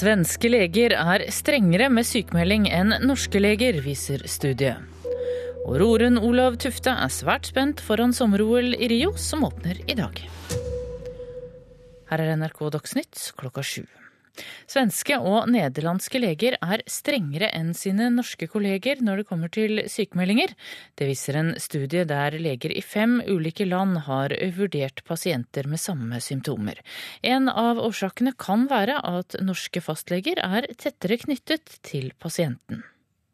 Svenske leger er strengere med sykemelding enn norske leger, viser studiet. Og roren Olav Tufte er svært spent foran sommer-OL i Rio, som åpner i dag. Her er NRK Dagsnytt klokka sju. Svenske og nederlandske leger er strengere enn sine norske kolleger når det kommer til sykemeldinger. Det viser en studie der leger i fem ulike land har vurdert pasienter med samme symptomer. En av årsakene kan være at norske fastleger er tettere knyttet til pasienten.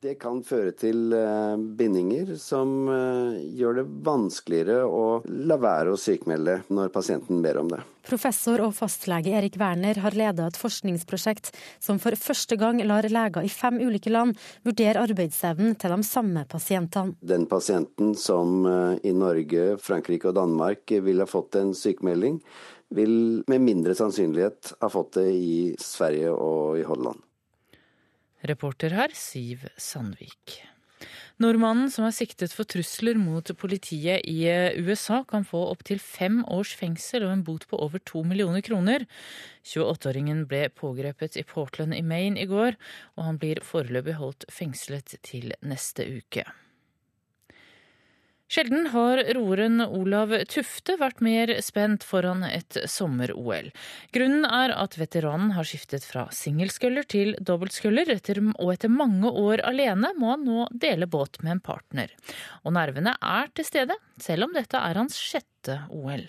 Det kan føre til eh, bindinger som eh, gjør det vanskeligere å la være å sykmelde når pasienten ber om det. Professor og fastlege Erik Werner har ledet et forskningsprosjekt som for første gang lar leger i fem ulike land vurdere arbeidsevnen til de samme pasientene. Den pasienten som eh, i Norge, Frankrike og Danmark ville ha fått en sykemelding, vil med mindre sannsynlighet ha fått det i Sverige og i Holland. Reporter her, Siv Sandvik. Nordmannen som er siktet for trusler mot politiet i USA, kan få opptil fem års fengsel og en bot på over to millioner kroner. 28-åringen ble pågrepet i Portland i Maine i går, og han blir foreløpig holdt fengslet til neste uke. Sjelden har roeren Olav Tufte vært mer spent foran et sommer-OL. Grunnen er at veteranen har skiftet fra singelsculler til dobbeltsculler, og etter mange år alene må han nå dele båt med en partner. Og nervene er til stede, selv om dette er hans sjette OL.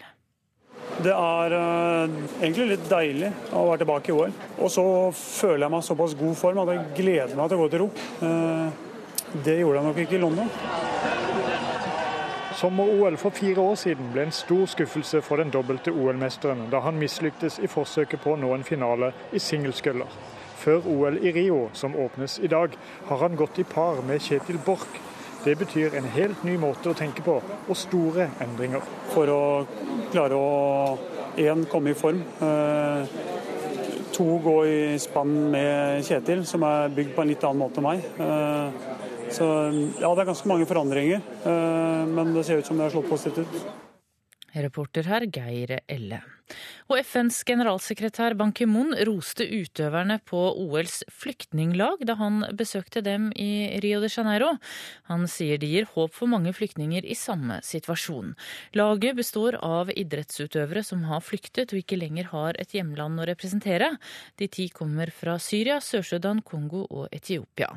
Det er uh, egentlig litt deilig å være tilbake i OL. Og så føler jeg meg såpass god form at jeg gleder meg til å gå til ro. Uh, det gjorde jeg nok ikke i London. Sommer-OL for fire år siden ble en stor skuffelse for den dobbelte OL-mesteren da han mislyktes i forsøket på å nå en finale i singelskøller. Før OL i Rio, som åpnes i dag, har han gått i par med Kjetil Borch. Det betyr en helt ny måte å tenke på, og store endringer. For å klare å én komme i form, eh, to gå i spann med Kjetil, som er bygd på en litt annen måte enn meg. Så ja, det er ganske mange forandringer, eh, men det ser ut som det har slått positivt ut. Reporter her, Geir Elle. Og FNs generalsekretær Ban Ki-moon roste utøverne på OLs flyktninglag da han besøkte dem i Rio de Janeiro. Han sier de gir håp for mange flyktninger i samme situasjon. Laget består av idrettsutøvere som har flyktet og ikke lenger har et hjemland å representere. De ti kommer fra Syria, Sør-Sudan, Kongo og Etiopia.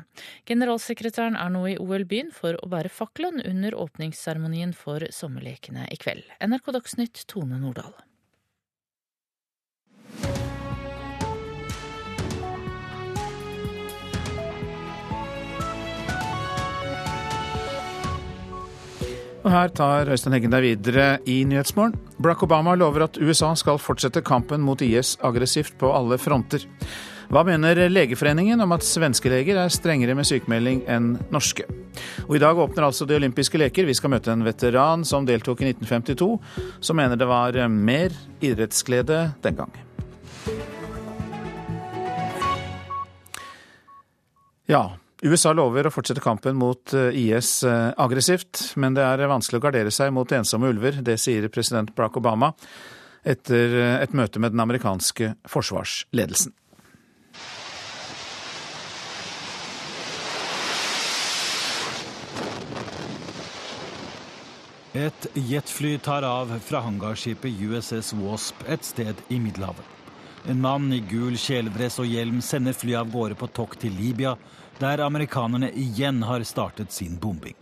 Generalsekretæren er nå i OL-byen for å bære fakkelen under åpningsseremonien for sommerlekene i kveld. NRK Dagsnytt, Tone Nordahl. Og Her tar Øystein Heggen deg videre i Nyhetsmorgen. Barack Obama lover at USA skal fortsette kampen mot IS aggressivt på alle fronter. Hva mener Legeforeningen om at svenske leger er strengere med sykemelding enn norske? Og I dag åpner altså de olympiske leker. Vi skal møte en veteran som deltok i 1952, som mener det var mer idrettsglede den gang. Ja, USA lover å fortsette kampen mot eh, IS eh, aggressivt, men det er vanskelig å gardere seg mot ensomme ulver. Det sier president Barack Obama etter eh, et møte med den amerikanske forsvarsledelsen. Et jetfly tar av fra hangarskipet USS Wasp et sted i Middelhavet. En mann i gul kjeledress og hjelm sender flyet av gårde på tokt til Libya der amerikanerne igjen har startet sin bombing.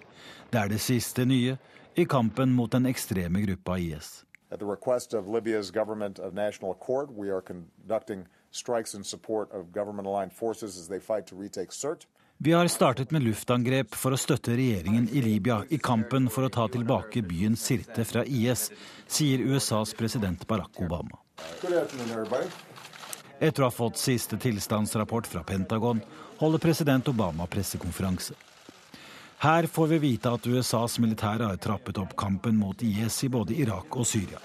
Det er det siste nye i kampen mot den ekstreme gruppa IS. At the request of Libya's government of national accord, we are conducting strikes in support of government-aligned forces as they fight to retake Sirte. Vi har startet med luftangrep for å støtte regjeringen i Libya i kampen for å ta tilbake byen Sirte fra IS, sier USAs president Barack Obama. Etter å ha fått siste tilstandsrapport fra Pentagon holder president Obama pressekonferanse. Her får vi vite at USAs militære har trappet opp kampen mot IS i både Irak og Syria.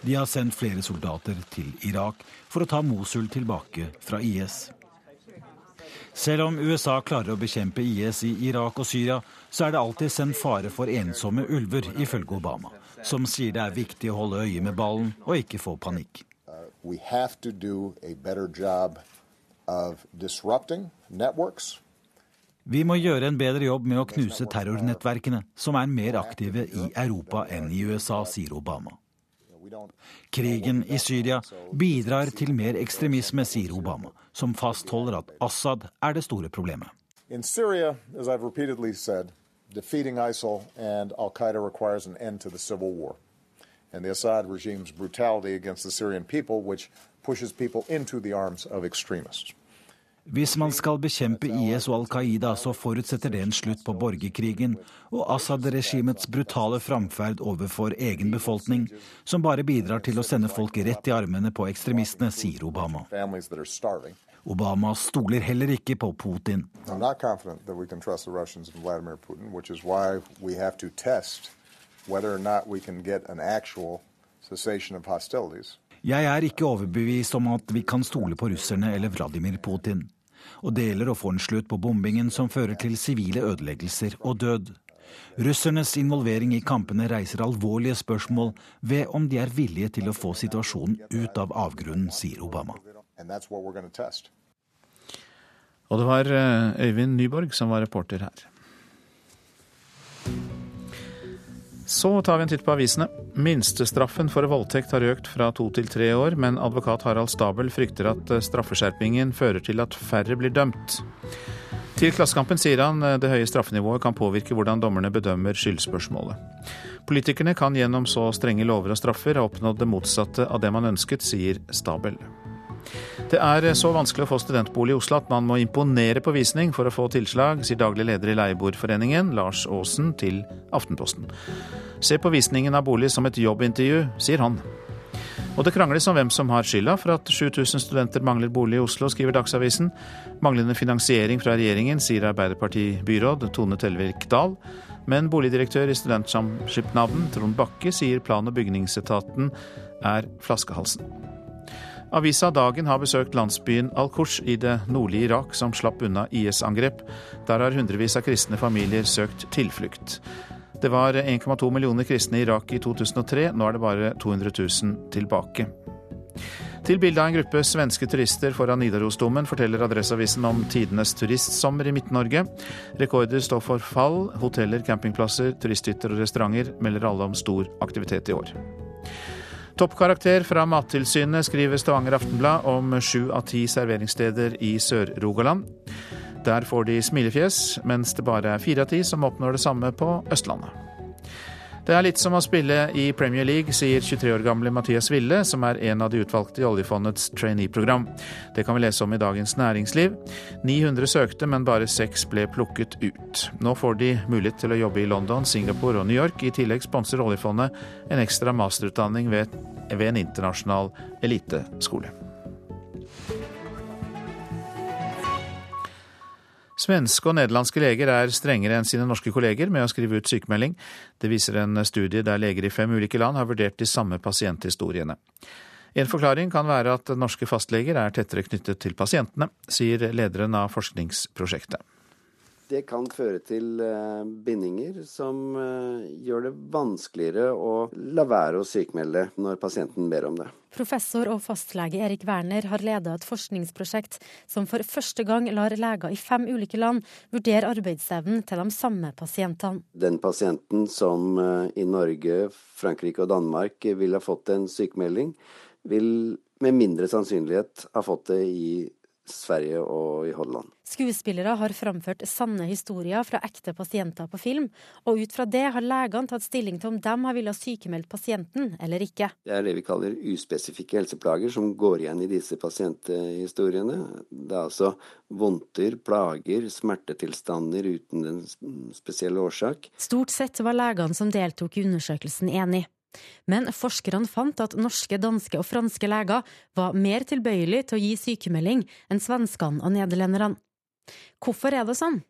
De har sendt flere soldater til Irak for å ta Mosul tilbake fra IS. Selv om USA klarer å bekjempe IS i Irak og Syria, så er det alltid sendt fare for ensomme ulver, ifølge Obama, som sier det er viktig å holde øye med ballen og ikke få panikk. Uh, Vi må gjøre en bedre jobb med å knuse terrornettverkene, som er mer aktive i Europa enn i USA, sier Obama. Krigen i Syria bidrar til mer ekstremisme, sier Obama, som fastholder at Assad er det store problemet. In Syria, as I've repeatedly said, defeating ISIL and Al Qaeda requires an end to the civil war and the Assad regime's brutality against the Syrian people, which pushes people into the arms of extremists. Hvis man skal bekjempe IS og Al Qaida, så forutsetter det en slutt på borgerkrigen og Assad-regimets brutale framferd overfor egen befolkning, som bare bidrar til å sende folk rett i armene på ekstremistene, sier Obama. Obama stoler heller ikke på Putin. Jeg er ikke overbevist om at vi kan stole på russerne eller Vladimir Putin. Og deler å få en slutt på bombingen som fører til sivile ødeleggelser og død. Russernes involvering i kampene reiser alvorlige spørsmål ved om de er villige til å få situasjonen ut av avgrunnen, sier Obama. Og det var eh, Øyvind Nyborg som var reporter her. Så tar vi en titt på avisene. Minstestraffen for voldtekt har økt fra to til tre år, men advokat Harald Stabel frykter at eh, straffeskjerpingen fører til at færre blir dømt. Til Klassekampen sier han eh, det høye straffenivået kan påvirke hvordan dommerne bedømmer skyldspørsmålet. Politikerne kan gjennom så strenge lover og straffer ha oppnådd det motsatte av det man ønsket, sier Stabel. Det er så vanskelig å få studentbolig i Oslo at man må imponere på visning for å få tilslag, sier daglig leder i Leieboerforeningen, Lars Aasen, til Aftenposten. Se på visningen av bolig som et jobbintervju, sier han. Og det krangles om hvem som har skylda for at 7000 studenter mangler bolig i Oslo, skriver Dagsavisen. Manglende finansiering fra regjeringen, sier Arbeiderparti-byråd Tone Tellevik Dahl. Men boligdirektør i Studentsamskipnaden, Trond Bakke, sier plan- og bygningsetaten er flaskehalsen. Avisa Dagen har besøkt landsbyen Al-Kush i det nordlige Irak, som slapp unna IS-angrep. Der har hundrevis av kristne familier søkt tilflukt. Det var 1,2 millioner kristne i Irak i 2003, nå er det bare 200 000 tilbake. Til bildet av en gruppe svenske turister foran Nidarosdomen forteller Adresseavisen om tidenes turistsommer i Midt-Norge. Rekorder står for fall. Hoteller, campingplasser, turisthytter og restauranter melder alle om stor aktivitet i år. Toppkarakter fra Mattilsynet, skriver Stavanger Aftenblad om sju av ti serveringssteder i Sør-Rogaland. Der får de smilefjes, mens det bare er fire av ti som oppnår det samme på Østlandet. Det er litt som å spille i Premier League, sier 23 år gamle Mathias Ville, som er en av de utvalgte i oljefondets trainee-program. Det kan vi lese om i Dagens Næringsliv. 900 søkte, men bare seks ble plukket ut. Nå får de mulighet til å jobbe i London, Singapore og New York. I tillegg sponser oljefondet en ekstra masterutdanning ved, ved en internasjonal eliteskole. Svenske og nederlandske leger er strengere enn sine norske kolleger med å skrive ut sykemelding. Det viser en studie der leger i fem ulike land har vurdert de samme pasienthistoriene. En forklaring kan være at norske fastleger er tettere knyttet til pasientene, sier lederen av forskningsprosjektet. Det kan føre til eh, bindinger som eh, gjør det vanskeligere å la være å sykmelde når pasienten ber om det. Professor og fastlege Erik Werner har ledet et forskningsprosjekt som for første gang lar leger i fem ulike land vurdere arbeidsevnen til de samme pasientene. Den pasienten som eh, i Norge, Frankrike og Danmark ville ha fått en sykemelding, vil med mindre sannsynlighet ha fått det i Sverige og i Holland. Skuespillere har framført sanne historier fra ekte pasienter på film, og ut fra det har legene tatt stilling til om de har villet sykemeldt pasienten eller ikke. Det er det vi kaller uspesifikke helseplager som går igjen i disse pasienthistoriene. Det er altså vondter, plager, smertetilstander uten en spesiell årsak. Stort sett var legene som deltok i undersøkelsen enig. Men forskerne fant at norske, danske og franske leger var mer tilbøyelige til å gi sykemelding enn svenskene og nederlenderne. Hvorfor er det sånn?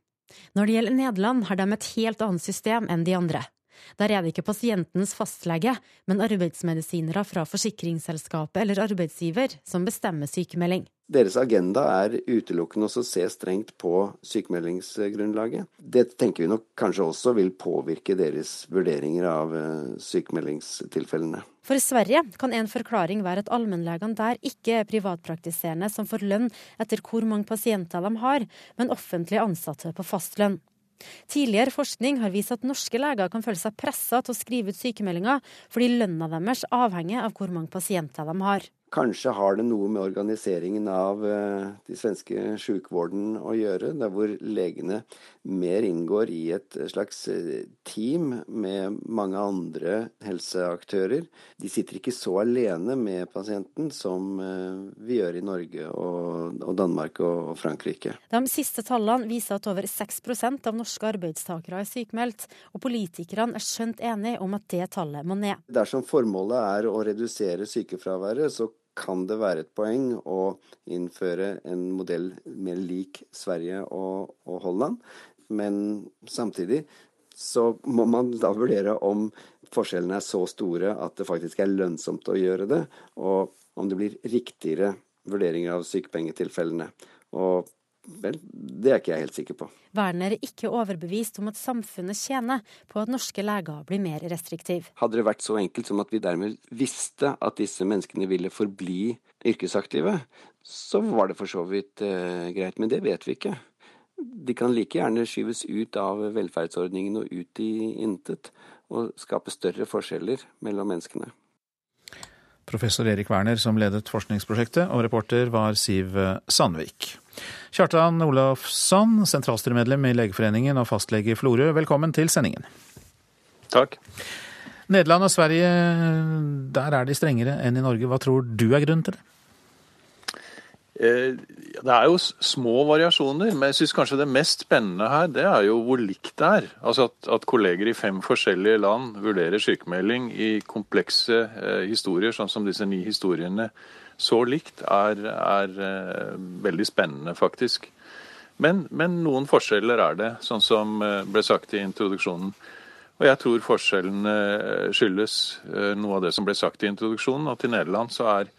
Når det gjelder Nederland, har de et helt annet system enn de andre. Der er det ikke pasientens fastlege, men arbeidsmedisinere fra forsikringsselskapet eller arbeidsgiver som bestemmer sykemelding. Deres agenda er utelukkende å se strengt på sykemeldingsgrunnlaget. Det tenker vi nok kanskje også vil påvirke deres vurderinger av eh, sykemeldingstilfellene. For Sverige kan en forklaring være at allmennlegene der ikke er privatpraktiserende som får lønn etter hvor mange pasienter de har, men offentlig ansatte på fastlønn. Tidligere forskning har vist at norske leger kan føle seg pressa til å skrive ut sykemeldinger fordi lønna deres avhenger av hvor mange pasienter de har. Kanskje har det noe med organiseringen av eh, de svenske sjukvården å gjøre, der hvor legene mer inngår i et slags eh, team med mange andre helseaktører. De sitter ikke så alene med pasienten som eh, vi gjør i Norge og, Danmark og Frankrike. De siste tallene viser at over 6% av norske arbeidstakere er sykemeldt, og politikerne er skjønt enige om at det tallet må ned. Dersom formålet er å redusere sykefraværet, så kan det være et poeng å innføre en modell mer lik Sverige og, og Holland. Men samtidig så må man da vurdere om forskjellene er så store at det faktisk er lønnsomt å gjøre det, og om det blir riktigere vurderinger av sykepengetilfellene. Og Vel, det er ikke jeg helt sikker på. Werner er ikke overbevist om at samfunnet tjener på at norske leger blir mer restriktive. Hadde det vært så enkelt som at vi dermed visste at disse menneskene ville forbli yrkesaktive, så var det for så vidt eh, greit. Men det vet vi ikke. De kan like gjerne skyves ut av velferdsordningen og ut i intet, og skape større forskjeller mellom menneskene. Professor Erik Werner som ledet forskningsprosjektet, og reporter var Siv Sandvik. Kjartan Olafsson, sentralstyremedlem i Legeforeningen og fastlege i Florø, velkommen til sendingen. Takk. Nederland og Sverige, der er de strengere enn i Norge. Hva tror du er grunnen til det? Eh, det er jo små variasjoner, men jeg syns kanskje det mest spennende her, det er jo hvor likt det er. Altså at, at kolleger i fem forskjellige land vurderer sykemelding i komplekse eh, historier, sånn som disse ni historiene så likt, er, er uh, veldig spennende, faktisk. Men, men, noen forskjeller er det, sånn som ble sagt i introduksjonen. Og jeg tror forskjellene eh, skyldes noe av det som ble sagt i introduksjonen, at i Nederland så er,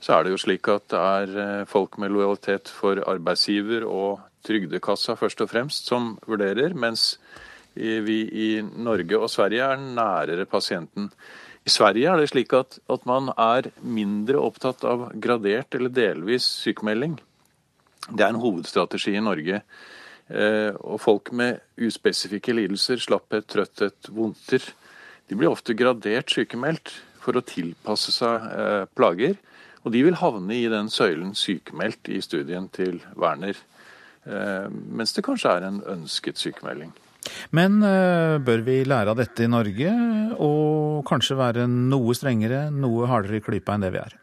så er det jo slik at det er folk med lojalitet for arbeidsgiver og trygdekassa først og fremst som vurderer, mens vi i Norge og Sverige er nærere pasienten. I Sverige er det slik at, at, man er mindre opptatt av gradert eller delvis sykemelding. Det er en hovedstrategi i Norge. Eh, og folk med uspesifikke lidelser, slapphet, trøtthet, vondter, de blir ofte gradert sykemeldt for å tilpasse seg eh, plager. Og de vil havne i den søylen sykemeldt i studien til Werner. Eh, mens det kanskje er en ønsket sykemelding. Men uh, bør vi lære av dette i Norge, og kanskje være noe strengere, noe hardere i klypa enn det vi er?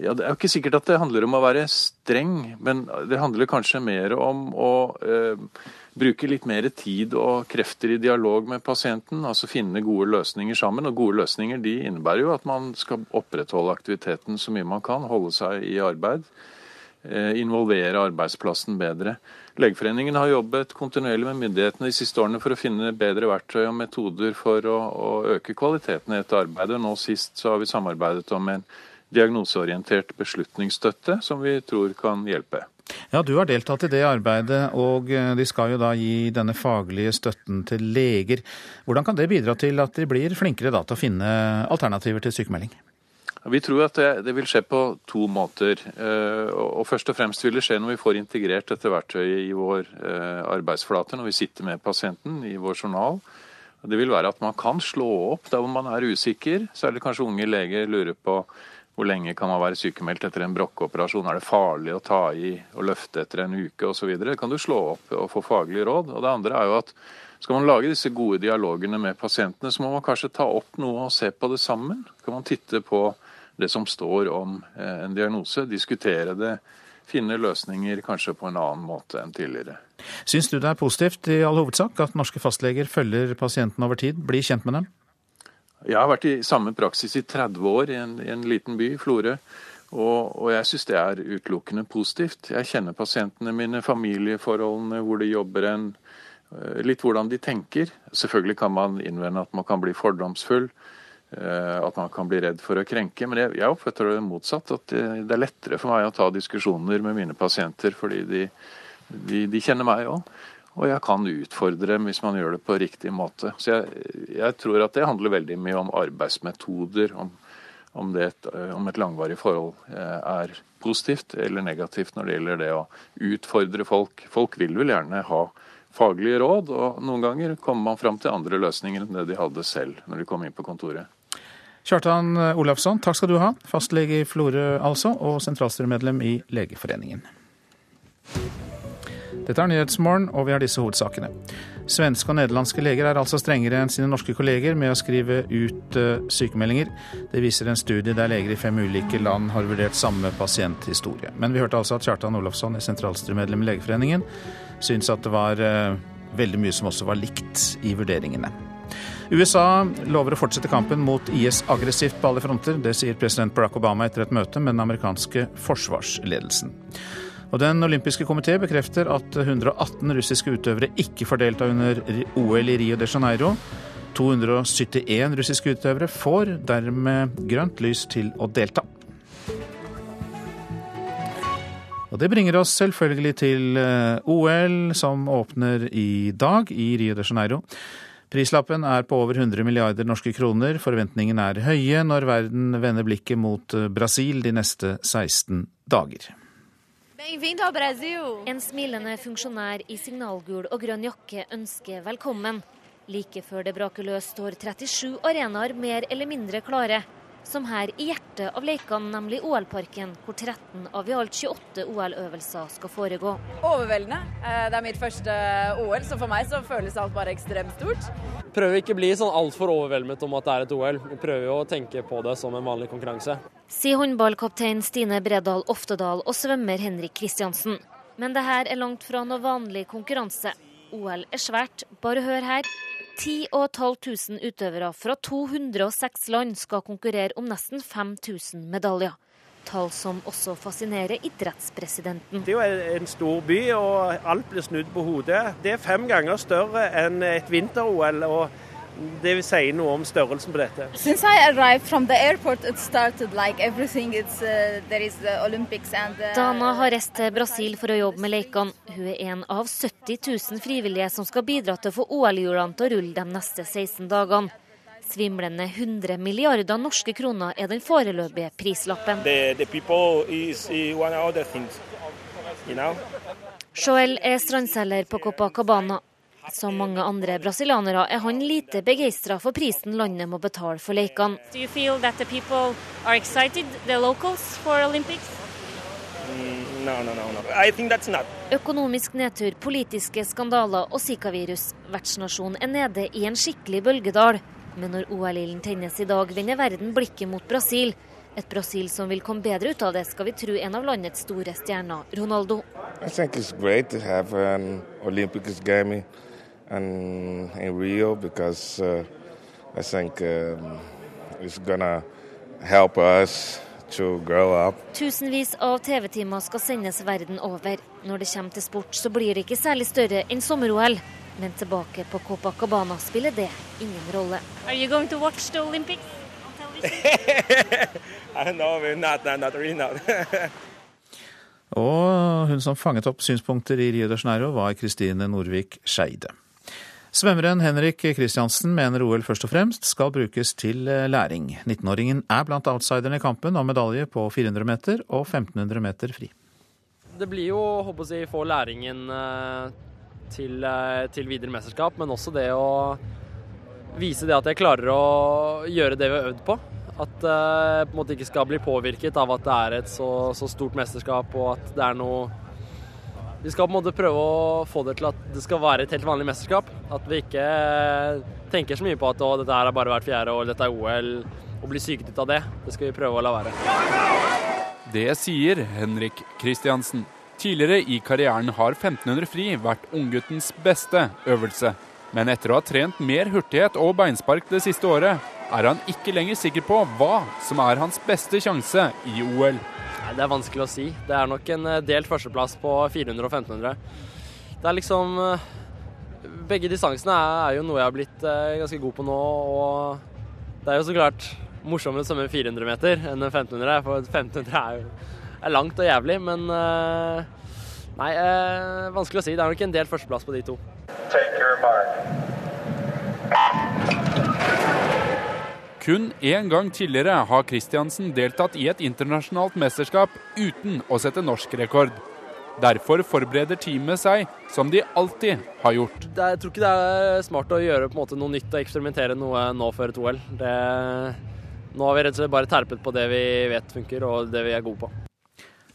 Ja, Det er jo ikke sikkert at det handler om å være streng, men det handler kanskje mer om å eh, bruke litt mer tid og krefter i dialog med pasienten. Altså finne gode løsninger sammen. Og gode løsninger de innebærer jo at man skal opprettholde aktiviteten så mye man kan, holde seg i arbeid. Eh, involvere arbeidsplassen bedre. Legeforeningen har jobbet kontinuerlig med myndighetene de siste årene for å finne bedre verktøy og metoder for å, å øke kvaliteten i dette arbeidet. Nå sist så har vi samarbeidet om en diagnoseorientert beslutningsstøtte som vi tror kan hjelpe. Ja, Du har deltatt i det arbeidet, og eh, de skal jo da gi denne faglige støtten til leger. Hvordan kan det bidra til at de blir flinkere da til å finne alternativer til sykemelding? Vi tror at det, det, vil skje på to måter. Eh, og Først og fremst vil det skje når vi får integrert dette verktøyet i vår eh, arbeidsflate, når vi sitter med pasienten i vår journal. Det vil være at man kan slå opp der hvor man er usikker. Særlig kanskje unge leger lurer på hvor lenge kan man være sykemeldt etter en brokkeoperasjon. Er det farlig å ta i og løfte etter en uke osv. Kan du slå opp og få faglig råd. Og det andre er jo at skal man lage disse gode dialogene med pasientene, så må man kanskje ta opp noe og se på det sammen. Kan man titte på det som står om eh, en diagnose, diskutere det, finne løsninger kanskje på en annen måte enn tidligere. Syns du det er positivt i all hovedsak at norske fastleger følger pasienten over tid, blir kjent med dem? Jeg har vært i samme praksis i 30 år i en, i en liten by, Florø. Og, og, jeg syns det er utelukkende positivt. Jeg kjenner pasientene mine, familieforholdene, hvor de jobber en Eh, litt hvordan de tenker. Selvfølgelig kan man innvende at man kan bli fordomsfull. Eh, at man kan bli redd for å krenke. Men jeg, jeg oppfatter det motsatt. At det, det, er lettere for meg å ta diskusjoner med mine pasienter fordi de, de, de kjenner meg òg. Og jeg kan utfordre dem hvis man gjør det på riktig måte. Så jeg, jeg tror at det handler veldig mye om arbeidsmetoder. Om, om, det, om et langvarig forhold eh, er positivt eller negativt når det gjelder det å utfordre folk. Folk vil vel gjerne ha faglige råd, og noen ganger kommer man fram til andre løsninger enn det de hadde selv når de kom inn på kontoret. Kjartan Olafsson, takk skal du ha. Fastlege i Florø altså, og sentralstyremedlem i Legeforeningen. Dette er Nyhetsmorgen, og vi har disse hovedsakene. Svenske og nederlandske leger er altså strengere enn sine norske kolleger med å skrive ut uh, sykemeldinger. Det viser en studie der leger i fem ulike land har vurdert samme pasienthistorie. Men vi hørte altså at Kjartan Olofsson, sentralstyremedlem i Legeforeningen syns at det var eh, veldig mye som også var likt i vurderingene. USA lover å fortsette kampen mot IS aggressivt på alle fronter. Det sier president Barack Obama etter et møte med den amerikanske forsvarsledelsen. Og Den olympiske komité bekrefter at 118 russiske utøvere ikke får delta under OL i Rio de Janeiro. 271 russiske utøvere får dermed grønt lys til å delta. Og det bringer oss selvfølgelig til eh, OL, som åpner i dag i Rio de Janeiro. Prislappen er på over 100 milliarder norske kroner. Forventningene er høye når verden vender blikket mot eh, Brasil de neste 16 dager. En smilende funksjonær i signalgul og grønn jakke ønsker velkommen. Like før det braker løs står 37 arenaer mer eller mindre klare som her i hjertet av leikene, nemlig OL-parken, hvor 13 av i alt 28 OL-øvelser skal foregå. Overveldende. Eh, det er mitt første OL, så for meg så føles alt bare ekstremt stort. Prøver ikke å bli sånn altfor overveldet om at det er et OL. Vi prøver jo å tenke på det som en vanlig konkurranse. Sier håndballkaptein Stine Bredal Oftedal og svømmer Henrik Kristiansen. Men det her er langt fra noe vanlig konkurranse. OL er svært, bare hør her. 10 500 utøvere fra 206 land skal konkurrere om nesten 5000 medaljer. Tall som også fascinerer idrettspresidenten. Det er jo en stor by, og alt blir snudd på hodet. Det er fem ganger større enn et vinter-OL. og det vil si noe om størrelsen på dette. Since I arrived from the airport, it started like everything. It's, uh, there is the Olympics and the... Dana har reist til Brasil for å jobbe med lekene. Hun er en av 70 000 frivillige som skal bidra til å få OL-hjulene til å rulle de neste 16 dagene. Svimlende 100 milliarder norske kroner er den foreløpige prislappen. The, the is, you know? Joel er strandselger på Copacabana. Som mange andre brasilianere er han lite begeistra for prisen landet må betale for lekene. Mm, no, no, no, Økonomisk nedtur, politiske skandaler og zikavirus. Vertsnasjonen er nede i en skikkelig bølgedal. Men når OL-ilden tennes i dag, vender verden blikket mot Brasil. Et Brasil som vil komme bedre ut av det, skal vi tro en av landets store stjerner, Ronaldo. I think it's great to have an Olympic game and in Rio because uh, I think um, it's gonna help us to grow up. Tusenvis av TV-timer skal sendes verden over. Når det kommer til sport, så blir det ikke særlig større enn sommer-OL. Men tilbake på Copacabana spiller det ingen rolle. Are you going to watch the Olympics no, not, not really not. Og hun som fanget opp synspunkter i Rio de Janeiro, var Kristine Norvik Skeide. Svømmeren Henrik Kristiansen mener OL først og fremst skal brukes til eh, læring. 19-åringen er blant outsiderne i kampen om medalje på 400 meter og 1500 meter fri. Det blir jo håper jeg, få læringen eh, til, eh, til videre mesterskap, men også det å vise det at jeg klarer å gjøre det vi har øvd på. At jeg på en måte ikke skal bli påvirket av at det er et så, så stort mesterskap og at det er noe vi skal på en måte prøve å få det til at det skal være et helt vanlig mesterskap. At vi ikke tenker så mye på at dette her har bare vært fjerde år, dette er OL, og blir syket ut av det. Det skal vi prøve å la være. Det sier Henrik Kristiansen. Tidligere i karrieren har 1500 fri vært ungguttens beste øvelse. Men etter å ha trent mer hurtighet og beinspark det siste året, er han ikke lenger sikker på hva som er hans beste sjanse i OL. Nei, Det er vanskelig å si. Det er nok en eh, delt førsteplass på 400 og 1500. Det er liksom eh, begge distansene er, jo noe jeg har blitt eh, ganske god på nå. Og det er jo så klart morsommere å svømme 400 meter enn 1500, for 1500 er jo er langt og jævlig. Men nei, eh, vanskelig å si. Det er nok en del førsteplass på de to. Kun én gang tidligere har Kristiansen deltatt i et internasjonalt mesterskap uten å sette norsk rekord. Derfor forbereder teamet seg som de alltid har gjort. Jeg tror ikke det er smart å gjøre måte, noe nytt og eksperimentere noe nå før et OL. Det, nå har vi rett og slett bare terpet på det vi vet funker og det vi er gode på.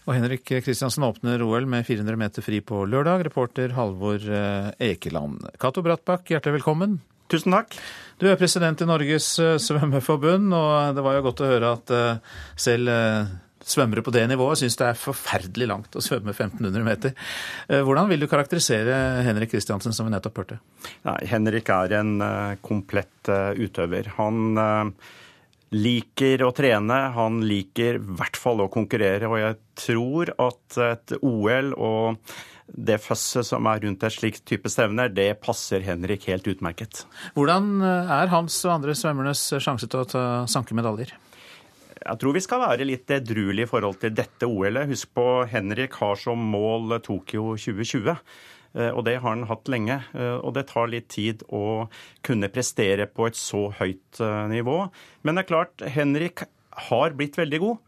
Og Henrik Kristiansen åpner OL med 400 meter fri på lørdag. Reporter Halvor eh, Ekeland. Cato Brattbakk, hjertelig velkommen. Tusen takk. Du er president i Norges eh, svømmeforbund, og det var jo godt å høre at eh, selv svømmere på det nivået syns det er forferdelig langt å svømme 1500 meter. Eh, hvordan vil du karakterisere Henrik Kristiansen, som vi nettopp hørte? Nei, Henrik er en komplett utøver. Han liker å trene, han liker i hvert fall å konkurrere. Og jeg tror at et OL og det føsset som er rundt et slikt type stevner, det passer Henrik helt utmerket. Hvordan er hans og andre svømmernes sjanse til å ta, sanke medaljer? Jeg tror vi skal være litt edruelige i forhold til dette OL-et. Husk på, Henrik har som mål Tokyo 2020. Eh, og det har han hatt lenge. Eh, og det tar litt tid å kunne prestere på et så høyt eh, nivå. Men det er klart, Henrik har blitt veldig god.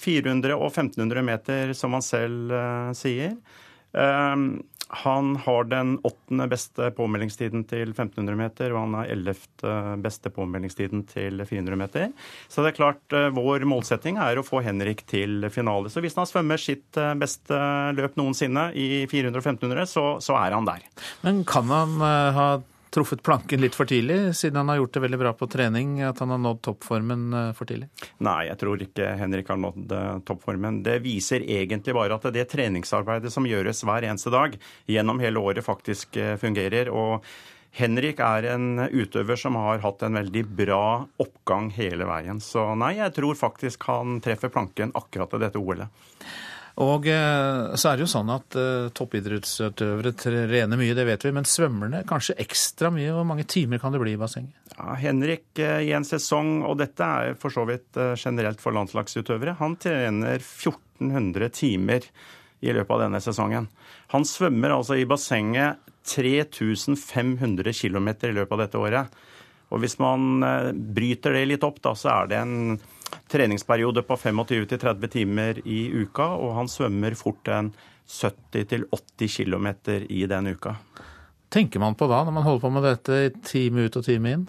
400 og 1500 meter, som han selv sier. Han har den åttende beste påmeldingstiden til 1500 meter, og han har ellevte beste påmeldingstiden til 400 meter. Så det er klart, eh, vår målsetting er å få Henrik til finale. Så hvis han svømmer sitt eh, beste løp noensinne i 400 og 1500, så, så er han der. Men kan han eh, ha truffet planken litt for tidlig, siden han har gjort det veldig bra på trening, at han har nådd toppformen eh, for tidlig? Nei, jeg tror ikke Henrik har nådd eh, toppformen. Det viser egentlig bare at det treningsarbeidet som gjøres hver eneste dag gjennom hele året, faktisk eh, fungerer. og Henrik er en utøver som har hatt en veldig bra oppgang hele veien. Så nei, jeg tror faktisk han treffer planken akkurat til dette OL-et. Og eh, så er det jo sånn at uh, toppidrettsutøvere trener mye, det vet vi. Men svømmerne kanskje ekstra mye. Hvor mange timer kan det bli i bassenget? Ja, Henrik uh, i en sesong, og dette er for så vidt generelt for landslagsutøvere, han trener 1400 timer i løpet av denne sesongen. Han svømmer altså i bassenget 3500 km i løpet av dette året. Og hvis man bryter det litt opp, da, så er det en treningsperiode på 25-30 timer i uka, og han svømmer fort en 70-80 km i den uka. Tenker man på da, når man holder på med dette i time ut og time inn?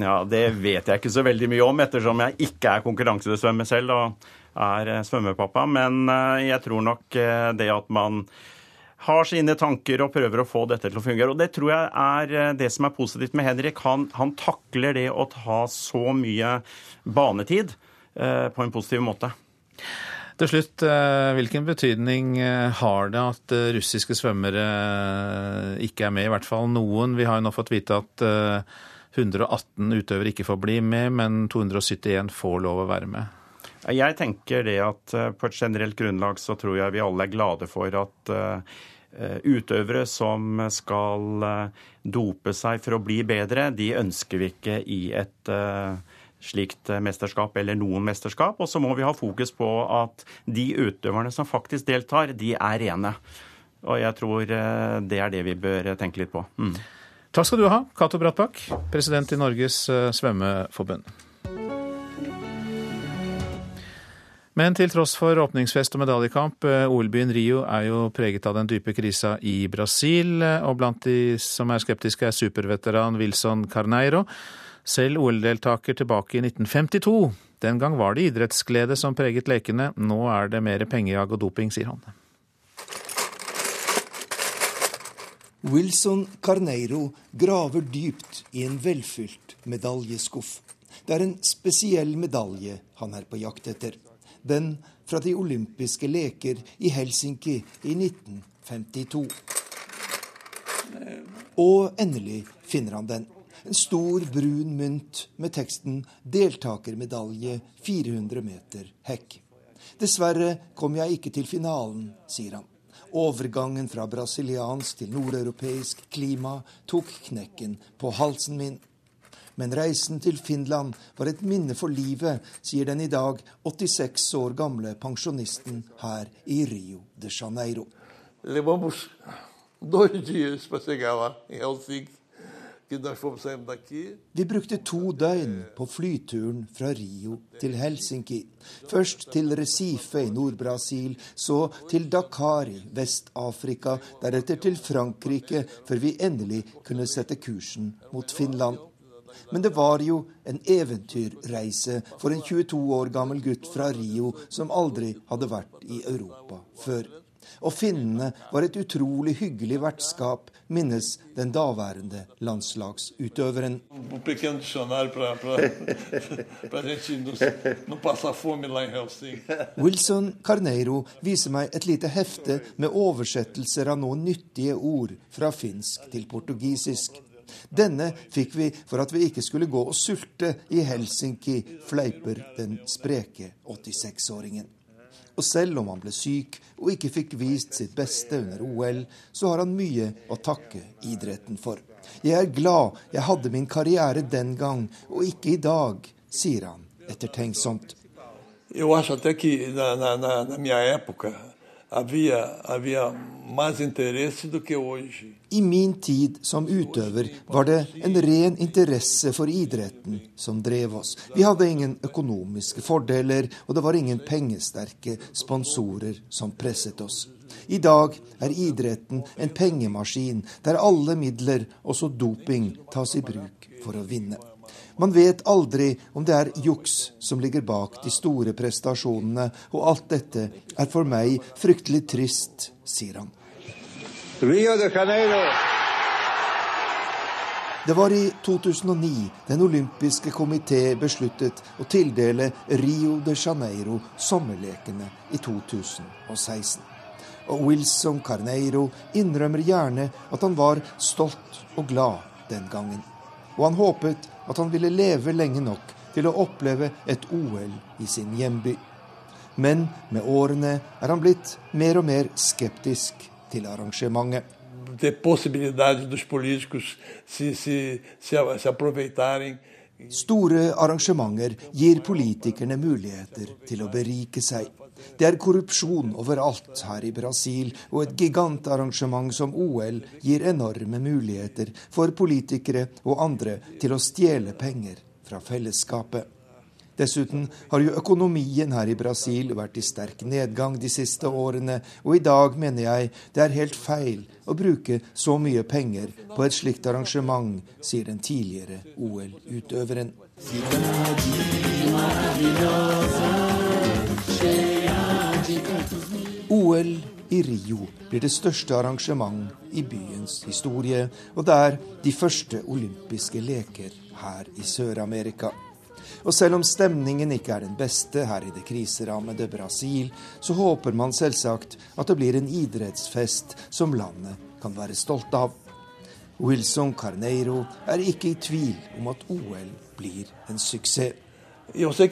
Ja, Det vet jeg ikke så veldig mye om, ettersom jeg ikke er konkurransesvømmer selv og er eh, svømmepappa. Men eh, jeg tror nok eh, det at man har sine tanker og prøver å få dette til å fungere. Og Det tror jeg er det som er positivt med Henrik. Han, han takler det å ta så mye banetid. Eh, på en positiv måte. Til slutt, eh, hvilken betydning eh, har det at russiske svømmere ikke er med, i hvert fall noen? Vi har jo nå fått vite at 118 utøvere ikke får bli med, men 271 får lov å være med. Jeg tenker det at på et generelt grunnlag så tror jeg vi alle er glade for at utøvere som skal dope seg for å bli bedre, de ønsker vi ikke i et slikt eh, mesterskap eller noen mesterskap. Og så må vi ha fokus på at de utøverne som faktisk deltar, de er rene. Og jeg tror eh, det er det vi bør tenke litt på. Mm. Takk skal du ha, Cato Brattbakk, president i Norges eh, svømmeforbund. Men til tross for åpningsfest og medaljekamp, OL-byen Rio er jo preget av den dype krisa i Brasil. Og blant de som er skeptiske, er superveteran Wilson Carneiro selv OL-deltaker tilbake i 1952. Den gang var det idrettsglede som preget lekene. Nå er det mer pengejag og doping, sier han. Wilson Carneiro graver dypt i en velfylt medaljeskuff. Det er en spesiell medalje han er på jakt etter. Den fra de olympiske leker i Helsinki i 1952. Og endelig finner han den. En stor, brun mynt med teksten 'Deltakermedalje 400 meter hekk'. Dessverre kom jeg ikke til finalen, sier han. Overgangen fra brasiliansk til nordeuropeisk klima tok knekken på halsen min. Men reisen til Finland var et minne for livet, sier den i dag 86 år gamle pensjonisten her i Rio de Janeiro. Levamos dois dias para chegar lá em Helsinki. Vi brukte to døgn på flyturen fra Rio til Helsinki. Først til Recife i Nord-Brasil, så til Dakar i Vest-Afrika, deretter til Frankrike, før vi endelig kunne sette kursen mot Finland. Men det var jo en eventyrreise for en 22 år gammel gutt fra Rio som aldri hadde vært i Europa før. Og finnene var et utrolig hyggelig vertskap, minnes den daværende landslagsutøveren. Wilson Carneiro viser meg et lite hefte med oversettelser av noen nyttige ord fra finsk til portugisisk. Denne fikk vi for at vi ikke skulle gå og sulte i Helsinki, fleiper den spreke 86-åringen. Og selv om han ble syk og ikke fikk vist sitt beste under OL, så har han mye å takke idretten for. Jeg er glad jeg hadde min karriere den gang, og ikke i dag, sier han ettertenksomt. Jeg acho até que na, na, na havia, havia mais interesse do que hoje. I min tid som utøver var det en ren interesse for idretten som drev oss. Vi hadde ingen økonomiske fordeler, og det var ingen pengesterke sponsorer som presset oss. I dag er idretten en pengemaskin der alle midler, også doping, tas i bruk for å vinne. Man vet aldri om det er juks som ligger bak de store prestasjonene, og alt dette er for meg fryktelig trist, sier han. Rio de Janeiro. Det var i 2009 Den olympiske komité besluttet å tildele Rio de Janeiro sommerlekene i 2016. Og Wilson Carneiro innrømmer gjerne at han var stolt og glad den gangen. Og han håpet at han ville leve lenge nok til å oppleve et OL i sin hjemby. Men med årene er han blitt mer og mer skeptisk til arrangementet. Store arrangementer gir politikerne muligheter til å berike seg. Det er korrupsjon overalt her i Brasil, og et gigantarrangement som OL gir enorme muligheter for politikere og andre til å stjele penger fra fellesskapet. Dessuten har jo økonomien her i Brasil vært i sterk nedgang de siste årene, og i dag mener jeg det er helt feil å bruke så mye penger på et slikt arrangement, sier den tidligere OL-utøveren. OL i Rio blir det største arrangement i byens historie, og det er de første olympiske leker her i Sør-Amerika. Og selv om stemningen ikke er den beste her i det kriserammede Brasil, så håper man selvsagt at det blir en idrettsfest som landet kan være stolt av. Wilson Carneiro er ikke i tvil om at OL blir en suksess. Jeg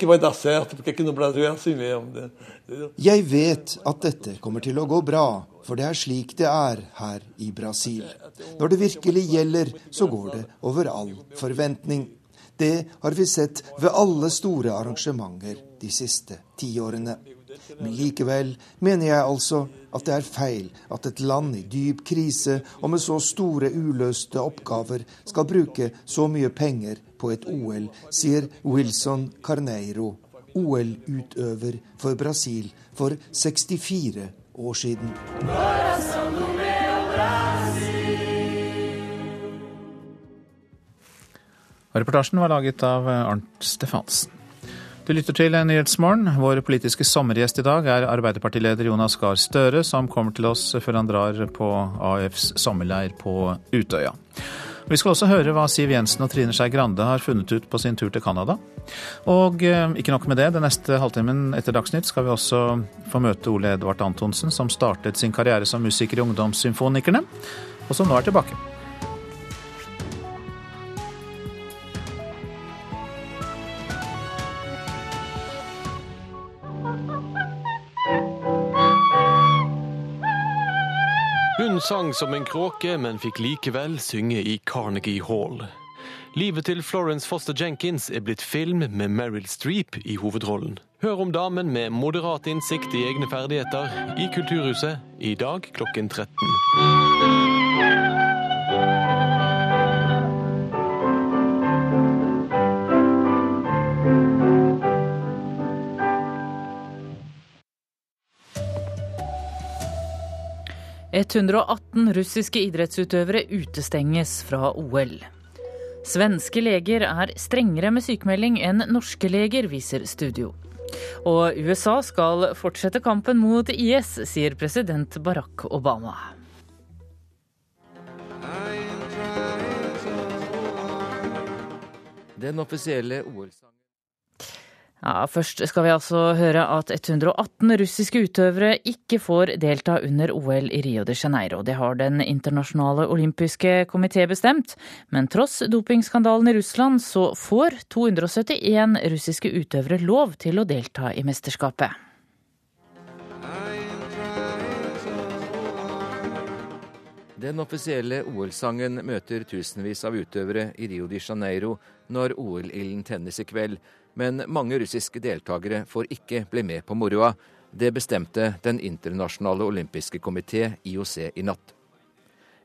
vet at dette kommer til å gå bra, for det er slik det er her i Brasil. Når det virkelig gjelder, så går det over all forventning. Det har vi sett ved alle store arrangementer de siste tiårene. Men likevel mener jeg altså at det er feil at et land i dyp krise og med så store uløste oppgaver skal bruke så mye penger på et OL, sier Wilson Carneiro, OL-utøver for Brasil for 64 år siden. Reportasjen var laget av Arnt Stefansen. Du lytter til Nyhetsmorgen. Vår politiske sommergjest i dag er Arbeiderpartileder Jonas Gahr Støre, som kommer til oss før han drar på AUFs sommerleir på Utøya. Vi skal også høre hva Siv Jensen og Trine Skei Grande har funnet ut på sin tur til Canada. Og eh, ikke nok med det, den neste halvtimen etter Dagsnytt skal vi også få møte Ole Edvard Antonsen, som startet sin karriere som musiker i Ungdomssymfonikerne, og som nå er tilbake. Sang som en kråke, men fikk likevel synge i Carnegie Hall. Livet til Florence Foster Jenkins er blitt film med Meryl Streep i hovedrollen. Hør om damen med moderat innsikt i egne ferdigheter i Kulturhuset i dag klokken 13. 118 russiske idrettsutøvere utestenges fra OL. Svenske leger er strengere med sykemelding enn norske leger, viser studio. Og USA skal fortsette kampen mot IS, sier president Barack Obama. Den offisielle OL-sangen ja, Først skal vi altså høre at 118 russiske utøvere ikke får delta under OL i Rio de Janeiro. Det har Den internasjonale olympiske komité bestemt. Men tross dopingskandalen i Russland, så får 271 russiske utøvere lov til å delta i mesterskapet. Den offisielle OL-sangen møter tusenvis av utøvere i Rio de Janeiro når OL-ilden tennes i kveld men mange russiske deltakere får ikke bli med på moroa. Det bestemte Den internasjonale olympiske komité, IOC, i natt.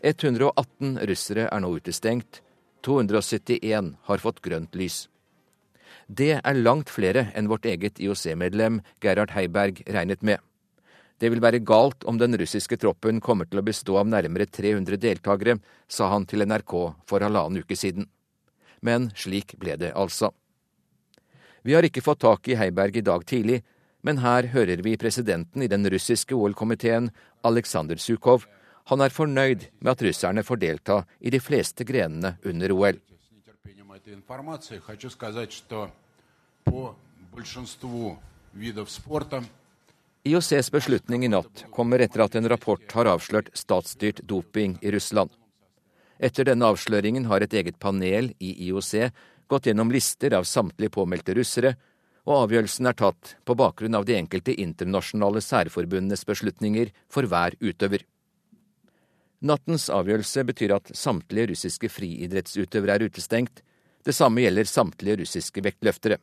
118 russere er nå utestengt. 271 har fått grønt lys. Det er langt flere enn vårt eget IOC-medlem Gerhard Heiberg regnet med. Det vil være galt om den russiske troppen kommer til å bestå av nærmere 300 deltakere, sa han til NRK for halvannen uke siden. Men slik ble det altså. Vi har ikke fått tak i Heiberg i dag tidlig, men her hører vi presidenten i den russiske OL-komiteen, Aleksandr Sukhov. Han er fornøyd med at russerne får delta i de fleste grenene under OL. IOCs beslutning i natt kommer etter at en rapport har avslørt statsstyrt doping i Russland. Etter denne avsløringen har et eget panel i IOC gått gjennom lister av samtlige påmeldte russere, og avgjørelsen er tatt på bakgrunn av de enkelte internasjonale særforbundenes beslutninger for hver utøver. Nattens avgjørelse betyr at samtlige russiske friidrettsutøvere er utestengt. Det samme gjelder samtlige russiske vektløftere.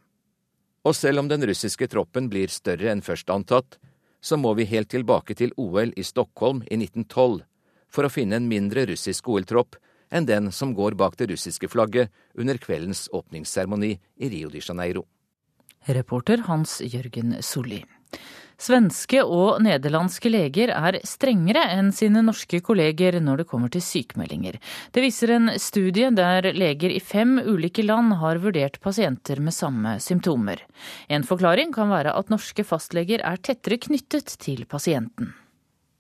Og selv om den russiske troppen blir større enn først antatt, så må vi helt tilbake til OL i Stockholm i 1912 for å finne en mindre russisk OL-tropp enn den som går bak det russiske flagget under kveldens åpningsseremoni i Rio de Janeiro. Reporter Hans Jørgen Solli. Svenske og nederlandske leger er strengere enn sine norske kolleger når det kommer til sykemeldinger. Det viser en studie der leger i fem ulike land har vurdert pasienter med samme symptomer. En forklaring kan være at norske fastleger er tettere knyttet til pasienten.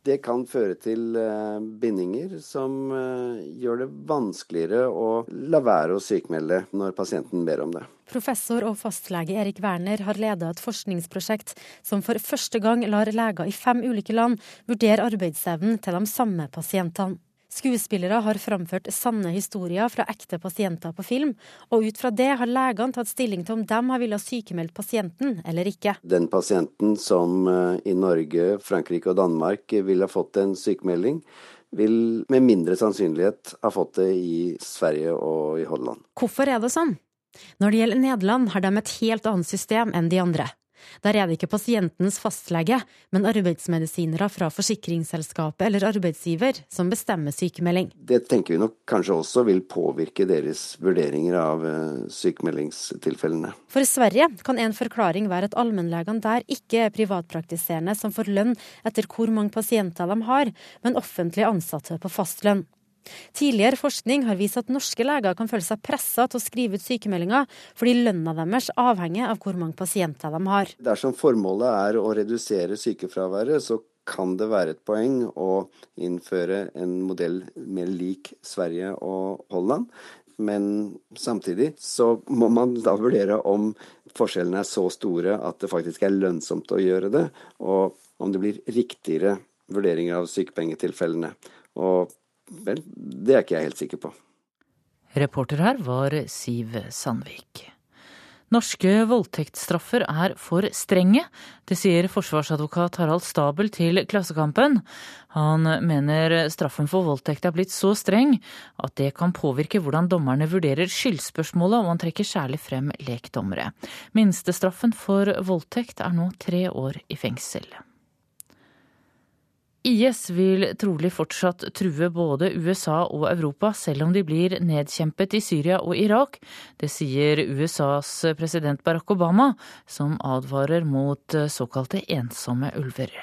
Det kan føre til eh, bindinger som eh, gjør det vanskeligere å la være å sykmelde når pasienten ber om det. Professor og fastlege Erik Werner har ledet et forskningsprosjekt som for første gang lar leger i fem ulike land vurdere arbeidsevnen til de samme pasientene. Skuespillere har framført sanne historier fra ekte pasienter på film, og ut fra det har legene tatt stilling til om de har villet sykemeldt pasienten eller ikke. Den pasienten som eh, i Norge, Frankrike og Danmark ville ha fått en sykemelding, vil med mindre sannsynlighet ha fått det i Sverige og i Holland. Hvorfor er det sånn? Når det gjelder Nederland, har de et helt annet system enn de andre. Der er det ikke pasientens fastlege, men arbeidsmedisinere fra forsikringsselskapet eller arbeidsgiver som bestemmer sykemelding. Det tenker vi nok kanskje også vil påvirke deres vurderinger av eh, sykemeldingstilfellene. For Sverige kan en forklaring være at allmennlegene der ikke er privatpraktiserende som får lønn etter hvor mange pasienter de har, men offentlig ansatte på fastlønn. Tidligere forskning har vist at norske leger kan føle seg pressa til å skrive ut sykemeldinger, fordi lønna deres avhenger av hvor mange pasienter de har. Dersom formålet er å redusere sykefraværet, så kan det være et poeng å innføre en modell mer lik Sverige og Holland. Men samtidig så må man da vurdere om forskjellene er så store at det faktisk er lønnsomt å gjøre det, og om det blir riktigere vurderinger av sykepengetilfellene. Og Vel, det er ikke jeg helt sikker på. Reporter her var Siv Sandvik. Norske voldtektsstraffer er for strenge. Det sier forsvarsadvokat Harald Stabel til Klassekampen. Han mener straffen for voldtekt er blitt så streng at det kan påvirke hvordan dommerne vurderer skyldspørsmålet, og han trekker særlig frem lekdommere. Minstestraffen for voldtekt er nå tre år i fengsel. IS vil trolig fortsatt true både USA og Europa, selv om de blir nedkjempet i Syria og Irak. Det sier USAs president Barack Obama, som advarer mot såkalte ensomme ulver.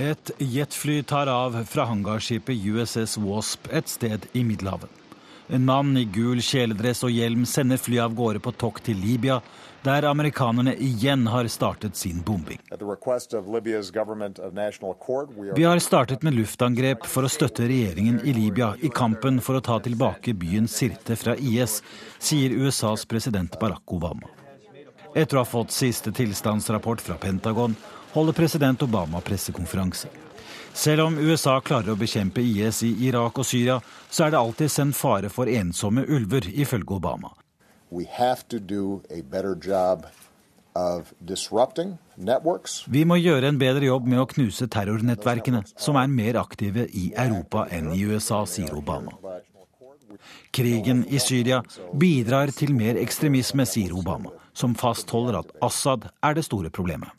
Et jetfly tar av fra hangarskipet USS Wasp et sted i Middelhavet. En mann i gul kjeledress og hjelm sender flyet av gårde på tokt til Libya, der amerikanerne igjen har startet sin bombing. Vi har startet med luftangrep for å støtte regjeringen i Libya i kampen for å ta tilbake byen Sirte fra IS, sier USAs president Barack Obama. Etter å ha fått siste tilstandsrapport fra Pentagon holder president Obama pressekonferanse. Selv om USA klarer å bekjempe IS i Irak og Syria, så er det alltid sendt fare for ensomme ulver, ifølge Obama. Vi må gjøre en bedre jobb med å knuse terrornettverkene, som er mer aktive i Europa enn i USA, sier Obama. Krigen i Syria bidrar til mer ekstremisme, sier Obama, som fastholder at Assad er det store problemet.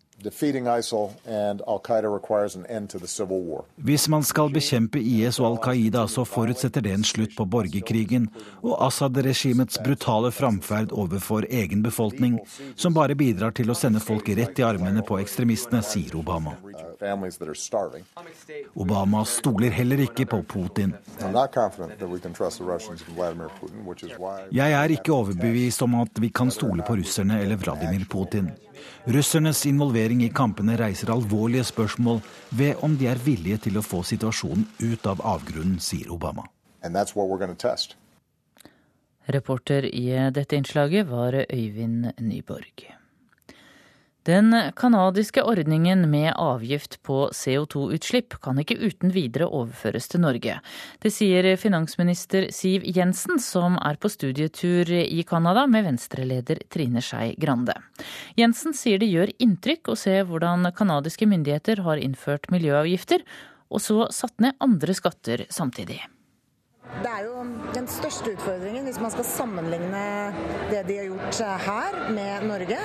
Hvis man skal bekjempe IS og Al Qaida, så forutsetter det en slutt på borgerkrigen og Assad-regimets brutale framferd overfor egen befolkning, som bare bidrar til å sende folk rett i armene på ekstremistene, sier Obama. Obama stoler heller ikke på Putin. Jeg er ikke overbevist om at vi kan stole på russerne eller Vladimir Putin. Russernes involvering i kampene reiser alvorlige spørsmål ved om de er villige til å få situasjonen ut av avgrunnen, sier Obama. Reporter i dette innslaget var Øyvind Nyborg. Den canadiske ordningen med avgift på CO2-utslipp kan ikke uten videre overføres til Norge. Det sier finansminister Siv Jensen, som er på studietur i Canada med venstreleder Trine Skei Grande. Jensen sier det gjør inntrykk å se hvordan canadiske myndigheter har innført miljøavgifter, og så satt ned andre skatter samtidig. Det er jo den største utfordringen hvis man skal sammenligne det de har gjort her med Norge,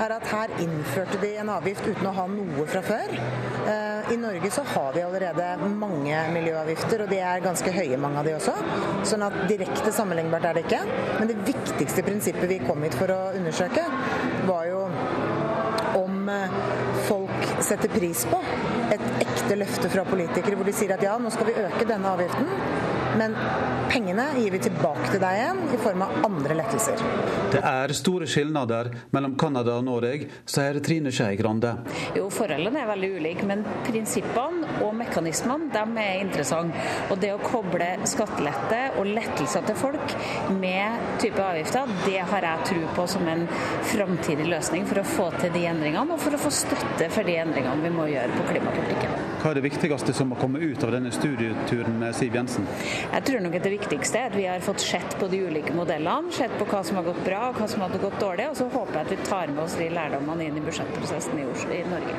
er at her innførte de en avgift uten å ha noe fra før. Eh, I Norge så har vi allerede mange miljøavgifter, og de er ganske høye, mange av de også. Sånn at direkte sammenlignbart er det ikke. Men det viktigste prinsippet vi kom hit for å undersøke, var jo om eh, folk setter pris på et ekte løfte fra politikere hvor de sier at ja, nå skal vi øke denne avgiften. Men pengene gir vi tilbake til deg igjen i form av andre lettelser. Det er store skilnader mellom Canada og Norge, sier Trine Skei Grande. Jo, forholdene er veldig ulike, men prinsippene og mekanismene de er interessante. Og det å koble skattelette og lettelser til folk med type avgifter, det har jeg tro på som en framtidig løsning for å få til de endringene, og for å få støtte for de endringene vi må gjøre på klimapolitikken. Hva er det viktigste som har kommet ut av denne studieturen med Siv Jensen? Jeg tror nok at det viktigste er at vi har fått sett på de ulike modellene, sett på hva som har gått bra og hva som hadde gått dårlig, og så håper jeg at vi tar med oss de lærdommene inn i budsjettprosessen i, Oslo, i Norge.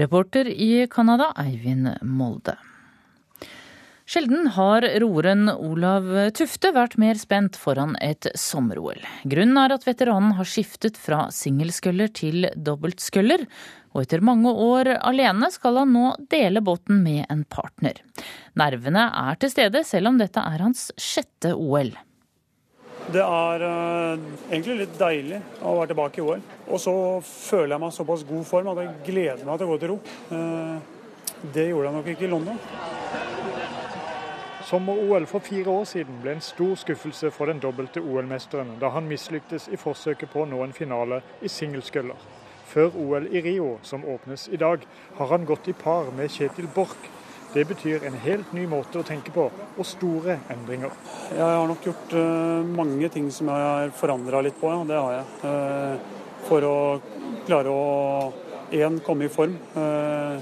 Reporter i Canada, Eivind Molde. Sjelden har roeren Olav Tufte vært mer spent foran et sommer-OL. Grunnen er at veteranen har skiftet fra singelsculler til dobbeltsculler, og etter mange år alene skal han nå dele båten med en partner. Nervene er til stede, selv om dette er hans sjette OL. Det er uh, egentlig litt deilig å være tilbake i OL. Og så føler jeg meg såpass god form at jeg gleder meg til å gå til ro. Uh, det gjorde jeg nok ikke i London. Sommer-OL for fire år siden ble en stor skuffelse for den dobbelte OL-mesteren da han mislyktes i forsøket på å nå en finale i singelskøller. Før OL i Rio, som åpnes i dag, har han gått i par med Kjetil Borch. Det betyr en helt ny måte å tenke på, og store endringer. Jeg har nok gjort uh, mange ting som jeg har forandra litt på, ja. Det har jeg. Uh, for å klare å én komme i form. Uh,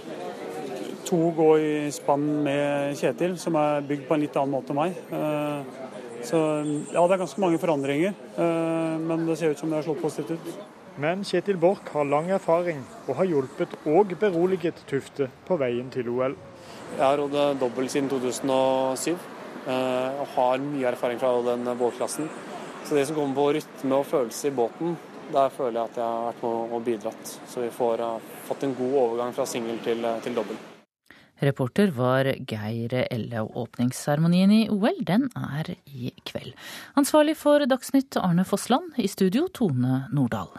to gå i spann med Kjetil, som er bygd på en litt annen måte enn meg. Så ja, det er ganske mange forandringer, eh, men det ser ut som det har slått positivt ut. Men Kjetil Borch har lang erfaring og har hjulpet og beroliget Tufte på veien til OL. Jeg har rådd dobbelt siden 2007 eh, og har mye erfaring fra den båtklassen. Så det som kommer på rytme og følelse i båten, der føler jeg at jeg har vært med og bidratt. Så vi får fått en god overgang fra singel til, til dobbel. Reporter var Geir Elle. Åpningsseremonien i OL den er i kveld. Ansvarlig for Dagsnytt Arne Fossland. I studio Tone Nordahl.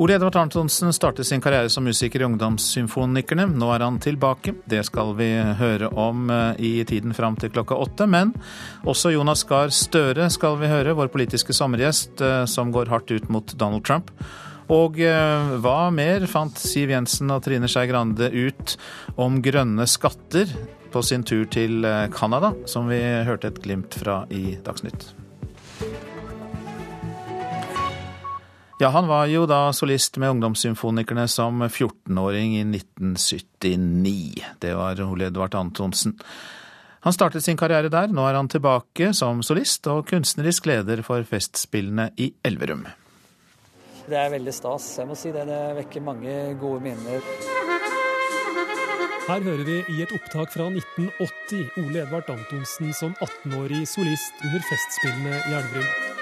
Ole Edvard Antonsen startet sin karriere som musiker i Ungdomssymfonikerne. Nå er han tilbake. Det skal vi høre om eh, i tiden fram til klokka åtte. Men også Jonas Gahr Støre skal vi høre, vår politiske sommergjest eh, som går hardt ut mot Donald Trump. Og eh, hva mer fant Siv Jensen og Trine Skei Grande ut om grønne skatter på sin tur til Canada, som vi hørte et glimt fra i Dagsnytt. Ja, han var jo da solist med Ungdomssymfonikerne som 14-åring i 1979. Det var Ole Edvard Antonsen. Han startet sin karriere der, nå er han tilbake som solist og kunstnerisk leder for Festspillene i Elverum. Det er veldig stas, jeg må si det. Det vekker mange gode minner. Her hører vi i et opptak fra 1980 Ole Edvard Antonsen som 18-årig solist under Festspillene i Elverum.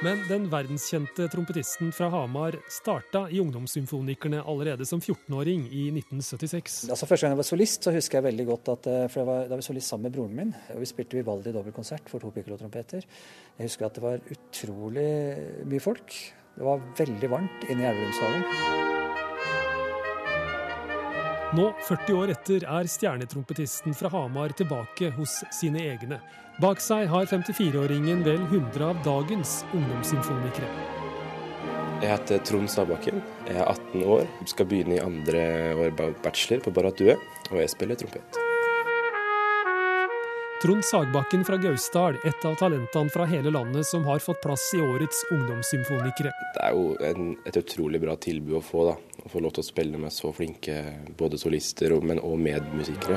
Men den verdenskjente trompetisten fra Hamar starta i Ungdomssymfonikerne allerede som 14-åring i 1976. Altså Første gang jeg var solist, så husker jeg veldig godt at for jeg var, da vi solist sammen med broren min. og Vi spilte Vivaldi dobbeltkonsert for to pikkolotrompeter. Jeg husker at det var utrolig mye folk. Det var veldig varmt inne i Elverumshallen. Nå, 40 år etter, er stjernetrompetisten fra Hamar tilbake hos sine egne. Bak seg har 54-åringen vel 100 av dagens ungdomssymfonikere. Jeg heter Trond Sabakken, jeg er 18 år, skal begynne i andre år bachelor på Barrat Due, og jeg spiller trompet. Trond Sagbakken fra Gausdal, et av talentene fra hele landet som har fått plass i årets ungdomssymfonikere. Det er jo en, et utrolig bra tilbud å få, da. Å få lov til å spille med så flinke både solister, men og medmusikere.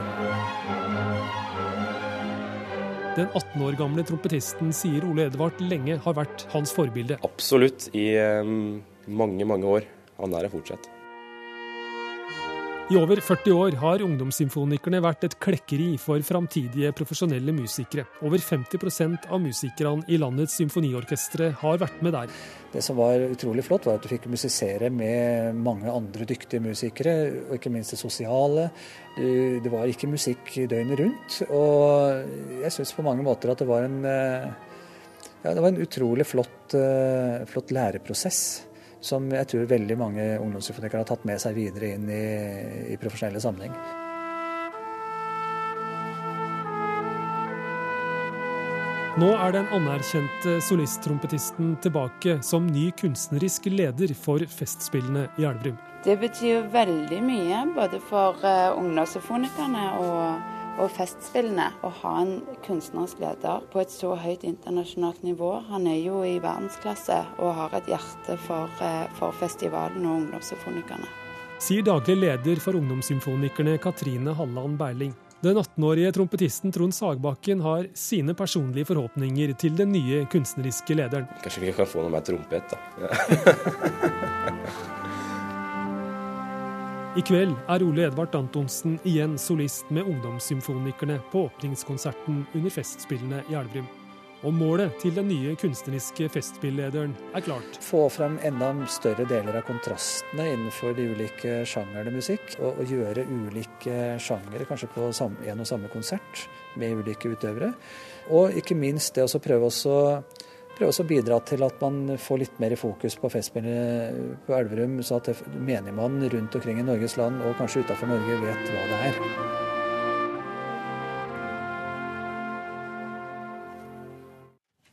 Den 18 år gamle trompetisten sier Ole Edvard lenge har vært hans forbilde. Absolutt, i um, mange, mange år. Han er det fortsatt. I over 40 år har Ungdomssymfonikerne vært et klekkeri for framtidige profesjonelle musikere. Over 50% av musikerne i landets symfoniorkestre har vært med der. Det som var utrolig flott, var at du fikk musisere med mange andre dyktige musikere, og ikke minst det sosiale. Det var ikke musikk døgnet rundt. Og jeg syns på mange måter at det var en, ja, det var en utrolig flott, eh, flott læreprosess som jeg tror veldig mange ungdomssymfonikere har tatt med seg videre inn i, i profesjonelle sammenheng. Nå er den anerkjente solisttrompetisten tilbake som ny kunstnerisk leder for Festspillene i Elverum. Det betyr veldig mye både for uh, ungdomssymfonikerne og og Festspillene å ha en kunstnerisk leder på et så høyt internasjonalt nivå. Han er jo i verdensklasse og har et hjerte for, eh, for festivalen og ungdomssymfonikerne. Sier daglig leder for Ungdomssymfonikerne Katrine Halland Berling. Den 18-årige trompetisten Trond Sagbakken har sine personlige forhåpninger til den nye kunstneriske lederen. Kanskje vi kan få noe mer trompet, da. I kveld er Ole Edvard Antonsen igjen solist med Ungdomssymfonikerne på åpningskonserten under Festspillene i Elverum. Og målet til den nye kunstneriske festspillederen er klart. Få frem enda større deler av kontrastene innenfor de ulike sjangerne musikk. Og, og gjøre ulike sjangere kanskje på en og samme konsert med ulike utøvere. Og ikke minst det å prøve også prøve å bidra til at man får litt mer fokus på Festspillene på Elverum, så at menigmann rundt omkring i Norges land, og kanskje utafor Norge, vet hva det er.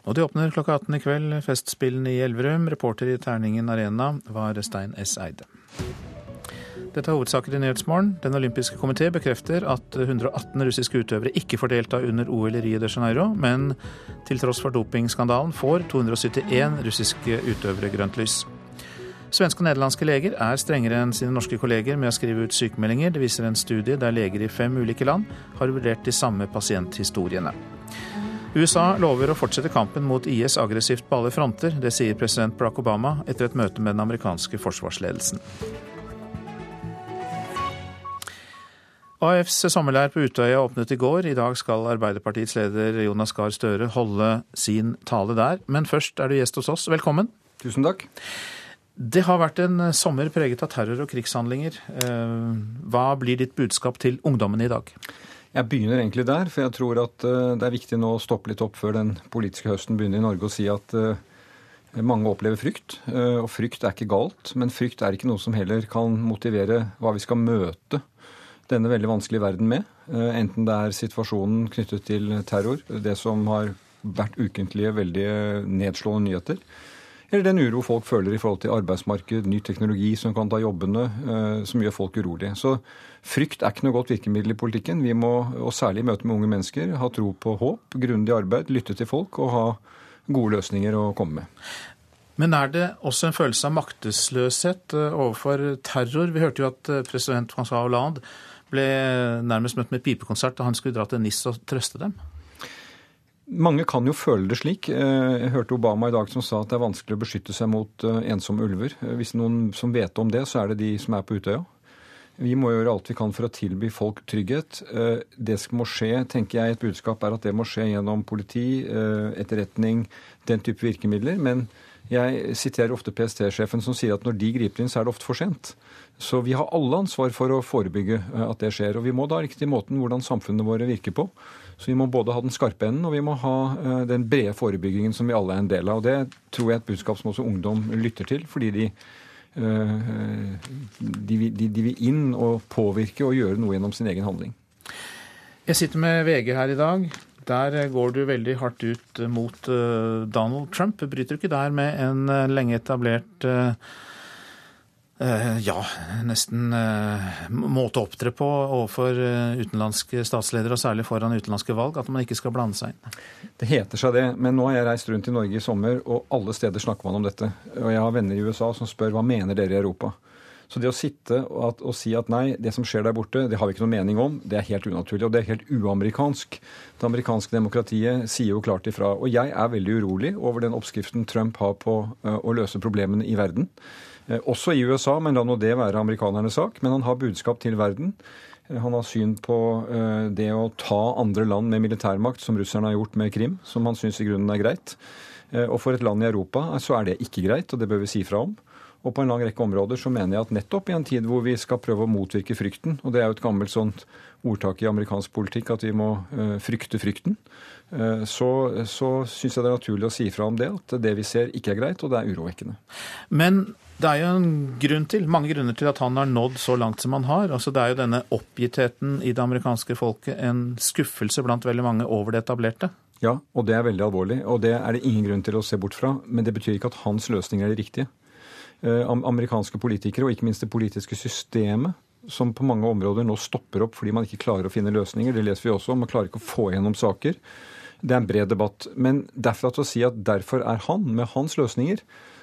Og de åpner klokka 18 i kveld, Festspillene i Elverum. Reporter i Terningen Arena var Stein S. Eide. Dette er hovedsaker i Nyhetsmorgen. Den olympiske komité bekrefter at 118 russiske utøvere ikke får delta under OL i Rio de Janeiro, men til tross for dopingskandalen får 271 russiske utøvere grønt lys. Svenske og nederlandske leger er strengere enn sine norske kolleger med å skrive ut sykemeldinger. Det viser en studie der leger i fem ulike land har vurdert de samme pasienthistoriene. USA lover å fortsette kampen mot IS aggressivt på alle fronter. Det sier president Barack Obama etter et møte med den amerikanske forsvarsledelsen. AFs sommerleir på Utøya åpnet i går. I dag skal Arbeiderpartiets leder Jonas Gahr Støre holde sin tale der. Men først er du gjest hos oss. Velkommen. Tusen takk. Det har vært en sommer preget av terror og krigshandlinger. Eh, hva blir ditt budskap til ungdommene i dag? Jeg begynner egentlig der, for jeg tror at eh, det er viktig nå å stoppe litt opp før den politiske høsten begynner i Norge og si at eh, mange opplever frykt. Og frykt er ikke galt, men frykt er ikke noe som heller kan motivere hva vi skal møte denne veldig vanskelige verden med. Eh, enten det er situasjonen knyttet til terror, det som har vært ukentlige, veldig nedslående nyheter, eller den uro folk føler i forhold til arbeidsmarked, ny teknologi som kan ta jobbene, eh, som gjør folk urolige. Så frykt er ikke noe godt virkemiddel i politikken. Vi må, og særlig i møte med unge mennesker, ha tro på håp, grundig arbeid, lytte til folk og ha gode løsninger å komme med. Men er det også en følelse av maktesløshet eh, overfor terror? Vi hørte jo at president François Hollande ble nærmest møtt med pipekonsert da han skulle dra til NIS og trøste dem? Mange kan jo føle det slik. Eh, jeg hørte Obama i dag som sa at det er vanskelig å beskytte seg mot eh, ensomme ulver. Eh, hvis noen som vet om det, så er det de som er på Utøya. Vi må gjøre alt vi kan for å tilby folk trygghet. Det som må skje, tenker jeg, et budskap er at det må skje gjennom politi, etterretning, den type virkemidler. Men jeg siterer ofte PST-sjefen som sier at når de griper inn, så er det ofte for sent. Så vi har alle ansvar for å forebygge eh, at det skjer. Og vi må da riktig måten hvordan samfunnene våre virker på. Så vi må både ha den skarpe enden og vi må ha eh, den brede forebyggingen som vi alle er en del av. Og det tror jeg er et budskap som også ungdom lytter til, fordi de, eh, de, de, de vil inn og påvirke og gjøre noe gjennom sin egen handling. Jeg sitter med VG her i dag. Der går du veldig hardt ut mot Donald Trump. Bryter du ikke der med en lenge etablert ja, nesten eh, måte å opptre på overfor eh, utenlandske statsledere, og særlig foran utenlandske valg, at man ikke skal blande seg inn? Det heter seg det, men nå har jeg reist rundt i Norge i sommer, og alle steder snakker man om dette. Og jeg har venner i USA som spør hva mener dere i Europa? Så det å sitte og, at, og, si at nei, det som skjer der borte, det har vi ikke noe mening om, det er helt unaturlig. Og det er helt uamerikansk. Det amerikanske demokratiet sier jo klart ifra. Og jeg er veldig urolig over den oppskriften Trump har på uh, å løse problemene i verden. Eh, også i USA, men la nå det være amerikanernes sak. Men han har budskap til verden. Eh, han har syn på eh, det å ta andre land med militærmakt, som russerne har gjort med Krim, som han syns i grunnen er greit. Og for et land i Europa så er det ikke greit, og det bør vi si fra om. Og på en lang rekke områder så mener jeg at nettopp i en tid hvor vi skal prøve å motvirke frykten, og det er jo et gammelt sånt ordtak i amerikansk politikk at vi må frykte frykten, så, så syns jeg det er naturlig å si fra om det, at det vi ser ikke er greit, og det er urovekkende. Men det er jo en grunn til, mange grunner til at han har nådd så langt som han har. Altså, det er jo denne oppgittheten i det amerikanske folket, en skuffelse blant veldig mange over det etablerte. Ja, og det er veldig alvorlig. Og det er det ingen grunn til å se bort fra. Men det betyr ikke at hans løsninger er de riktige. Eh, amerikanske politikere, og ikke minst det politiske systemet, som på mange områder nå stopper opp fordi man ikke klarer å finne løsninger. Det leser vi også om. Man klarer ikke å få gjennom saker. Det er en bred debatt. Men derfra til å si at derfor er han, med hans løsninger,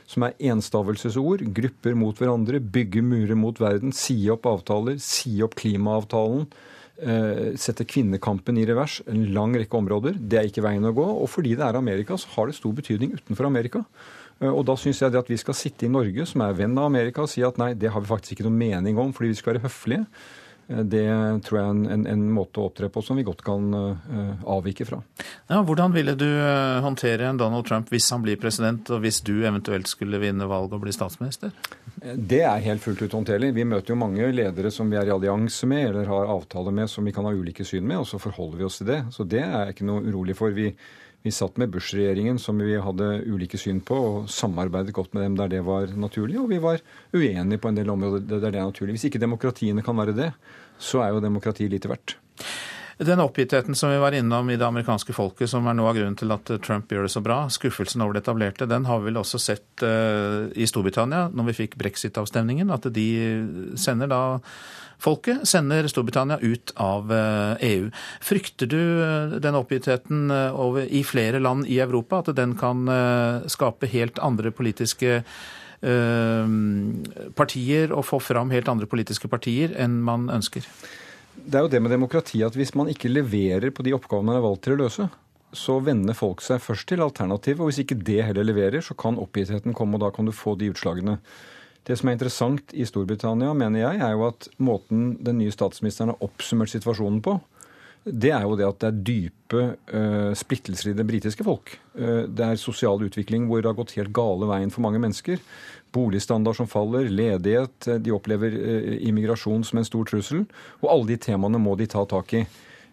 som er enstavelsesord. Grupper mot hverandre, bygge murer mot verden, si opp avtaler, si opp klimaavtalen. Eh, sette kvinnekampen i revers. En lang rekke områder. Det er ikke veien å gå. Og fordi det er Amerika, så har det stor betydning utenfor Amerika. Eh, og da syns jeg det at vi skal sitte i Norge, som er venn av Amerika, og si at nei, det har vi faktisk ikke noe mening om fordi vi skal være høflige. Eh, det tror jeg er en, en, en, måte å opptre på som vi godt kan uh, avvike fra. Ja, hvordan ville du håndtere en Donald Trump hvis han blir president, og hvis du eventuelt skulle vinne valget og bli statsminister? Det er helt fullt ut håndterlig. Vi møter jo mange ledere som vi er i allianse med eller har avtaler med som vi kan ha ulike syn med, og så forholder vi oss til det. Så det er jeg ikke noe urolig for. Vi, vi satt med Bush-regjeringen som vi hadde ulike syn på, og samarbeidet godt med dem der det var naturlig. Og vi var uenige på en del områder der det er naturlig. Hvis ikke demokratiene kan være det, så er jo demokrati lite verdt. Den oppgittheten som vi var innom i det amerikanske folket, som er noe av grunnen til at Trump gjør det så bra, skuffelsen over det etablerte, den har vi vel også sett uh, i Storbritannia når vi fikk brexit-avstemningen. At de sender da Folket sender Storbritannia ut av EU. Eh, e Frykter du den oppgittheten i flere land i Europa, at den kan skape helt andre politiske partier og få fram helt andre politiske partier enn man ønsker? Det er jo det med demokrati at hvis man ikke leverer på de oppgavene man er valgt til å løse, så vender folk seg først til alternativet. Og hvis ikke det heller leverer, så kan oppgittheten komme, og da kan du få de utslagene. Det som er interessant i Storbritannia, mener jeg, er jo at måten den nye statsministeren har oppsummert situasjonen på, det er jo det at det er dype uh, splittelser i det britiske folk. Uh, det er sosial utvikling hvor det har gått helt gale veien for mange mennesker boligstandard som faller, ledighet, de opplever uh, immigrasjon som en stor trussel. Og alle de temaene må de ta tak i.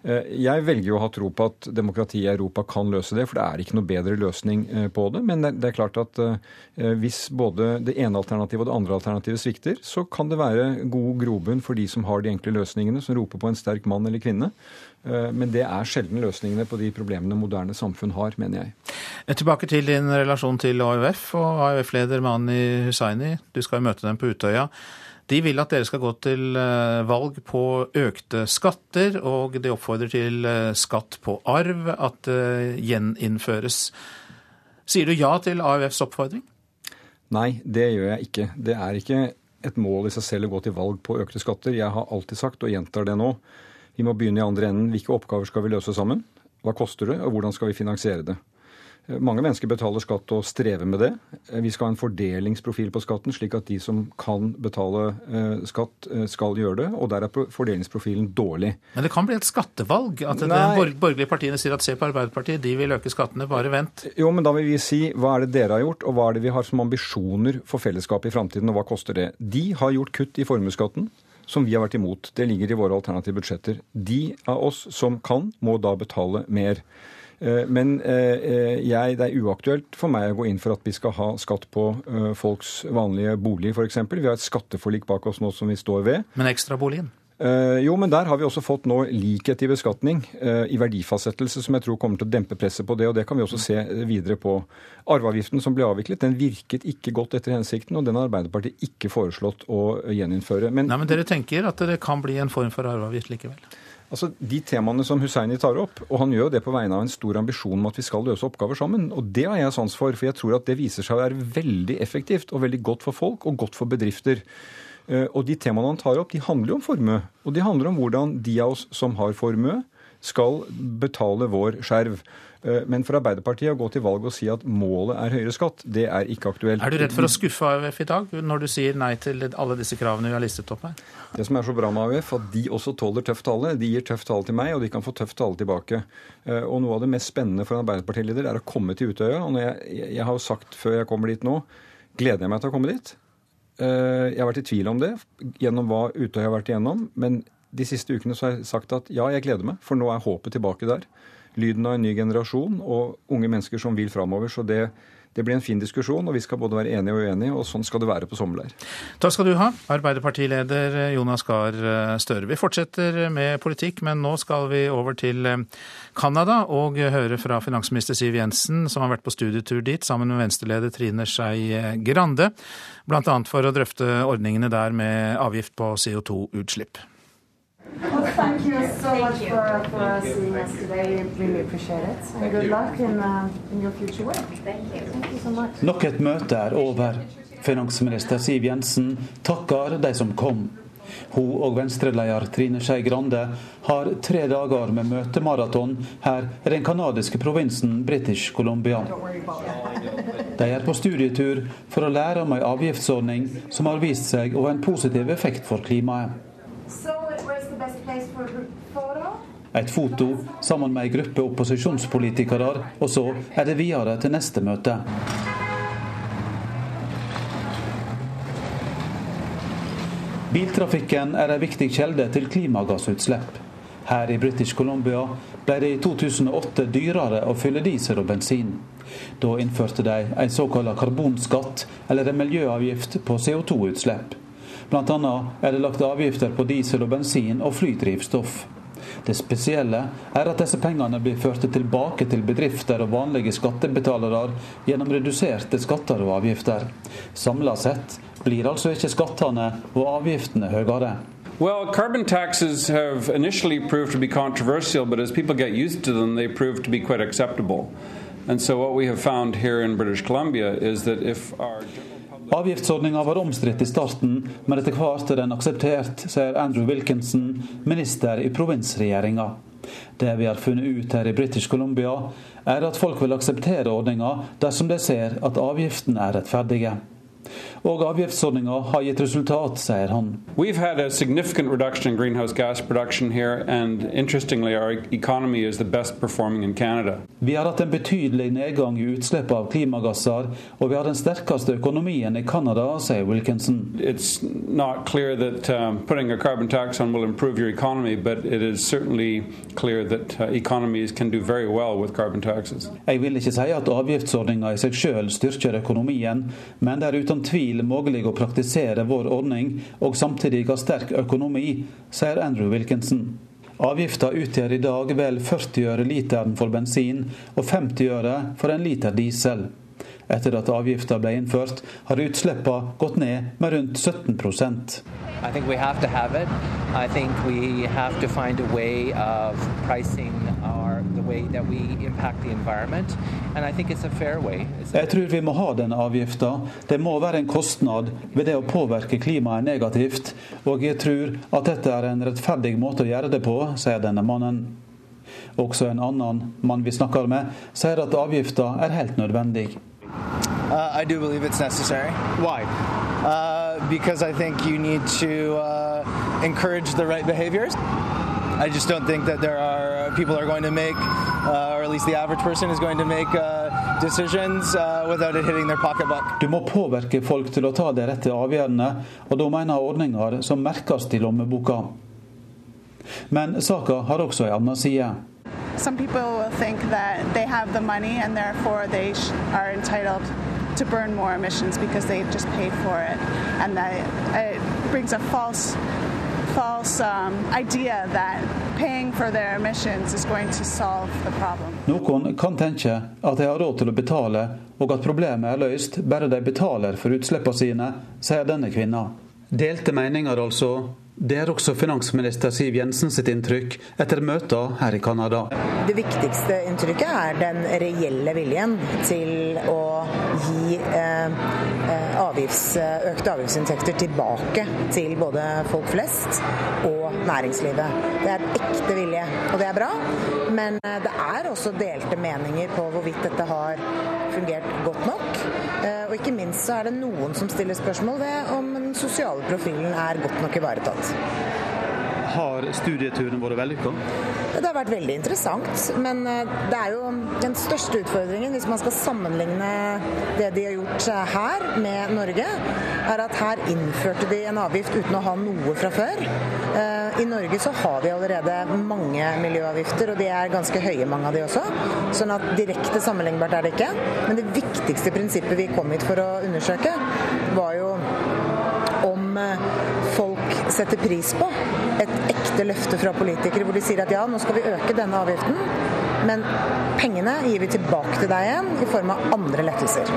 Eh, jeg velger jo å ha tro på at demokratiet i Europa kan løse det, for det er ikke noe bedre løsning eh, på det. Men det er klart at hvis både det ene alternativet og det andre alternativet svikter, så kan det være god grobunn for de som har de enkle løsningene, som roper på en sterk mann eller kvinne. Men det er sjelden løsningene på de problemene moderne samfunn har, mener jeg. Tilbake til din relasjon til AUF og AUF-leder Mani Hussaini. Du skal jo møte dem på Utøya. De vil at dere skal gå til eh, valg på økte skatter, og de oppfordrer til eh, skatt på arv, at det gjeninnføres. Sier du ja til AUFs oppfordring? Nei, det gjør jeg ikke. Det er ikke et mål i seg selv å gå til valg på økte skatter. Jeg har alltid sagt, og gjentar det nå, vi må begynne i andre enden. Hvilke oppgaver skal vi løse sammen? Hva koster det, og hvordan skal vi finansiere det? Mange mennesker betaler skatt og strever med det. Vi skal ha en fordelingsprofil på skatten, slik at de som kan betale eh, skatt, eh, skal gjøre det. Og der er fordelingsprofilen dårlig. Men det kan bli et skattevalg? At de borgerlige partiene sier at se på Arbeiderpartiet, de vil øke skattene, bare vent. Jo, men da vil vi si hva er det dere har gjort, og hva er det vi har som ambisjoner for fellesskapet i framtiden, og hva koster det? De har gjort kutt i formuesskatten som vi har vært imot. Det ligger i våre alternative budsjetter. De av oss som kan, må da betale mer. Eh, men eh, eh, jeg, det er uaktuelt for meg å gå inn for at vi skal ha skatt på folks vanlige bolig, f.eks. Vi har et skatteforlik bak oss nå som vi står ved. Men ekstraboligen? Jo, men der har vi også fått nå likhet i beskatning, i verdifastsettelse, som jeg tror kommer til å dempe presset på det. Og det kan vi også se videre på. Arveavgiften som ble avviklet, den virket ikke godt etter hensikten, og den har Arbeiderpartiet ikke foreslått å gjeninnføre. Men, Nei, men dere tenker at det kan bli en form for arveavgift likevel? Altså, De temaene som Husseini tar opp, og han gjør det på vegne av en stor ambisjon om at vi skal løse oppgaver sammen, og det har jeg sans for, for jeg tror at det viser seg å være veldig effektivt og veldig godt for folk og godt for bedrifter. Eh, og de temaene han tar opp, de handler jo om formue. Og de handler om hvordan de av oss som har formue, skal betale vår skjerv. Eh, men for Arbeiderpartiet å gå til valg og si at målet er høyere skatt, det er ikke aktuelt. Er du redd for å skuffe AUF i dag, når du sier nei til alle disse kravene vi har listet opp her? Det som er så bra med AUF, at de også tåler tøff tale. De gir tøff tale til meg, og de kan få tøff tale tilbake. Eh, og noe av det mest spennende for en Arbeiderpartileder er å komme til Utøya. Og jeg, jeg, har jo sagt før jeg kommer dit nå, gleder jeg meg til å komme dit. Eh, jeg har vært i tvil om det gjennom hva Utøya har vært igjennom. Men de siste ukene så har jeg sagt at ja, jeg gleder meg, for nå er håpet tilbake der lyden av en ny generasjon og unge mennesker som vil framover. Så det, det blir en fin diskusjon, og vi skal både være enige og uenige, og sånn skal det være på sommerleir. Takk skal du ha, Arbeiderpartileder Jonas Gahr Støre. Vi fortsetter med politikk, men nå skal vi over til Canada og høre fra finansminister Siv Jensen, som har vært på studietur dit sammen med venstreleder Trine Skei Grande, bl.a. for å drøfte ordningene der med avgift på CO2-utslipp. Well, thank you so much for, for seeing us today. Really appreciate it. And good luck in, uh, in your future work. Thank you. Thank you so much. Nok et møte er over. Finansminister Siv Jensen takker de som kom. Hun og venstreleder Trine Skei Grande har tre dager med møtemaraton her i den canadiske provinsen British Columbia. De er på studietur for å lære om en avgiftsordning som har vist seg å ha en positiv effekt for klimaet. Et foto sammen med ei gruppe opposisjonspolitikere, og så er det videre til neste møte. Biltrafikken er en viktig kjelde til klimagassutslipp. Her i British Columbia ble det i 2008 dyrere å fylle diesel og bensin. Da innførte de en såkalt karbonskatt, eller en miljøavgift på CO2-utslipp. Bl.a. er det lagt avgifter på diesel og bensin og flydrivstoff. Det spesielle er at disse pengene blir ført tilbake til bedrifter og vanlige skattebetalere gjennom reduserte skatter og avgifter. Samla sett blir altså ikke skattene og avgiftene høyere. Well, carbon taxes have initially proved to be controversial, but as people get used to them, they prove to be quite acceptable. And so, what we have found here in British Columbia is that if our Avgiftsordninga var omstridt i starten, men etter hvert er den akseptert, sier Andrew Wilkinson, minister i provinsregjeringa. Det vi har funnet ut her i British Columbia, er at folk vil akseptere ordninga dersom de ser at avgiftene er rettferdige. Og avgiftsordninga har gitt resultat, sier han. We've had a significant reduction in greenhouse gas production here, and interestingly, our economy is the best performing in Canada. Vi har hatt en betydelig nedgang i utslipp av klimagasser, og vi har den sterkeste økonomien i Canada, sier Wilkinson. It's not clear that um, putting a carbon tax on will improve your economy, but it is certainly clear that uh, economies can do very well with carbon taxes. Jeg vil ikke si at avgiftsordninga i seg sjøl styrker økonomien, men det er uten tvil mulig å praktisere vår ordning og samtidig ha sterk økonomi, sier Andrew Wilkinson. Avgifta utgjør i dag vel 40 øre literen for bensin og 50 øre for en liter diesel. Etter at avgifta ble innført, har utslippene gått ned med rundt 17 I think we have to have it. I think we have to find a way of pricing our, the way that we impact the environment. And I think it's a fair way. It's a Jeg tror vi må ha denne avgifta. Det må være en kostnad ved det å påvirke klimaet negativt, og jeg tror at dette er en rettferdig måte å gjøre det på, sier denne mannen. Også en annen mann vi snakker med, sier at avgifta er helt nødvendig. Uh, I do believe it's necessary. Why? Uh, because I think you need to uh, encourage the right behaviors. I just don't think that there are people are going to make, uh, or at least the average person is going to make uh, decisions uh, without it hitting their pocketbook. Du må påvirke folk til å ta de rette avgjørelsene, og da mener ordninger som merkes i lommeboka. Men saka har også en annen side. Some people think that they have the money and therefore they are entitled to burn more emissions because they just paid for it, and that it brings a false, false um, idea that paying for their emissions is going to solve the problem. Noen kan tenke at de har råd til å betale, og at problemet er løst bare de betaler for utslippene sine, sier denne kvinna. Delte meninger altså. Det er også finansminister Siv Jensen sitt inntrykk etter møter her i Canada. Det viktigste inntrykket er den reelle viljen til å gi eh, avgifts, økte avgiftsinntekter tilbake til både folk flest og næringslivet. Det er ekte vilje, og det er bra. Men eh, det er også delte meninger på hvorvidt dette har fungert godt nok. Eh, Og ikke minst så er det noen som stiller spørsmål ved om den sosiale profilen er godt nok ivaretatt. Har studieturen vært vellykka? Det har vært veldig interessant, men eh, det er jo den største utfordringen hvis man skal sammenligne det de har gjort her med Norge, er at her innførte de en avgift uten å ha noe fra før. Eh, I Norge så har vi allerede mange miljøavgifter, og de er ganske høye, mange av de også. Sånn at direkte sammenlignbart er det ikke. Men det viktigste prinsippet vi kom hit for å undersøke, var jo om eh, folk setter pris på et løfter løfte fra politikere hvor de sier at ja, nå skal vi øke denne avgiften, men pengene gir vi tilbake til deg igjen i form av andre lettelser.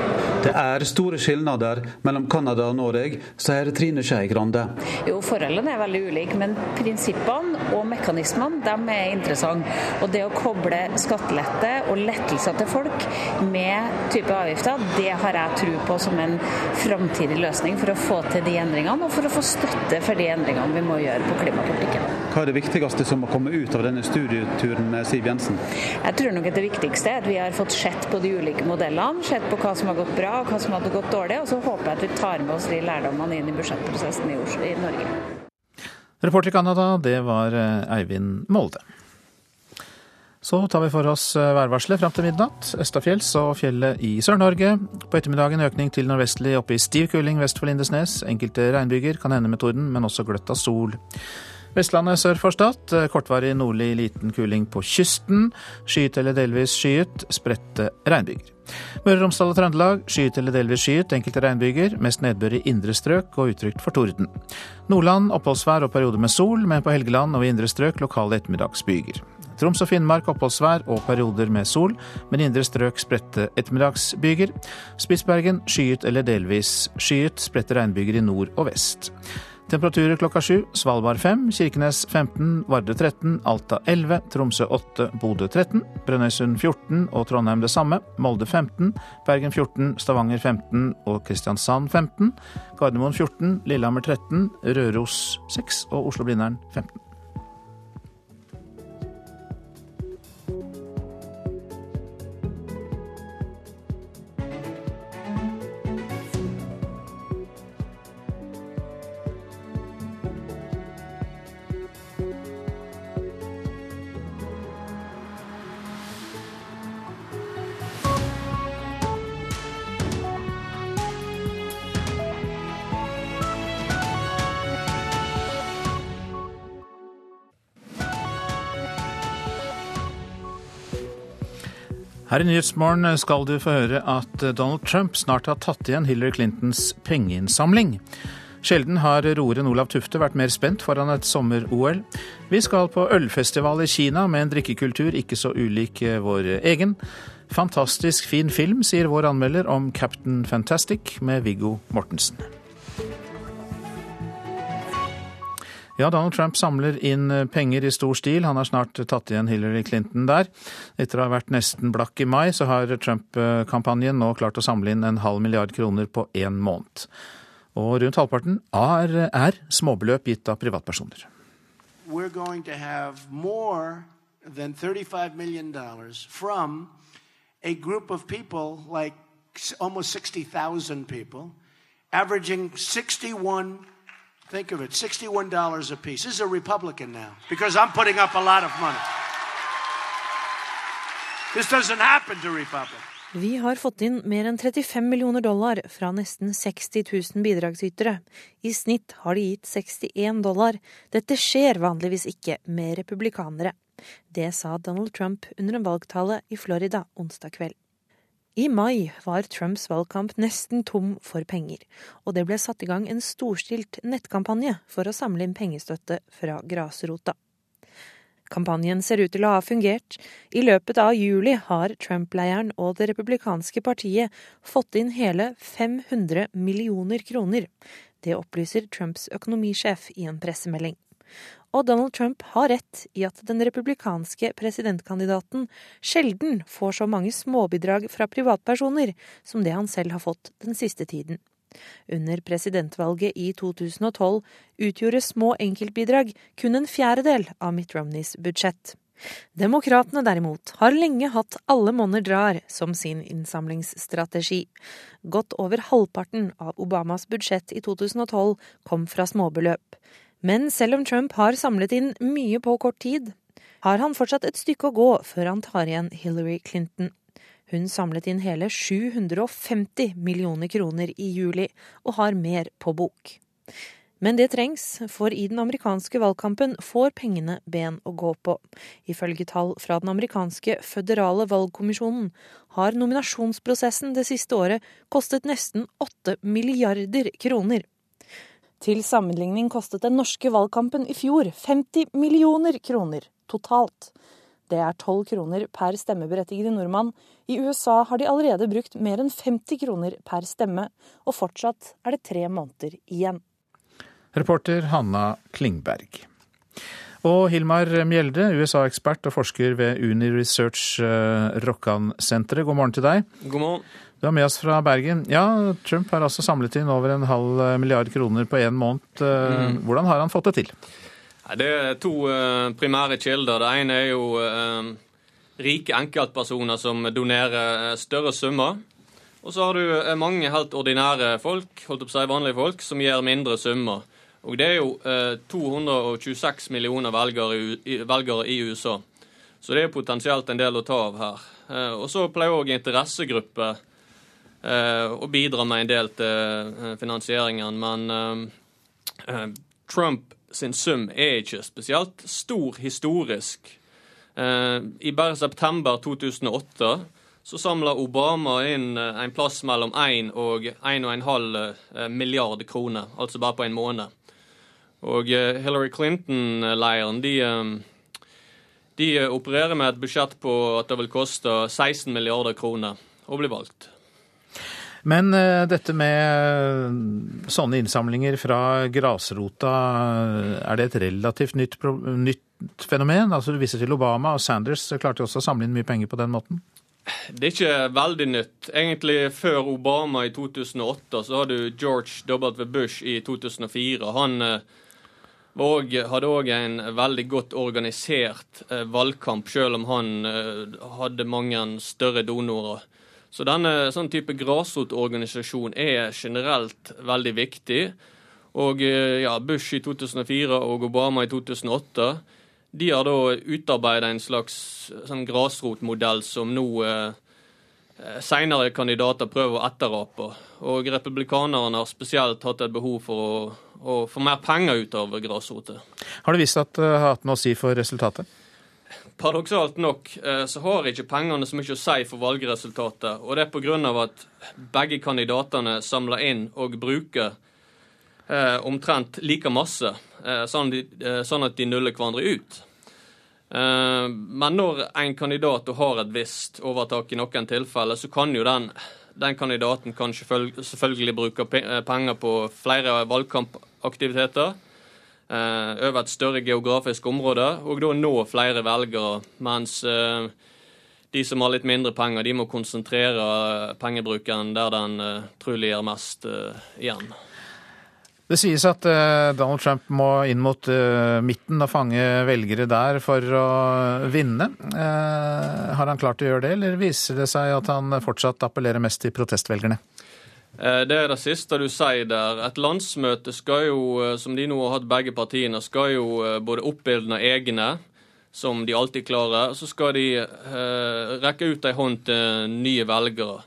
Det er store skilnader mellom Canada og Norge, sier Trine Skei Grande. Jo, forholdene er veldig ulike, men prinsippene og mekanismene de er interessante. Og det å koble skattelette og lettelser til folk med type avgifter, det har jeg tro på som en framtidig løsning for å få til de endringene, og for å få støtte for de endringene vi må gjøre på klimapolitikken. Hva er det viktigste som må komme ut av denne studieturen med Siv Jensen? Jeg tror nok at det viktigste er at vi har fått sett på de ulike modellene, sett på hva som har gått bra og hva som hadde gått dårlig, og så håper jeg at vi tar med oss de lærdommene inn i budsjettprosessen i, Oslo, i Norge. Reporter i Canada, det var eh, Eivind Molde. Så tar vi for oss eh, værvarselet fram til midnatt. Østafjells og fjellet i Sør-Norge. På ettermiddagen økning til nordvestlig oppe i stiv kuling vest for Lindesnes. Enkelte regnbyger kan hende med torden, men også gløtt av sol. Vestlandet sør for Stad. Kortvarig nordlig liten kuling på kysten. Skyet eller delvis skyet. Spredte regnbyger. Møre og Romsdal og Trøndelag skyet eller delvis skyet, enkelte regnbyger. Mest nedbør i indre strøk og utrygt for torden. Nordland oppholdsvær og perioder med sol, men på Helgeland og i indre strøk lokale ettermiddagsbyger. Troms og Finnmark oppholdsvær og perioder med sol, men indre strøk spredte ettermiddagsbyger. Spitsbergen skyet eller delvis skyet, spredte regnbyger i nord og vest. Temperaturer klokka sju. Svalbard 5, Kirkenes 15, Vardø 13, Alta 11, Tromsø 8, Bodø 13, Brønnøysund 14 og Trondheim det samme. Molde 15, Bergen 14, Stavanger 15 og Kristiansand 15. Gardermoen 14, Lillehammer 13, Røros 6 og Oslo-Blindern 15. Her i Nyhetsmorgen skal du få høre at Donald Trump snart har tatt igjen Hillary Clintons pengeinnsamling. Sjelden har roeren Olav Tufte vært mer spent foran et sommer-OL. Vi skal på ølfestival i Kina med en drikkekultur ikke så ulik vår egen. Fantastisk fin film, sier vår anmelder om Captain Fantastic med Viggo Mortensen. Ja, Donald Trump samler inn eh, penger i stor stil. Han har snart tatt igjen Hillary Clinton der. Etter å ha vært nesten blakk i mai, så har Trump-kampanjen nå klart å samle inn en halv milliard kroner på én måned. Og rundt halvparten er, er småbeløp gitt av privatpersoner. We're going to have more than $35 million from a group of people, like almost 60,000 people, averaging 61 Think of it, $61 a piece. This is a Republican now because I'm putting up a lot of money. This doesn't happen to Republicans. Vi har fått inn mer enn 35 millioner dollar fra nesten 60 000 bidragsytere. I snitt har de gitt 61 dollar. Dette skjer vanligvis ikke med republikanere. Det sa Donald Trump under en valgtale i Florida onsdag kveld. I mai var Trumps valgkamp nesten tom for penger, og det ble satt i gang en storstilt nettkampanje for å samle inn pengestøtte fra grasrota. Kampanjen ser ut til å ha fungert. I løpet av juli har Trump-leiren og det republikanske partiet fått inn hele 500 millioner kroner. Det opplyser Trumps økonomisjef i en pressemelding. Og Donald Trump har rett i at den republikanske presidentkandidaten sjelden får så mange småbidrag fra privatpersoner som det han selv har fått den siste tiden. Under presidentvalget i 2012 utgjorde små enkeltbidrag kun en fjerdedel av Mitt Romneys budsjett. Demokratene derimot har lenge hatt alle monner drar som sin innsamlingsstrategi. Godt over halvparten av Obamas budsjett i 2012 kom fra småbeløp. Men selv om Trump har samlet inn mye på kort tid, har han fortsatt et stykke å gå før han tar igjen Hillary Clinton. Hun samlet inn hele 750 millioner kroner i juli, og har mer på bok. Men det trengs, for i den amerikanske valgkampen får pengene ben å gå på. Ifølge tall fra den amerikanske føderale valgkommisjonen har nominasjonsprosessen det siste året kostet nesten 8 milliarder kroner. Til sammenligning kostet den norske valgkampen i fjor 50 millioner kroner totalt. Det er 12 kroner per stemmeberettigede nordmann. I USA har de allerede brukt mer enn 50 kroner per stemme, og fortsatt er det tre måneder igjen. Reporter Hanna Klingberg. Og Hilmar Mjelde, USA-ekspert og forsker ved Uni Research eh, Rokkan-senteret. God morgen til deg. God morgen. Du er med oss fra Bergen. Ja, Trump har altså samlet inn over en halv eh, milliard kroner på én måned. Eh, mm. Hvordan har han fått det til? Det er to eh, primære kilder. Det ene er jo rike enkeltpersoner som donerer større summer. Og så har du mange helt ordinære folk, holdt opp å si vanlige folk, som gir mindre summer. Og det er jo 226 millioner velgere i, USA. Så det er potensielt en del å ta av her. Og så pleier òg interessegrupper og bidra med en del til eh, finansieringen. Men eh, Trump sin sum er ikke spesielt stor historisk. Eh, I bare september 2008 så samla Obama inn eh, en plass mellom 1 og 1,5 milliard kroner, altså bare på en måned. Og Hillary Clinton-leiren, de, de opererer med et budsjett på at det vil koste 16 milliarder kroner å bli valgt. Men uh, dette med sånne innsamlinger fra grasrota, er det et relativt nytt, nytt fenomen? Altså Du viser til Obama, og Sanders klarte også å samle inn mye penger på den måten? Det er ikke veldig nytt. Egentlig før Obama i 2008, så har du George W. Bush i 2004. Han og hadde òg en veldig godt organisert eh, valgkamp, selv om han eh, hadde mange større donorer. Så denne sånn type grasrotorganisasjon er generelt veldig viktig. Og eh, ja, Bush i 2004 og Obama i 2008 de har da utarbeida en slags sånn grasrotmodell som nå eh, eh senere kandidater prøver å etterape. Og republikanerne har spesielt hatt et behov for å, å få mer penger ut av grasrotet. Har det vist at det har hatt noe å si for resultatet? Paradoksalt nok eh, så har ikke pengene så mye å si for valgresultatet. Og det er pga. at begge kandidatene samler inn og bruker eh, omtrent like masse, eh, sånn, de, eh, sånn, at de nuller hverandre ut. Eh, men når en kandidat har et visst overtak i noen tilfeller, så kan jo den, den kandidaten kan selvfølgelig bruke eh, penger på flere valgkampaktiviteter. Eh, over et større geografisk område, og da nå flere velgere. Mens eh, de som har litt mindre penger, de må konsentrere pengebruken der den trolig gjør mest igjen. Det sies at Donald Trump må inn mot midten og fange velgere der for å vinne. har han klart å gjøre det, eller viser det seg at han fortsatt appellerer mest til protestvelgerne? Eh, det er det siste du sier der. Et landsmøte skal jo, eh, som de nå har hatt begge partiene, skal jo eh, både oppildne egne, som de alltid klarer, og så skal de eh, rekke ut ei hånd til nye velgere.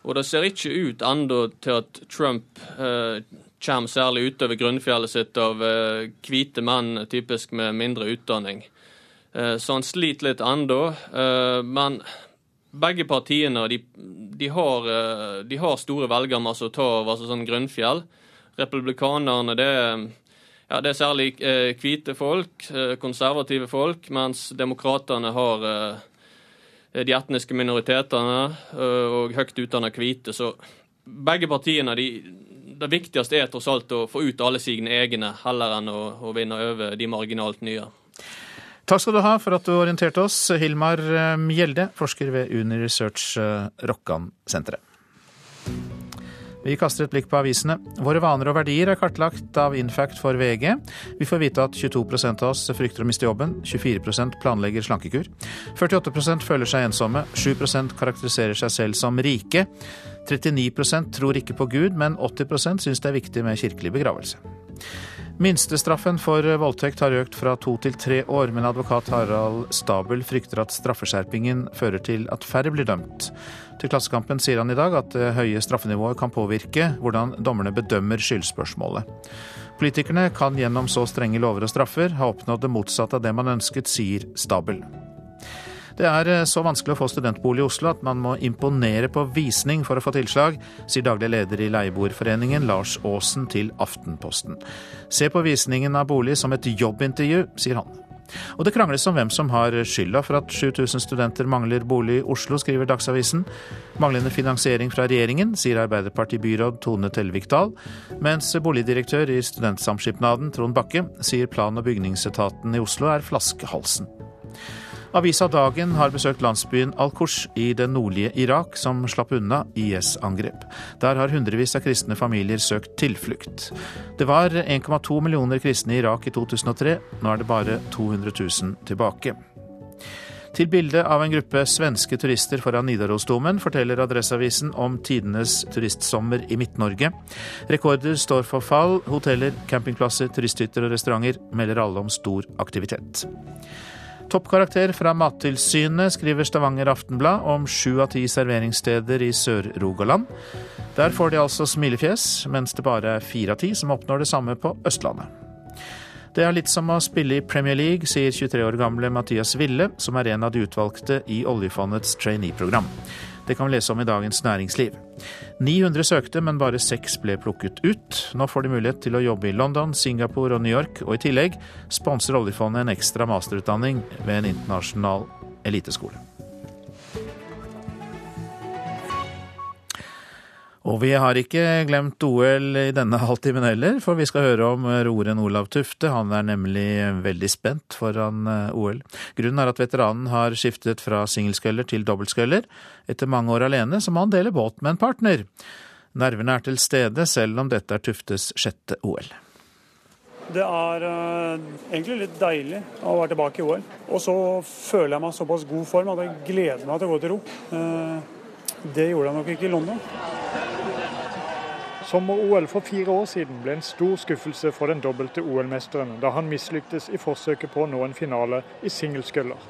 Og det ser ikke ut ennå til at Trump eh, kommer særlig utover grunnfjellet sitt av hvite menn, typisk med mindre utdanning. Eh, så han sliter litt ennå. men begge partiene de, de, har, eh, de har, store velgermasser å ta av, altså sånn grunnfjell. Republikanerne det, ja, det er særlig eh, hvite folk, eh, konservative folk, mens demokratene har de etniske minoritetene og høyt utdanna hvite. Så begge partiene de, Det viktigste er tross alt å få ut alle sine egne, heller enn å, å vinne over de marginalt nye. Takk skal du ha for at du orienterte oss, Hilmar eh, Mjelde, forsker ved Uni Research eh, Rokkan-senteret. Vi kaster et blikk på avisene. Våre vaner og verdier er kartlagt av Infact for VG. Vi får vite at 22% av oss frykter å miste jobben, 24% planlegger slankekur, 48% føler seg ensomme, 7% karakteriserer seg selv som rike, 39% tror ikke på Gud, men 80% syns det er viktig med kirkelig begravelse. Minstestraffen for voldtekt har økt fra to til tre år, men advokat Harald Stabel frykter at straffeskjerpingen fører til at færre blir dømt. Til Klassekampen sier han i dag at det høye straffenivået kan påvirke hvordan dommerne bedømmer skyldspørsmålet. Politikerne kan gjennom så strenge lover og straffer ha oppnådd det motsatte av det man ønsket, sier Stabel. Det er eh, så vanskelig å få studentbolig i Oslo at man må imponere på visning for å få tilslag, sier daglig leder i Leieboerforeningen Lars Aasen til Aftenposten. Se på visningen av bolig som et jobbintervju, sier han. Og det krangles om hvem som har skylda for at 7000 studenter mangler bolig i Oslo, skriver Dagsavisen. Manglende finansiering fra regjeringen, sier Arbeiderparti-byråd Tone Telvikdal. Mens boligdirektør i Studentsamskipnaden, Trond Bakke, sier plan- og bygningsetaten i Oslo er flaskehalsen. Avisa Dagen har besøkt landsbyen Al-Kush i det nordlige Irak, som slapp unna IS-angrep. Der har hundrevis av kristne familier søkt tilflukt. Det var 1,2 millioner kristne i Irak i 2003, nå er det bare 200 000 tilbake. Til bildet av en gruppe svenske turister foran Nidarosdomen forteller Adresseavisen om tidenes turistsommer i Midt-Norge. Rekorder står for fall. Hoteller, campingplasser, turisthytter og restauranter melder alle om stor aktivitet. Toppkarakter fra Mattilsynet, skriver Stavanger Aftenblad om sju av ti serveringssteder i Sør-Rogaland. Der får de altså smilefjes, mens det bare er fire av ti som oppnår det samme på Østlandet. Det er litt som å spille i Premier League, sier 23 år gamle Mathias Ville, som er en av de utvalgte i oljefondets trainee-program. Det kan vi lese om i Dagens Næringsliv. 900 søkte, men bare seks ble plukket ut. Nå får de mulighet til å jobbe i London, Singapore og New York, og i tillegg sponser oljefondet en ekstra masterutdanning ved en internasjonal eliteskole. Og vi har ikke glemt OL i denne halvtimen heller, for vi skal høre om roeren Olav Tufte. Han er nemlig veldig spent foran eh, OL. Grunnen er at veteranen har skiftet fra singelsculler til dobbeltskøller. Etter mange år alene så må han dele båt med en partner. Nervene er til stede, selv om dette er Tuftes sjette OL. Det er uh, egentlig litt deilig å være tilbake i OL. Og så føler jeg meg såpass god form at jeg gleder meg til å gå til ro. Det gjorde jeg nok ikke i London. Sommer-OL for fire år siden ble en stor skuffelse for den dobbelte OL-mesteren da han mislyktes i forsøket på å nå en finale i singelsculler.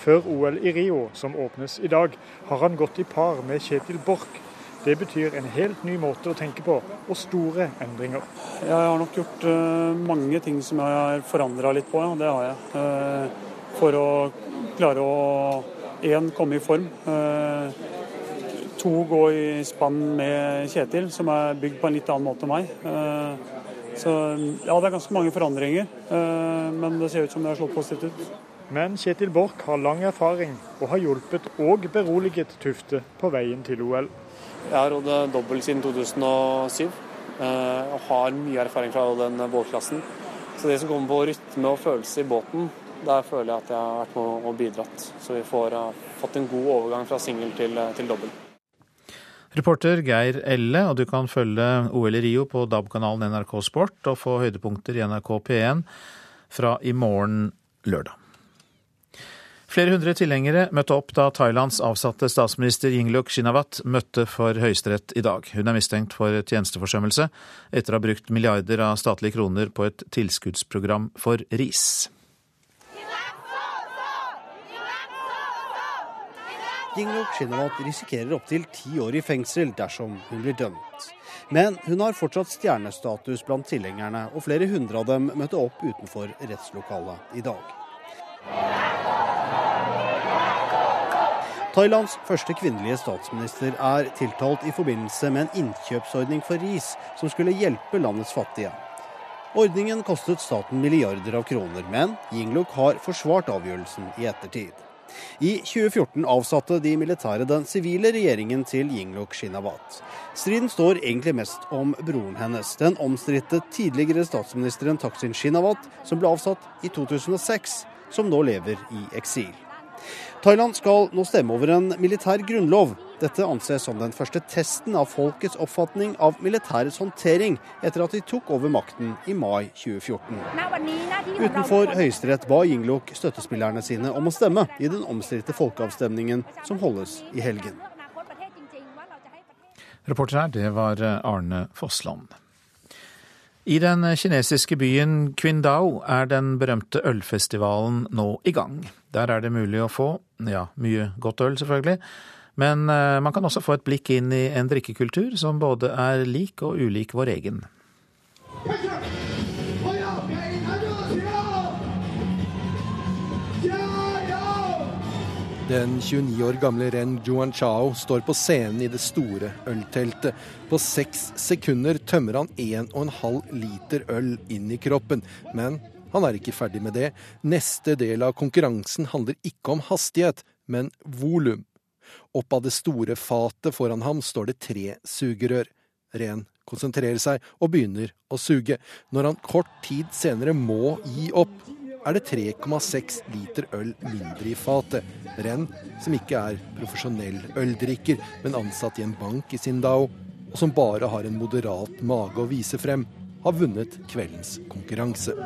Før OL i Rio, som åpnes i dag, har han gått i par med Kjetil Borch. Det betyr en helt ny måte å tenke på, og store endringer. Jeg har nok gjort uh, mange ting som jeg har forandra litt på, ja. Det har jeg. Uh, for å klare å én komme i form. Uh, to gå i spann med Kjetil, som er bygd på en litt annen måte enn meg. Eh, så ja, det er ganske mange forandringer, eh, men det ser ut som det har slått positivt ut. Men Kjetil Borch har lang erfaring og har hjulpet og beroliget Tufte på veien til OL. Jeg har rådd dobbelt siden 2007 eh, og har mye erfaring fra den båtklassen. Så det som kommer på rytme og følelse i båten, der føler jeg at jeg har vært med og bidratt. Så vi får fått en god overgang fra singel til, til dobbel. Reporter Geir Elle, og du kan følge OL i Rio på DAB-kanalen NRK Sport og få høydepunkter i NRK P1 fra i morgen lørdag. Flere hundre tilhengere møtte opp da Thailands avsatte statsminister Yingluck Shinawat møtte for Høyesterett i dag. Hun er mistenkt for tjenesteforsømmelse etter å ha brukt milliarder av statlige kroner på et tilskuddsprogram for ris. Yingluck Shinawat risikerer opptil ti år i fengsel dersom hun blir dømt. Men hun har fortsatt stjernestatus blant tilhengerne, og flere hundre av dem møtte opp utenfor rettslokalet i dag. Thailands første kvinnelige statsminister er tiltalt i forbindelse med en innkjøpsordning for ris som skulle hjelpe landets fattige. Ordningen kostet staten milliarder av kroner, men Yingluck har forsvart avgjørelsen i ettertid. I 2014 avsatte de militære den sivile regjeringen til Yingluck Shinawat. Striden står egentlig mest om broren hennes, den omstridte tidligere statsministeren Taksin Shinawat, som ble avsatt i 2006, som nå lever i eksil. Thailand skal nå stemme over en militær grunnlov. Dette anses som den første testen av folkets oppfatning av militærets håndtering etter at de tok over makten i mai 2014. Utenfor Høyesterett ba Yingluk støttespillerne sine om å stemme i den omstridte folkeavstemningen som holdes i helgen. Reporter her, det var Arne Fossland. I den kinesiske byen Qingdao er den berømte ølfestivalen nå i gang. Der er det mulig å få, ja, mye godt øl selvfølgelig, men eh, man kan også få et blikk inn i en drikkekultur som både er lik og ulik vår egen. Den 29 år gamle Ren Juanchao står på scenen i det store ølteltet. På seks sekunder tømmer han 1,5 liter øl inn i kroppen. Men han er ikke ferdig med det. Neste del av konkurransen handler ikke om hastighet, men volum. Opp av det store fatet foran ham står det tre sugerør. Ren konsentrerer seg og begynner å suge. Når han kort tid senere må gi opp, er det 3,6 liter øl mindre i fatet. Ren, som ikke er profesjonell øldrikker, men ansatt i en bank i Sindao, og som bare har en moderat mage å vise frem, har vunnet kveldens konkurranse.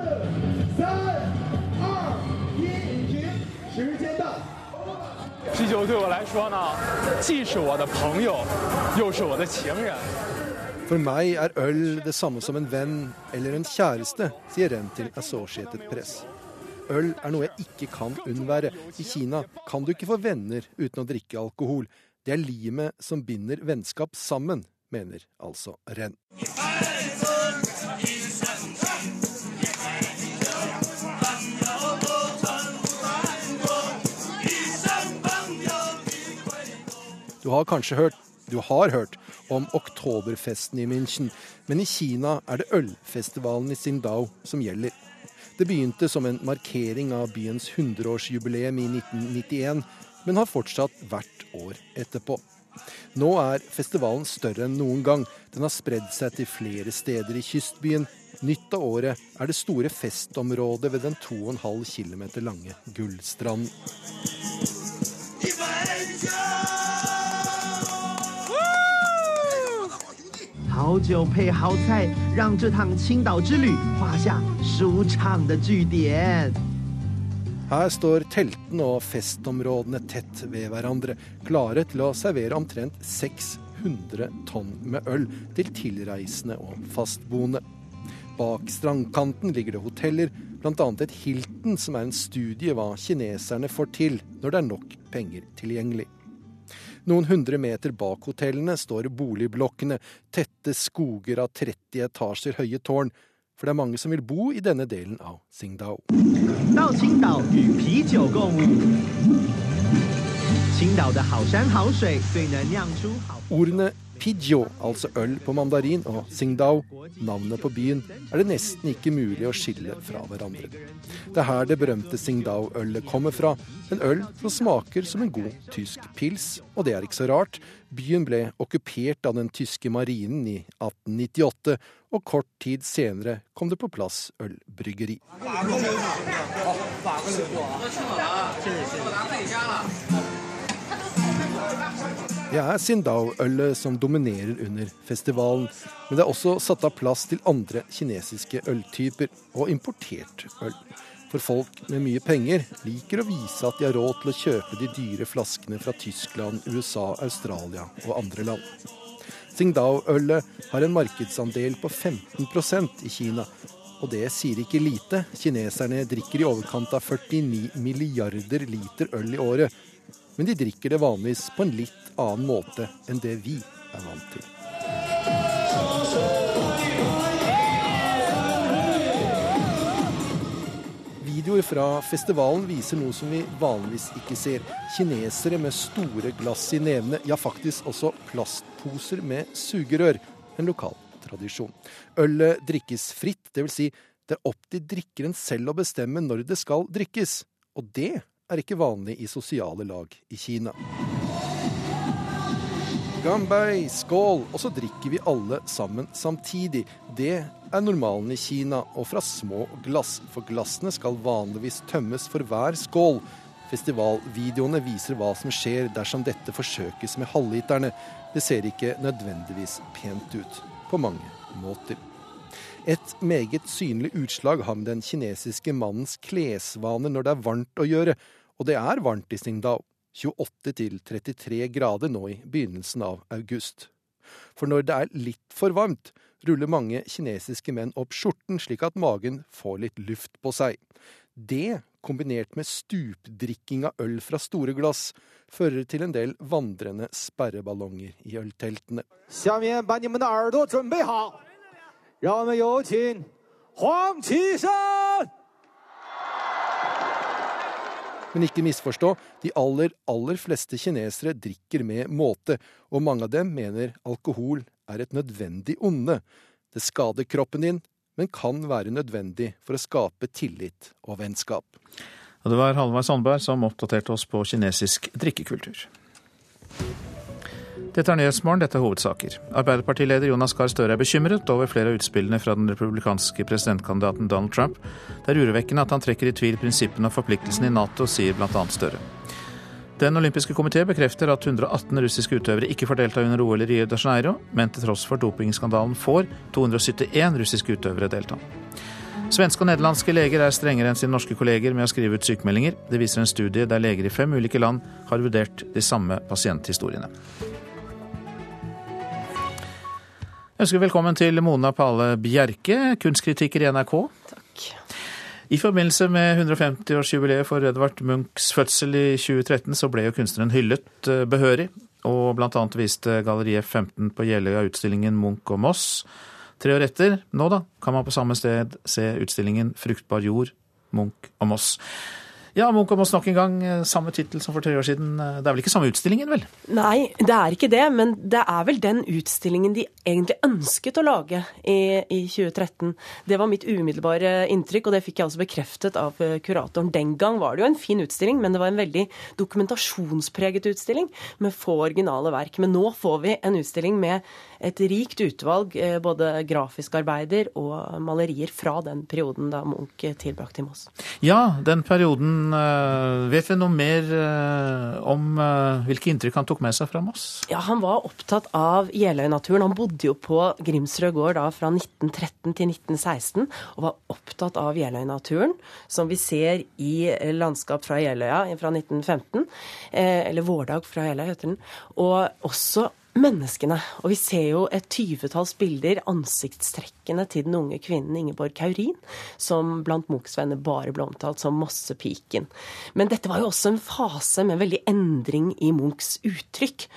For meg er øl det samme som en venn eller en kjæreste, sier Ren til Associated Press. Øl er noe jeg ikke kan unnvære. I Kina kan du ikke få venner uten å drikke alkohol. Det er limet som binder vennskap sammen, mener altså Ren. Du har kanskje hørt du har hørt om oktoberfesten i München, men i Kina er det ølfestivalen i Tsingdao som gjelder. Det begynte som en markering av byens 100-årsjubileum i 1991, men har fortsatt hvert år etterpå. Nå er festivalen større enn noen gang. Den har spredd seg til flere steder i kystbyen. Nytt av året er det store festområdet ved den 2,5 km lange Gullstranden. 好酒配好菜，让这趟青岛之旅画下舒畅的句点。 Her står teltene og festområdene tett ved hverandre, klare til å servere omtrent 600 tonn med øl til tilreisende og fastboende. Bak strandkanten ligger det hoteller, bl.a. et Hilton, som er en studie hva kineserne får til når det er nok penger tilgjengelig. Noen hundre meter bak hotellene står boligblokkene, tette skoger av 30 etasjer høye tårn. For det er mange som vil bo i denne delen av Qingdao. Ordene pijo, altså øl på mandarin, og Tsingdao, navnet på byen, er det nesten ikke mulig å skille fra hverandre. Det er her det berømte Tsingdao-ølet kommer fra. En øl som smaker som en god tysk pils. Og det er ikke så rart. Byen ble okkupert av den tyske marinen i 1898, og kort tid senere kom det på plass ølbryggeri. Det er Sindao-ølet som dominerer under festivalen, men det er også satt av plass til andre kinesiske øltyper og importert øl. For folk med mye penger liker å vise at de har råd til å kjøpe de dyre flaskene fra Tyskland, USA, Australia og andre land. Singdao-ølet har en markedsandel på 15% i Kina. Og det sier ikke lite. Kineserne drikker i overkant av 49 milliarder liter øl i året. Men de drikker det vanligvis på en litt annen måte enn det vi er vant til. Videoer fra festivalen viser noe som vi vanligvis ikke ser. Kinesere med store glass i nevene, ja faktisk også plastposer med sugerør. En lokal tradisjon. Ølet drikkes fritt, dvs. Si det er opp til drikkeren selv å bestemme når det skal drikkes. Og det er ikke vanlig i sosiale lag i Kina. Ganbei, skål! Og så drikker vi alle sammen samtidig. Det er normalen i Kina, og fra små glass, for glassene skal vanligvis tømmes for hver skål. Festivalvideoene viser hva som skjer dersom dette forsøkes med halvliterne. Det ser ikke nødvendigvis pent ut, på mange måter. Et meget synlig utslag har med den kinesiske mannens klesvaner når det er varmt å gjøre, og det er varmt i Tsingdao. 28 33 grader nå i begynnelsen av august. For når det er litt for varmt, ruller mange kinesiske menn opp skjorten slik at magen får litt luft på seg. Det, kombinert med stupdrikking av øl fra store glass, fører til en del vandrende sperreballonger i ølteltene. 下面把你们的耳朵准备好， 让我们有请黄绮珊。 Men ikke misforstå, de aller, aller fleste kinesere drikker med måte, og mange av dem mener alkohol er et nødvendig onde. Det skader kroppen din, men kan være nødvendig for å skape tillit og vennskap. Og det var Halvard Sandberg som oppdaterte oss på kinesisk drikkekultur. Dette er Nyhetsmorgen, dette er hovedsaker. Arbeiderpartileder Jonas Gahr Støre er bekymret over flere av utspillene fra den republikanske presidentkandidaten Donald Trump. Det er urovekkende at han trekker i tvil prinsippene og forpliktelsene i Nato, sier bl.a. Støre. Den olympiske komité bekrefter at 118 russiske utøvere ikke får delta under OL i Rio de Janeiro, men til tross for dopingskandalen får 271 russiske utøvere delta. Svenske og nederlandske leger er strengere enn sine norske kolleger med å skrive ut sykemeldinger. Det viser en studie der leger i fem ulike land har vurdert de samme pasienthistoriene. Jeg ønsker velkommen til Mona Pale Bjerke, kunstkritiker i NRK. Takk. I forbindelse med 150-årsjubileet for Edvard Munchs fødsel i 2013, så ble jo kunstneren hyllet eh, behørig, og blant annet viste Galleriet 15 på Jeløya utstillingen Munch og Moss. Tre år etter, nå da, kan man på samme sted se utstillingen Fruktbar jord, Munch og Moss. Ja, Munch og Moss nok en gang, eh, samme tittel som for tre år siden. Eh, det er vel ikke samme utstillingen, vel? Nei, det er ikke det. Men det er vel den utstillingen de egentlig ønsket å lage i, i 2013. Det var mitt umiddelbare inntrykk, og det fikk jeg også bekreftet av eh, kuratoren. Den gang var det jo en fin utstilling, men det var en veldig dokumentasjonspreget utstilling med få originale verk. Men nå får vi en utstilling med et rikt utvalg, både grafiske arbeider og malerier fra den perioden da Munch tilbrakte i Moss. Ja, den perioden Eh, vet vi noe mer eh, om eh, hvilke inntrykk han tok med seg fra Moss? Ja, Han var opptatt av Jeløy-naturen. Han bodde jo på Grimsrød gård da fra 1913 til 1916 og var opptatt av Jeløy-naturen, som vi ser i Landskap fra Jeløya fra 1915. Eller Vårdag fra Jeløya heter den. Og også menneskene. Og vi ser jo et tyvetalls bilder, ansiktstrekkene til den unge kvinnen Ingeborg Kaurin, som blant Munchs venner bare ble omtalt som massepiken. Men dette var jo også en fase med veldig endring i Munchs uttrykk.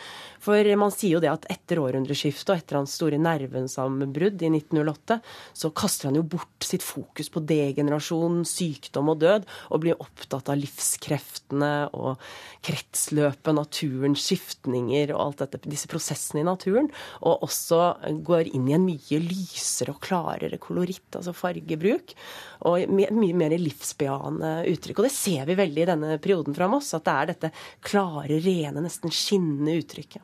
For man sier jo det at etter århundreskiftet og etter hans store nervesammenbrudd i 1908, så kaster han jo bort sitt fokus på degenerasjon, sykdom og død, og blir opptatt av livskreftene og kretsløpet, naturens skiftninger og alt dette, disse prosessene i naturen. Og også går inn i en mye lysere og klarere koloritt, altså fargebruk. Og mye mer livsbejaende uttrykk. Og det ser vi veldig i denne perioden fra Moss, at det er dette klare, rene, nesten skinnende uttrykket.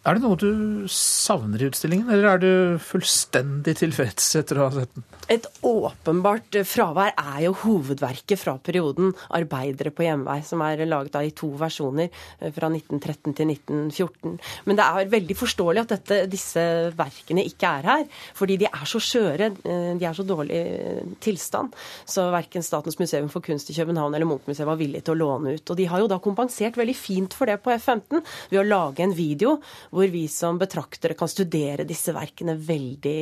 Er det noe du savner i utstillingen, eller er du fullstendig tilfreds etter å ha sett den? Et åpenbart fravær er jo hovedverket fra perioden 'Arbeidere på hjemvei', som er laget i to versjoner eh, fra 1913 til 1914. Men det er veldig forståelig at dette, disse verkene ikke er her, fordi de er så skjøre, eh, de er så dårlig eh, tilstand. Så verken Statens museum for kunst i København eller Munchmuseet var villige til å låne ut. Og de har jo da kompensert veldig fint for det på F15 ved å lage en video hvor vi som betraktere kan studere disse verkene veldig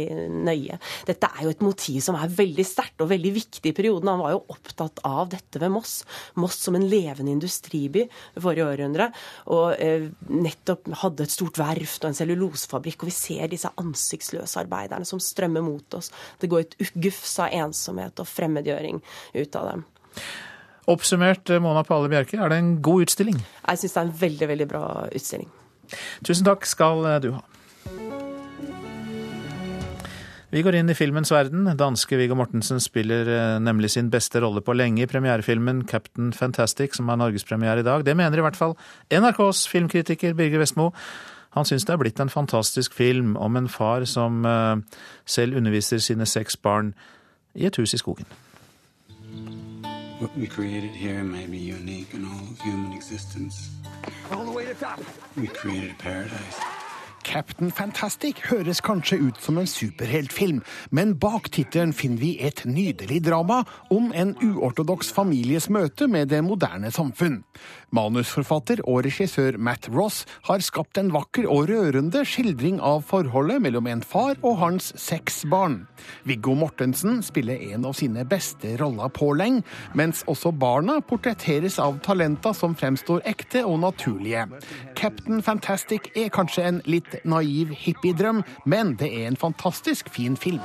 nøye. Dette er jo et motiv som er veldig sterkt og veldig viktig i perioden. Han var jo opptatt av dette ved Moss. Moss som en levende industriby forrige århundre. Og eh, nettopp hadde et stort verft og en cellulosefabrikk. Og vi ser disse ansiktsløse arbeiderne som strømmer mot oss. Det går et gufs av ensomhet og fremmedgjøring ut av dem. Oppsummert, Mona Pale Bjerke, er det en god utstilling? Jeg syns det er en veldig, veldig bra utstilling. Tusen takk skal du ha. Vi går inn i filmens verden. Danske Viggo Mortensen spiller eh, nemlig sin beste rolle på lenge i premierefilmen Captain Fantastic, som har norgespremiere i dag. Det mener i hvert fall NRKs filmkritiker Birger Vestmo. Han syns det er blitt en fantastisk film om en far som eh, selv underviser sine seks barn i et hus i skogen. What we created here may be unique in all human existence. All the way to top. We created a paradise. Captain Fantastic høres kanskje ut som en superheltfilm, men bak tittelen finner vi et nydelig drama om en uortodoks families møte med det moderne samfunn. Manusforfatter og regissør Matt Ross har skapt en vakker og rørende skildring av forholdet mellom en far og hans seks barn. Viggo Mortensen spiller en av sine beste roller på lenge, mens også barna portretteres av talenter som fremstår ekte og naturlige. Captain Fantastic er kanskje en litt naiv hippiedrøm, men det er en fantastisk fin film.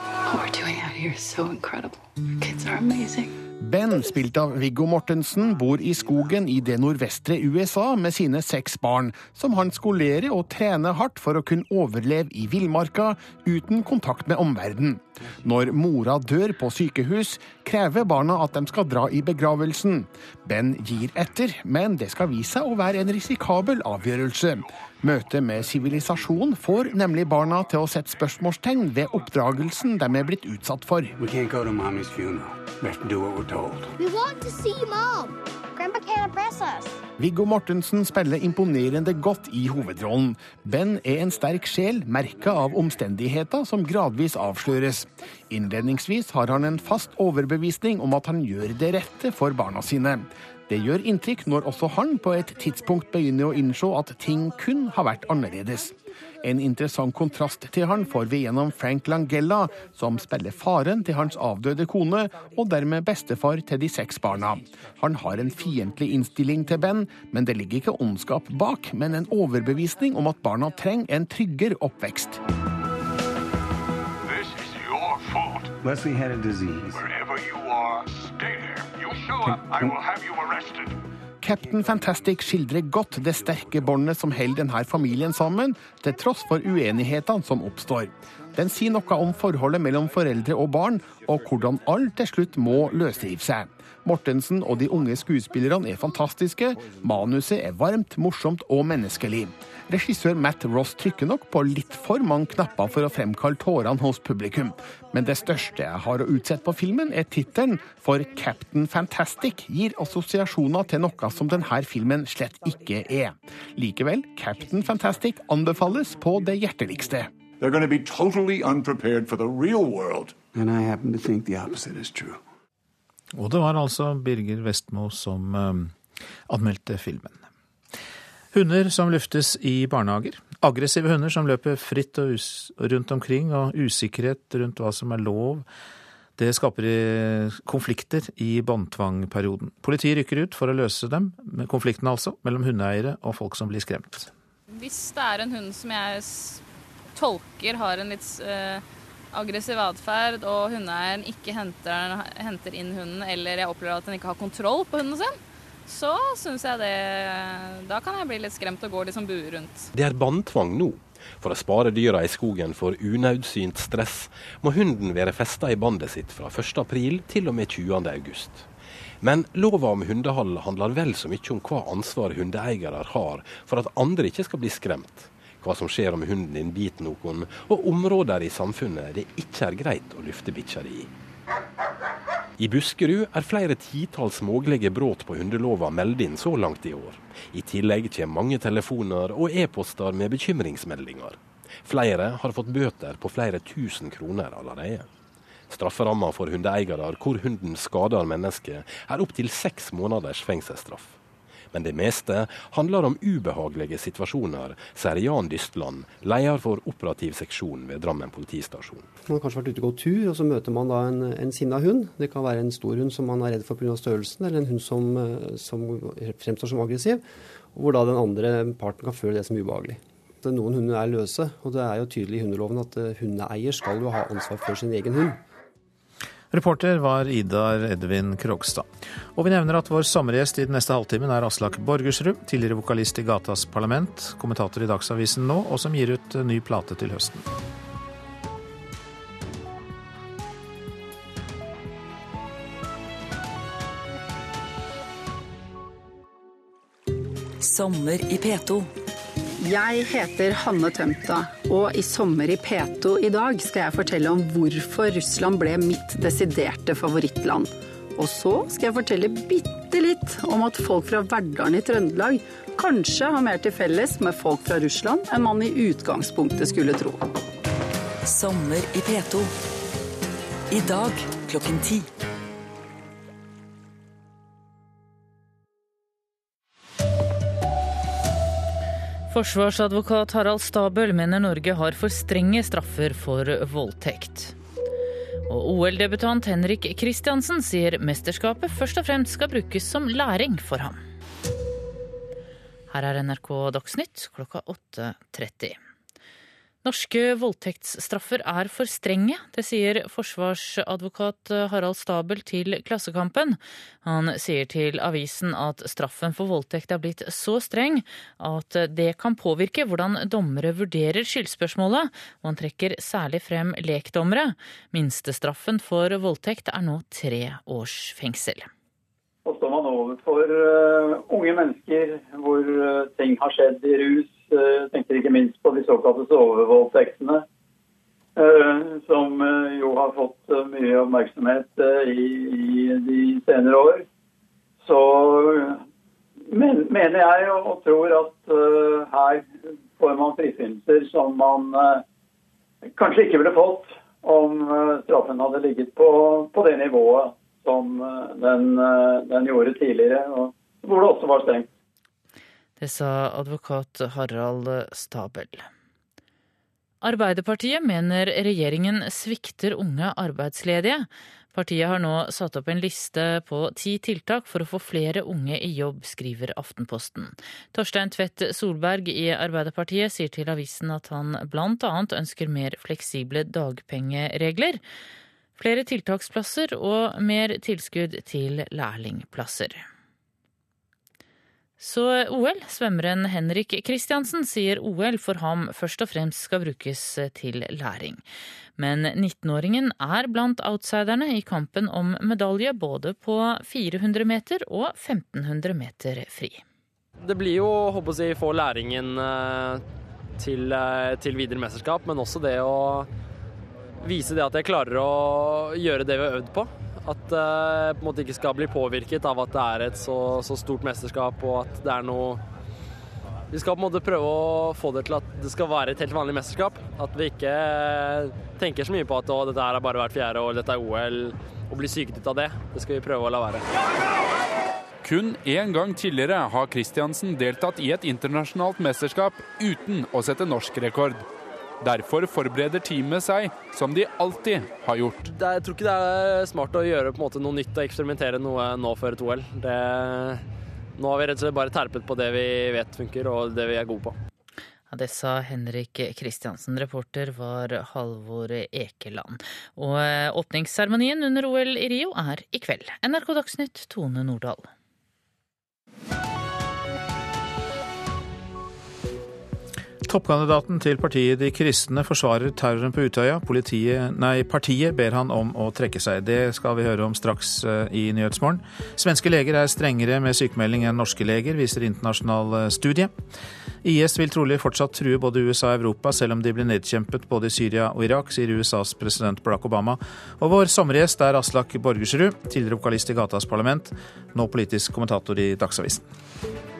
Ben, spilt av Viggo Mortensen, bor i skogen i det nordvestre USA med sine seks barn, som han skolerer og trener hardt for å kunne overleve i villmarka uten kontakt med omverdenen. Når mora dør på sykehus, krever barna at de skal dra i begravelsen. Ben gir etter, men det skal vise seg å være en risikabel avgjørelse. Møtet med sivilisasjon får nemlig barna til å sette spørsmålstegn ved oppdragelsen de er blitt utsatt for. We can't go to mommy's funeral. We have to do what we're told. We want to see mom. Grandpa can't impress us. Viggo Mortensen spiller imponerende godt i hovedrollen. Ben er en sterk sjel, merka av omstendigheter som gradvis avsløres. Innledningsvis har han en fast overbevisning om at han gjør det rette for barna sine. Det gjør inntrykk når også han på et tidspunkt begynner å innse at ting kun har vært annerledes. En interessant kontrast til han får vi gjennom Frank Langella, som spiller faren til hans avdøde kone, og dermed bestefar til de seks barna. Han har en fiendtlig innstilling til Ben, men det ligger ikke ondskap bak, men en overbevisning om at barna trenger en tryggere oppvekst. Leslie had a disease. Wherever you are, stay there. You Captain Fantastic skildrer godt det sterke båndet som holder denne familien sammen, til tross for uenighetene som oppstår. Den sier noe om forholdet mellom foreldre og barn, og hvordan alle til slutt må løsrive seg. Mortensen og de unge skuespillerne er fantastiske. Manuset er varmt, morsomt og menneskelig. Regissør Matt Ross trykker nok på litt for mange knapper for å fremkalle tårene hos publikum. Men det største jeg har å utsette på filmen, er tittelen, for Captain Fantastic gir assosiasjoner til noe som denne filmen slett ikke er. Likevel, Captain Fantastic anbefales på det hjerteligste. They're going to be totally unprepared for the real world. And I happen to think the opposite is true. Og det var altså Birger Vestmo som um, anmeldte filmen. Hunder som luftes i barnehager. Aggressive hunder som løper fritt og rundt omkring, og usikkerhet rundt hva som er lov. Det skaper konflikter i båndtvangperioden. Politiet rykker ut for å løse dem, konflikten altså, mellom hundeeiere og folk som blir skremt. Hvis det er en hund som jeg tolker har en litt uh, aggressiv atferd, og hundeeieren ikke henter, henter, inn hunden, eller jeg opplever at den ikke har kontroll på hunden sin, så syns jeg det Da kan jeg bli litt skremt og gå liksom bue rundt. Det er båndtvang nå. For å spare dyra i skogen for unødsynt stress, må hunden være festa i bandet sitt fra 1.4 til og med 20.8. Men lova om hundehold handler vel så mye om hva ansvar hundeeiere har for at andre ikke skal bli skremt hva som skjer om hunden din biter noen, og områder i samfunnet det ikke er greit å lufte bikkja i. I Buskerud er flere titalls mulige brudd på hundelova meldt inn så langt i år. I tillegg kommer mange telefoner og e-poster med bekymringsmeldinger. Flere har fått bøter på flere tusen kroner allerede. Strafferamma for hundeeiere hvor hunden skader mennesker, er opptil seks måneders fengselsstraff. Men det meste handler om ubehagelige situasjoner, sier Jan Dystland, leder for operativ seksjon ved Drammen politistasjon. Man har kanskje vært ute og gått tur, og så møter man da en, en sinna hund. Det kan være en stor hund som man er redd for pga. størrelsen, eller en hund som, som fremstår som aggressiv. Hvor da den andre parten kan føle det som ubehagelig. Noen hunder er løse, og det er jo tydelig i hundeloven at eh, hundeeier skal jo ha ansvar for sin egen hund. Reporter var Idar Edvin Krogstad. Og vi nevner at vår sommergjest i den neste halvtimen er Aslak Borgersrud, tidligere vokalist i Gatas Parlament, kommentator i Dagsavisen nå, og som gir ut ny plate til høsten. Sommer i P2. Jeg heter Hanne Tømta, og i Sommer i P2 i dag skal jeg fortelle om hvorfor Russland ble mitt desiderte favorittland. Og så skal jeg fortelle bitte litt om at folk fra Verdalen i Trøndelag kanskje har mer til felles med folk fra Russland enn man i utgangspunktet skulle tro. Sommer i P2. I dag klokken ti. Forsvarsadvokat Harald Stabøl mener Norge har for strenge straffer for voldtekt. Og OL-debutant Henrik Kristiansen sier mesterskapet først og fremst skal brukes som læring for ham. Her er NRK Dagsnytt klokka 8.30. Norske voldtektsstraffer er for strenge, det sier forsvarsadvokat Harald Stabel til Klassekampen. Han sier til avisen at straffen for voldtekt er blitt så streng at det kan påvirke hvordan dommere vurderer skyldspørsmålet, og han trekker særlig frem lekdommere. Minstestraffen for voldtekt er nå tre års fengsel. Så står man overfor uh, unge mennesker hvor uh, ting har skjedd i rus, eh, tenker ikke minst på de såkalte sovevoldtektene, eh, som eh, jo har fått mye oppmerksomhet i, de senere år. Så mener jeg og tror at her får man frifinnelser som man kanskje ikke ville fått om straffen hadde ligget på, på det nivået som den, den gjorde tidligere, og hvor det også var strengt. Det sa advokat Harald Stabel. Arbeiderpartiet mener regjeringen svikter unge arbeidsledige. Partiet har nå satt opp en liste på ti tiltak for å få flere unge i jobb, skriver Aftenposten. Torstein Tvedt Solberg i Arbeiderpartiet sier til avisen at han bl.a. ønsker mer fleksible dagpengeregler. flere tiltaksplasser og mer tilskudd til lærlingplasser. Så OL. Svømmeren Henrik Kristiansen sier OL for ham først og fremst skal brukes til læring. Men 19-åringen er blant outsiderne i kampen om medalje både på 400 meter og 1500 meter fri. Det blir jo håper jeg, få læringen eh, til, eh, til videre mesterskap, men også det å vise det at jeg klarer å gjøre det vi har øvd på. At jeg uh, på en måte ikke skal bli påvirket av at det er et så, så, stort mesterskap og at det er noe Vi skal på en måte prøve å få det til at det skal være et helt vanlig mesterskap. At vi ikke tenker så mye på at å, dette her er bare hvert fjerde år, dette er OL, og blir syket ut av det. Det skal vi prøve å la være. Kun én gang tidligere har Kristiansen deltatt i et internasjonalt mesterskap uten å sette norsk rekord. Derfor forbereder teamet seg som de alltid har gjort. Det, jeg tror ikke det er smart å gjøre måte, noe nytt og eksperimentere noe nå før et OL. Det, nå har vi rett og slett bare terpet på det vi vet funker og det vi er gode på. Ja, det sa Henrik Kristiansen. Reporter var Halvor Ekeland. Og eh, åpningsseremonien under OL i Rio er i kveld. NRK Dagsnytt, Tone Nordahl. Toppkandidaten til partiet De kristne forsvarer terroren på Utøya. Politiet, nei, partiet ber han om å trekke seg. Det skal vi høre om straks eh, i Nyhetsmorgen. Svenske leger er strengere med sykemelding enn norske leger, viser internasjonal eh, studie. IS vil trolig fortsatt true både USA og Europa, selv om de blir nedkjempet både i Syria og Irak, sier USAs president Barack Obama. Og vår sommergjest er Aslak Borgersrud, tidligere vokalist i Gatas Parlament, nå politisk kommentator i Dagsavisen.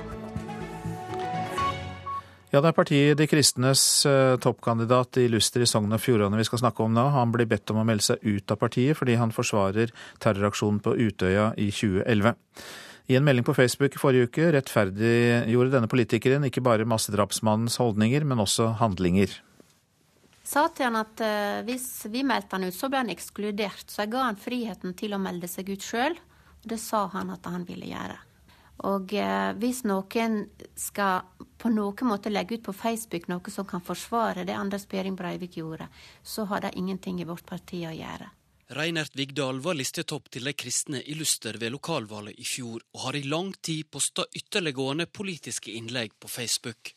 Ja, det er partiet De kristnes eh, toppkandidat i Luster i Sogn og Fjordane vi skal snakke om nå. Han blir bedt om å melde seg ut av partiet fordi han forsvarer terroraksjonen på Utøya i 2011. I en melding på Facebook i forrige uke rettferdiggjorde denne politikeren ikke bare massedrapsmannens holdninger, men også handlinger. Sa til han at uh, hvis vi meldte han ut, så ble han ekskludert. Så jeg ga han friheten til å melde seg ut sjøl. Det sa han at han ville gjøre. Og eh, hvis noen skal på noen måte legge ut på Facebook noe som kan forsvare det Anders Behring Breivik gjorde, så har det ingenting i vårt parti å gjøre. Reinert Vigdal var listetopp til de kristne i Luster ved lokalvalget i fjor, og har i lang tid posta ytterliggående politiske innlegg på Facebook.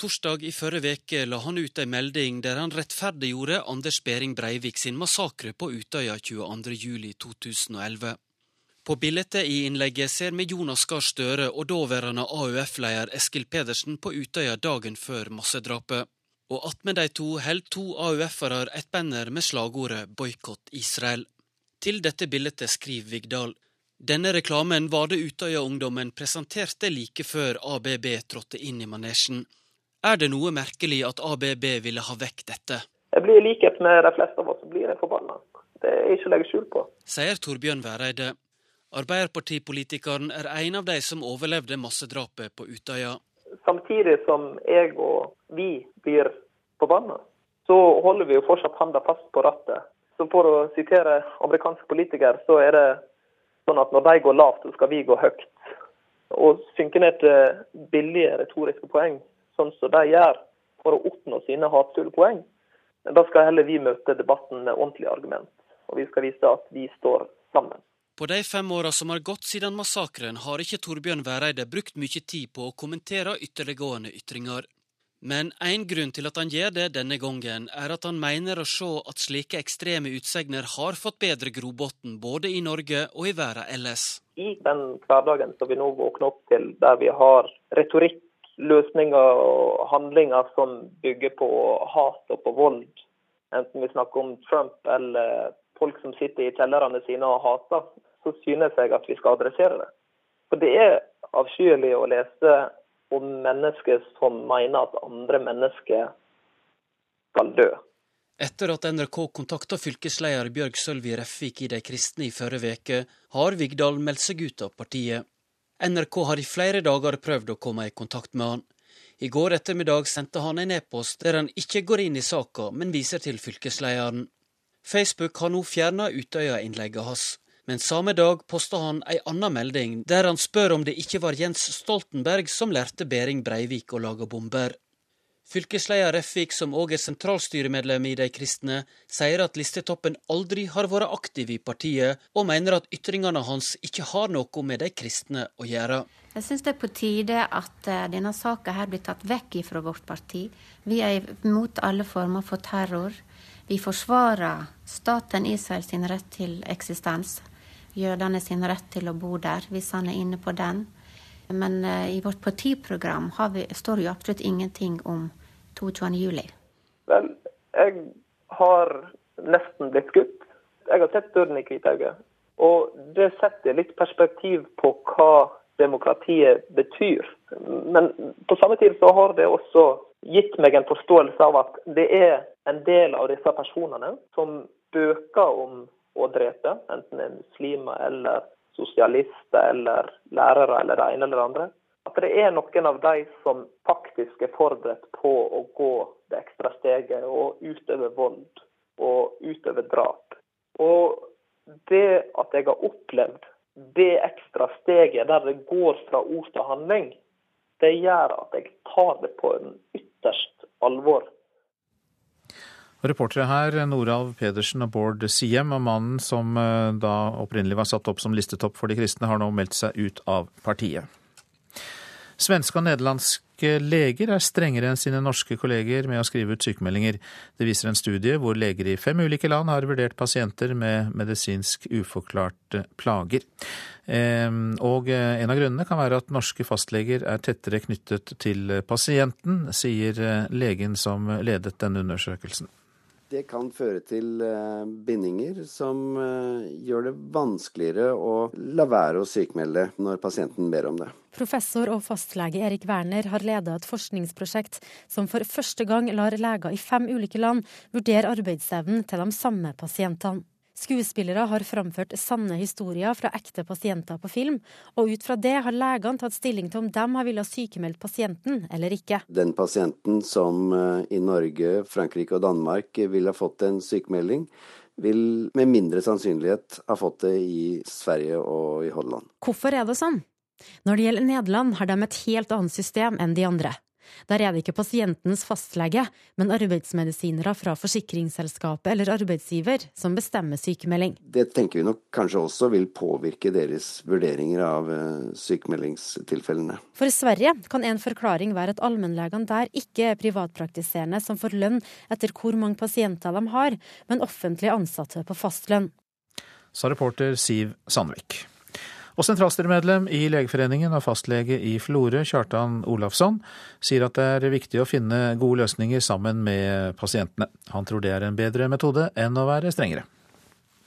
Torsdag i forrige uke la han ut ei melding der han rettferdiggjorde Anders Behring Breivik sin massakre på Utøya 22.07.2011. På bildet i innlegget ser vi Jonas Gahr Støre og daværende AUF-leder Eskil Pedersen på Utøya dagen før massedrapet. Og attmed de to holder to AUF-ere et banner med slagordet 'Boikott Israel'. Til dette bildet skriver Vigdal denne reklamen var det Utøya-ungdommen presenterte like før ABB trådte inn i manesjen. Er det noe merkelig at ABB ville ha vekk dette? Jeg blir i likhet med de fleste av oss, blir jeg forbanna. Det er ikke å legge skjul på. Sier Torbjørn Væreide. Arbeiderpartipolitikeren er en av de som overlevde massedrapet på Utøya. Samtidig som jeg og vi blir forbanna, så holder vi jo fortsatt handa fast på rattet. Så For å sitere amerikanske politikere, så er det sånn at når de går lavt, så skal vi gå høyt. Å synke ned til billige retoriske poeng, sånn som de gjør for å oppnå sine hatefulle poeng, da skal heller vi møte debatten med ordentlige argument. Og vi skal vise at vi står sammen. På de fem åra som har gått siden massakren, har ikke Torbjørn Væreide brukt mye tid på å kommentere ytterliggående ytringer. Men én grunn til at han gjør det denne gangen, er at han mener å se at slike ekstreme utsegner har fått bedre grobunn både i Norge og i verden ellers. I den hverdagen som vi nå våkner opp til, der vi har retorikk, løsninger og handlinger som bygger på hat og på vold, enten vi snakker om Trump eller folk som sitter i kjellerne sine og hater, så synes jeg at vi skal adressere det. For det er avskyelig å lese om mennesker som mener at andre mennesker skal dø. Etter at NRK kontakta fylkesleder Bjørg Sølvi Refvik i De kristne i forrige uke, har Vigdal meldt seg ut av partiet. NRK har i flere dager prøvd å komme i kontakt med han. I går ettermiddag sendte han en e-post der han ikke går inn i saka, men viser til fylkeslederen. Facebook har nå fjerna Utøya-innlegget hans. Men samme dag posta han ei anna melding, der han spør om det ikke var Jens Stoltenberg som lærte Behring Breivik å lage bomber. Fylkesleder Refvik, som òg er sentralstyremedlem i De kristne, sier at listetoppen aldri har vært aktiv i partiet, og mener at ytringene hans ikke har noe med de kristne å gjøre. Jeg syns det er på tide at eh, denne saka her blir tatt vekk fra vårt parti. Vi er imot alle former for terror. Vi forsvarer staten Israel sin rett til eksistens. Jødene sin rett til å bo der, hvis han er inne på den. Men uh, i vårt partiprogram vi, står jo absolutt ingenting om 22. juli. Vel, jeg har nesten blitt skutt. Jeg har sett døden i Kvitauget. Og det setter litt perspektiv på hva demokratiet betyr. Men på samme tid så har det også gitt meg en forståelse av at det er en del av disse personene som bøker om å drepe, enten det er muslimer eller sosialister eller lærere eller det ene eller det andre. At det er noen av de som faktisk er forberedt på å gå det ekstra steget og utøve vold og utøve drap. Og det at jeg har opplevd det ekstra steget der det går fra ord til handling, det gjør at jeg tar det på en ytterst alvor. Reportere her Noralv Pedersen og Bård Siem, og mannen som eh, da opprinnelig var satt opp som listetopp for de kristne, har nå meldt seg ut av partiet. Svenske og nederlandske leger er strengere enn sine norske kolleger med å skrive ut sykemeldinger. Det viser en studie hvor leger i fem ulike land har vurdert pasienter med medisinsk uforklarte plager. Ehm, og en av grunnene kan være at norske fastleger er tettere knyttet til pasienten, sier eh, legen som ledet denne undersøkelsen. Det kan føre til eh, bindinger som eh, gjør det vanskeligere å la være å sykmelde når pasienten ber om det. Professor og fastlege Erik Werner har ledet et forskningsprosjekt som for første gang lar leger i fem ulike land vurdere arbeidsevnen til de samme pasientene. Skuespillere har framført sanne historier fra ekte pasienter på film, og ut fra det har legene tatt stilling til om de har villet sykemeldt pasienten eller ikke. Den pasienten som eh, i Norge, Frankrike og Danmark ville ha fått en sykemelding, vil med mindre sannsynlighet ha fått det i Sverige og i Holland. Hvorfor er det sånn? Når det gjelder Nederland, har de et helt annet system enn de andre. Der er det ikke pasientens fastlege, men arbeidsmedisinere fra forsikringsselskapet eller arbeidsgiver som bestemmer sykemelding. Det tenker vi nok kanskje også vil påvirke deres vurderinger av eh, sykemeldingstilfellene. For Sverige kan en forklaring være at allmennlegene der ikke er privatpraktiserende som får lønn etter hvor mange pasienter de har, men offentlig ansatte på fastlønn. Sa reporter Siv Sandvik. Og sentralstyremedlem i Legeforeningen og fastlege i Florø, Kjartan Olafsson, sier at det er viktig å finne gode løsninger sammen med pasientene. Han tror det er en bedre metode enn å være strengere.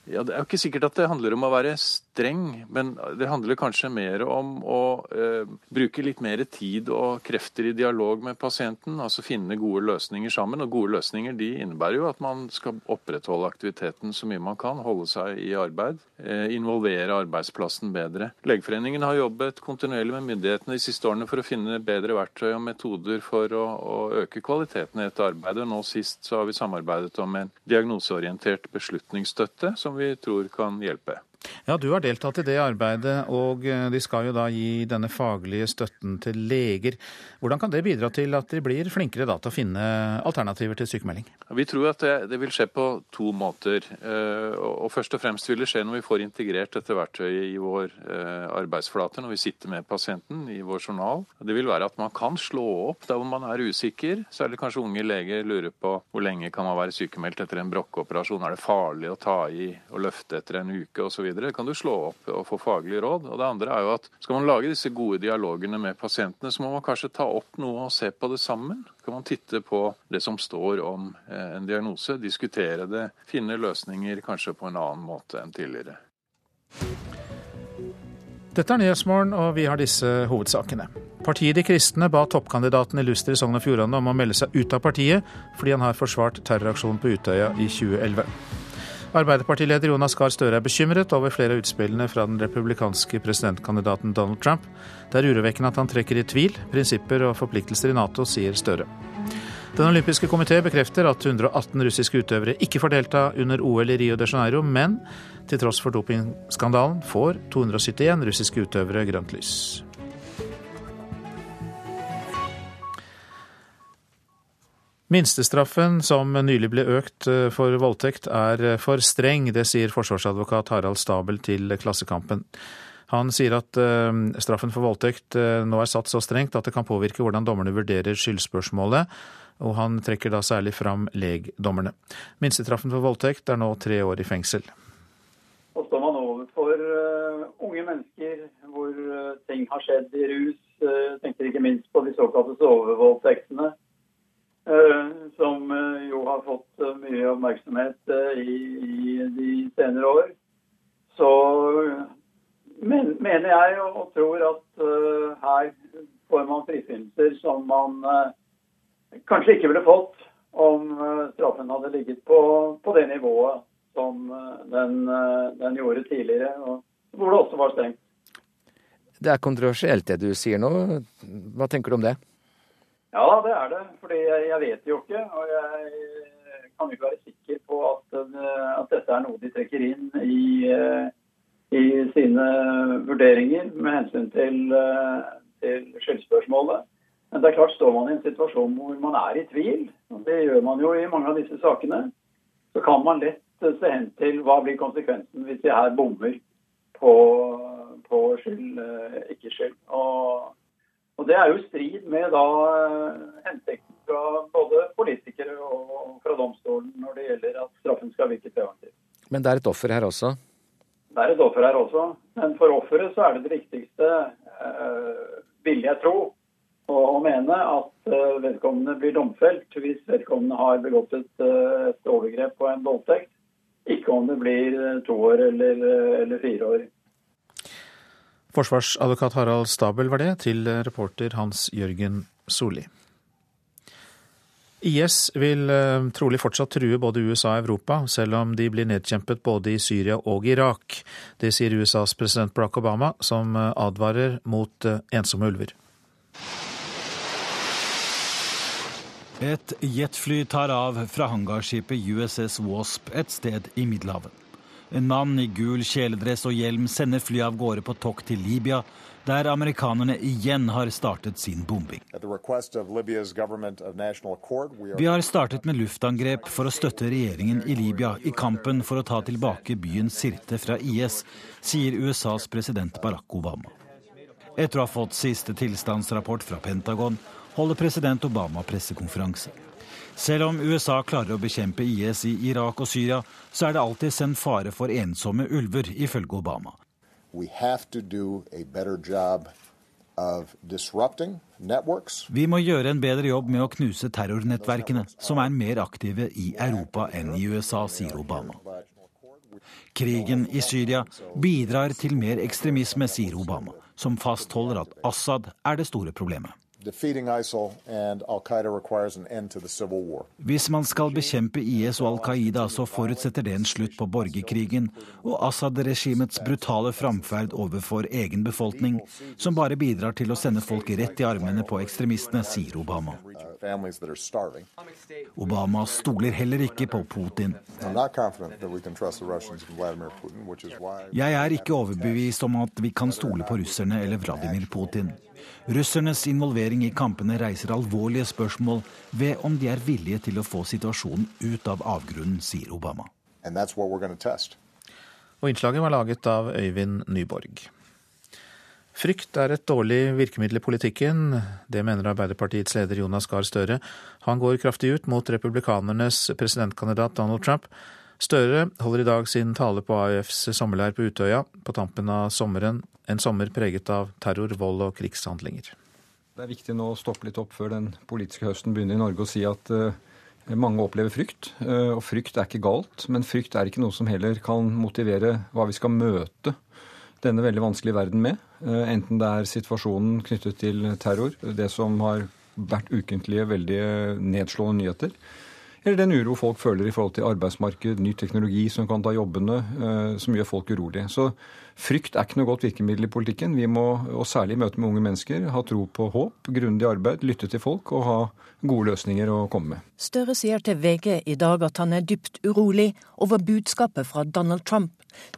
Ja, Det er jo ikke sikkert at det handler om å være streng, men det handler kanskje mer om å eh, bruke litt mer tid og krefter i dialog med pasienten. Altså finne gode løsninger sammen. Og gode løsninger de innebærer jo at man skal opprettholde aktiviteten så mye man kan. Holde seg i arbeid. Eh, involvere arbeidsplassen bedre. Legeforeningen har jobbet kontinuerlig med myndighetene de siste årene for å finne bedre verktøy og metoder for å, å øke kvaliteten i dette arbeidet. Nå sist så har vi samarbeidet om en diagnoseorientert beslutningsstøtte. som vi tror kan hjelpe. Ja, Du har deltatt i det arbeidet, og eh, de skal jo da gi denne faglige støtten til leger. Hvordan kan det bidra til at de blir flinkere da, til å finne alternativer til sykemelding? Vi tror at det, det, vil skje på to måter. Eh, og Først og fremst vil det skje når vi får integrert dette verktøyet i vår eh, arbeidsflate, når vi sitter med pasienten i vår journal. Det vil være at man kan slå opp der hvor man er usikker. Særlig kanskje unge leger lurer på hvor lenge kan man være sykemeldt etter en brokkeoperasjon. Er det farlig å ta i og løfte etter en uke osv.? Det kan du slå opp og få faglige råd. Og det andre er jo at skal man lage disse gode dialogene med pasientene, så må man kanskje ta opp noe og se på det sammen. Kan man titte på det som står om eh, en diagnose, diskutere det, finne løsninger kanskje på en annen måte enn tidligere. Dette er Nyhetsmorgen, og vi har disse hovedsakene. Partiet De Kristne ba toppkandidaten i Luster i Sogn og Fjordane om å melde seg ut av partiet, fordi han har forsvart terroraksjonen på Utøya i 2011. Arbeiderpartileder Jonas Gahr Støre er bekymret over flere av utspillene fra den republikanske presidentkandidaten Donald Trump. Det er urovekkende at han trekker i tvil prinsipper og forpliktelser i Nato, sier Støre. Den olympiske komité bekrefter at 118 russiske utøvere ikke får delta under OL i Rio de Janeiro, men til tross for dopingskandalen får 271 russiske utøvere grønt lys. Minstestraffen som nylig ble økt eh, for voldtekt er eh, for streng, det sier forsvarsadvokat Harald Stabel til Klassekampen. Han sier at eh, straffen for voldtekt nå er satt så strengt at det kan påvirke hvordan dommerne vurderer skyldspørsmålet, og han trekker da særlig fram legdommerne. Minstestraffen for voldtekt er nå tre år i fengsel. Så står man overfor unge mennesker hvor ting har skjedd i rus. Tenker ikke minst på de såkalte sovevoldtektene. Eh, som eh, jo har fått eh, mye oppmerksomhet i, i de senere år. Så men, mener jeg og tror at her får man frifinnelser som man kanskje ikke ville fått om straffen hadde ligget på, på det nivået som den, den, gjorde tidligere, og hvor det også var strengt. Det er kontroversielt det du sier nå. Hva tenker du om det? Ja, det er det. Fordi jeg, vet jo ikke. Og jeg kan jo ikke være sikker på at, at dette er noe de trekker inn i, i sine vurderinger med hensyn til, til skyldspørsmålet. Men det er klart, står man i en situasjon hvor man er i tvil, og det gjør man jo i mange av disse sakene, så kan man lett se hen til hva blir konsekvensen hvis de her bommer på, på skyld, ikke skyld. Og og Det er jo i strid med da eh, hensikten fra både politikere og fra domstolen når det gjelder at straffen skal virke preventivt. Men det er et offer her også? Det er et offer her også. Men for offeret så er det det viktigste, eh, vil jeg tro, å, mene at eh, vedkommende blir domfelt hvis vedkommende har begått et, overgrep på en voldtekt. Ikke om det blir to år eller, eller fire år. Forsvarsadvokat Harald Stabel var det, til reporter Hans Jørgen Solli. IS vil eh, trolig fortsatt true både USA og Europa, selv om de blir nedkjempet både i Syria og Irak. Det sier USAs president Barack Obama, som eh, advarer mot eh, ensomme ulver. Et jetfly tar av fra hangarskipet USS Wasp et sted i Middelhavet. En mann i gul kjeledress og hjelm sender flyet av gårde på tokt til Libya, der amerikanerne igjen har startet sin bombing. Vi har startet med luftangrep for å støtte regjeringen i Libya i kampen for å ta tilbake byen Sirte fra IS, sier USAs president Barack Obama. Etter å ha fått siste tilstandsrapport fra Pentagon holder president Obama pressekonferanse. Selv om USA klarer å bekjempe IS i Irak og Syria, så er det alltid en fare for ensomme ulver, ifølge Obama. Vi må gjøre en bedre jobb med å knuse terrornettverkene, som er mer aktive i Europa enn i USA, sier Obama. Krigen i Syria bidrar til mer ekstremisme, sier Obama, som fastholder at Assad er det store problemet. Hvis man skal bekjempe IS og Al Qaida, så forutsetter det en slutt på borgerkrigen og Assad-regimets brutale framferd overfor egen befolkning, som bare bidrar til å sende folk rett i armene på ekstremistene, sier Obama. Obama stoler heller ikke på Putin. Jeg er ikke overbevist om at vi kan stole på russerne eller Vladimir Putin. Russernes involvering i kampene reiser alvorlige spørsmål ved om de er villige til å få situasjonen ut av avgrunnen, sier Obama. Og innslaget var laget av Øyvind Nyborg. Frykt er et dårlig virkemiddel i politikken. Det mener Arbeiderpartiets leder Jonas Gahr Støre. Han går kraftig ut mot republikanernes presidentkandidat Donald Trump. Støre holder i dag sin tale på AUFs sommerleir på Utøya, på tampen av sommeren. En sommer preget av terror, vold og krigshandlinger. Det er viktig nå å stoppe litt opp før den politiske høsten begynner i Norge og si at uh, mange opplever frykt. Uh, og frykt er ikke galt, men frykt er ikke noe som heller kan motivere hva vi skal møte denne veldig vanskelige verden med. Uh, enten det er situasjonen knyttet til terror, det som har vært ukentlige, veldig nedslående nyheter eller den uro folk føler i forhold til arbeidsmarked, ny teknologi som kan ta jobbene, som gjør folk urolige. Så frykt er ikke noe godt virkemiddel i politikken. Vi må, og særlig i møte med unge mennesker, ha tro på håp, grundig arbeid, lytte til folk og ha gode løsninger å komme med. Støre sier til VG i dag at han er dypt urolig over budskapet fra Donald Trump.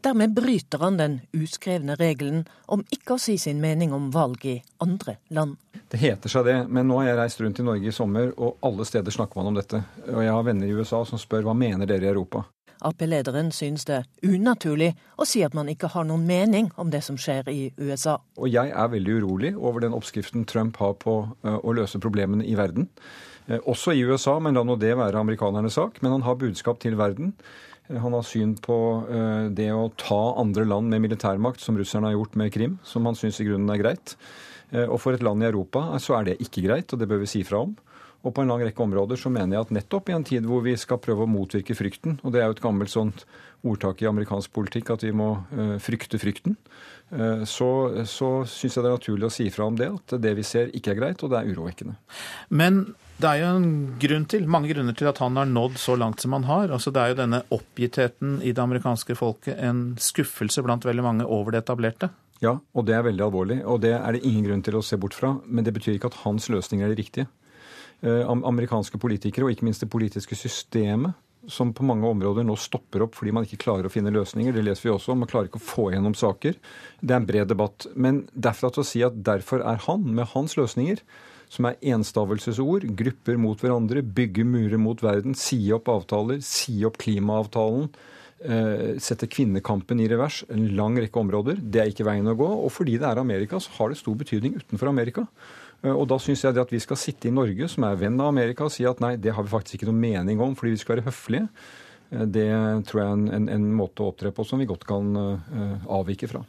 Dermed bryter han den uskrevne regelen om ikke å si sin mening om valg i andre land. Det heter seg det, men nå har jeg reist rundt i Norge i sommer, og alle steder snakker man om dette. Og jeg har venner i USA som spør hva mener dere i Europa? Ap-lederen syns det unaturlig å si at man ikke har noen mening om det som skjer i USA. Og jeg er veldig urolig over den oppskriften Trump har på uh, å løse problemene i verden. Uh, også i USA, men la nå det være amerikanernes sak. Men han har budskap til verden. Uh, han har syn på det å ta andre land med militærmakt, som russerne har gjort med Krim, som han syns i grunnen er greit. Og for et land i Europa så er det ikke greit, og det bør vi si fra om. Og på en lang rekke områder så mener jeg at nettopp i en tid hvor vi skal prøve å motvirke frykten, og det er jo et gammelt sånt ordtak i amerikansk politikk at vi må uh, frykte frykten, uh, så, så syns jeg det er naturlig å si fra om det, at det vi ser ikke er greit, og det er urovekkende. Men det er jo en grunn til, mange grunner til at han har nådd så langt som han har. Altså Det er jo denne oppgittheten i det amerikanske folket, en skuffelse blant veldig mange over det etablerte. Ja, og det er veldig alvorlig. Og det er det ingen grunn til å se bort fra. Men det betyr ikke at hans løsninger er de riktige. Eh, amerikanske politikere, og ikke minst det politiske systemet, som på mange områder nå stopper opp fordi man ikke klarer å finne løsninger. Det leser vi også om. Man klarer ikke å få gjennom saker. Det er en bred debatt. Men derfra til å si at derfor er han, med hans løsninger, som er enstavelsesord, grupper mot hverandre, bygge murer mot verden, si opp avtaler, si opp klimaavtalen, eh, sette kvinnekampen i revers, en lang rekke områder. Det er ikke veien å gå. Og fordi det er Amerika, så har det stor betydning utenfor Amerika. Eh, og da syns jeg at vi skal sitte i Norge, som er venn av Amerika, og si at nei, det har vi faktisk ikke noe mening om, fordi vi skal være høflige. Eh, det tror jeg er en, en, en måte å opptre på som vi godt kan uh, avvike fra.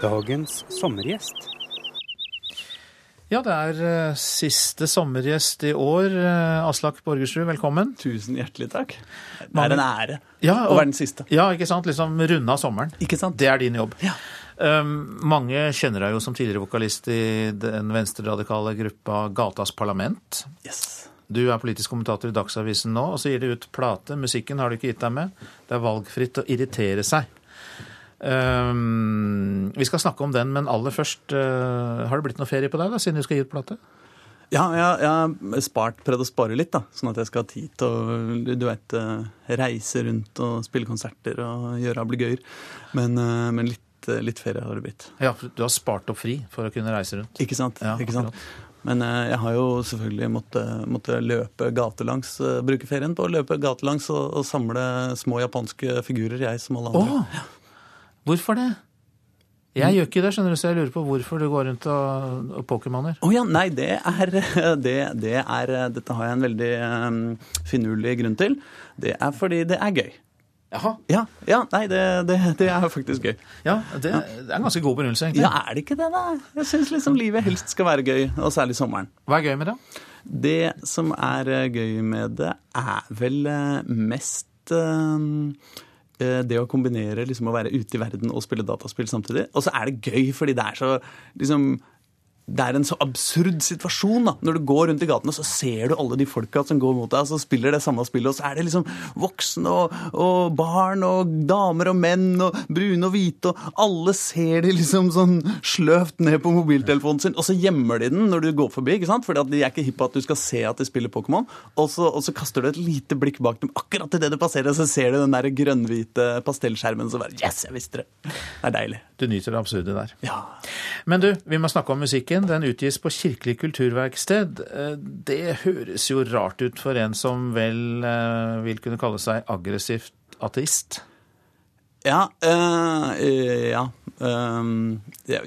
Dagens sommergjest. Ja, det er uh, siste sommergjest i år. Uh, Aslak Borgersrud, velkommen. Tusen hjertelig takk. Det er en ære ja, og, å være den siste. Ja, ikke sant. Liksom runde av sommeren. Ikke sant? Det er din jobb. Ja. Um, mange kjenner deg jo som tidligere vokalist i den venstreradikale gruppa Gatas Parlament. Yes. Du er politisk kommentator i Dagsavisen nå, og så gir du ut plate. Musikken har du ikke gitt deg med. Det er valgfritt å irritere seg. Um, vi skal snakke om den, men aller først, uh, har det blitt noe ferie på deg da, siden du skal gi ut plate? Ja, jeg, har spart, prøvd å spare litt, da, sånn at jeg skal ha tid til å du vet, uh, reise rundt og spille konserter og gjøre ablegøyer. Men, uh, men litt, litt, ferie har det blitt. Ja, Du har spart opp fri for å kunne reise rundt? Ikke sant. Ja, ikke sant? Men jeg har jo selvfølgelig måttet, måtte løpe gatelangs, bruke ferien på å løpe gatelangs og, og samle små japanske figurer, jeg som alle andre. Oh. Hvorfor det? Jeg gjør ikke det, skjønner du, så jeg lurer på hvorfor du går rundt og, og pokémoner. Oh ja, nei, det er, det, det er, Dette har jeg en veldig um, finurlig grunn til. Det er fordi det er gøy. Jaha. Ja, ja nei, det, det, det, er faktisk gøy. Ja, det, det er en ganske god begrunnelse, egentlig. Ja, er det ikke det, da? Jeg syns liksom livet helst skal være gøy, og særlig sommeren. Hva er gøy med det? Det som er gøy med det, er vel mest um, det å kombinere liksom, å være ute i verden og spille dataspill samtidig. Og så er det gøy, fordi det er så liksom, det er en så absurd situasjon. da. Når du går rundt i gatene, så ser du alle de folka som går mot deg, så spiller det samme spillet, og så er det liksom voksne og, og, barn og damer og menn og brune og hvite, og alle ser de liksom sånn sløvt ned på mobiltelefonen sin, og så gjemmer de den når du går forbi, ikke sant? fordi at de er ikke hipp på at du skal se at de spiller Pokémon, og, og, så kaster du et lite blikk bak dem akkurat idet du passerer, og så ser du den der grønnhvite pastellskjermen, så bare Yes, jeg visste det! Det er deilig. Du nyter det absurde der. Ja. Men du, vi må snakke om musikken. Den utgis på Kirkelig kulturverksted. Det høres jo rart ut for en som vel vil kunne kalle seg aggressivt ateist? Ja. Øh, ja. Øh, jeg,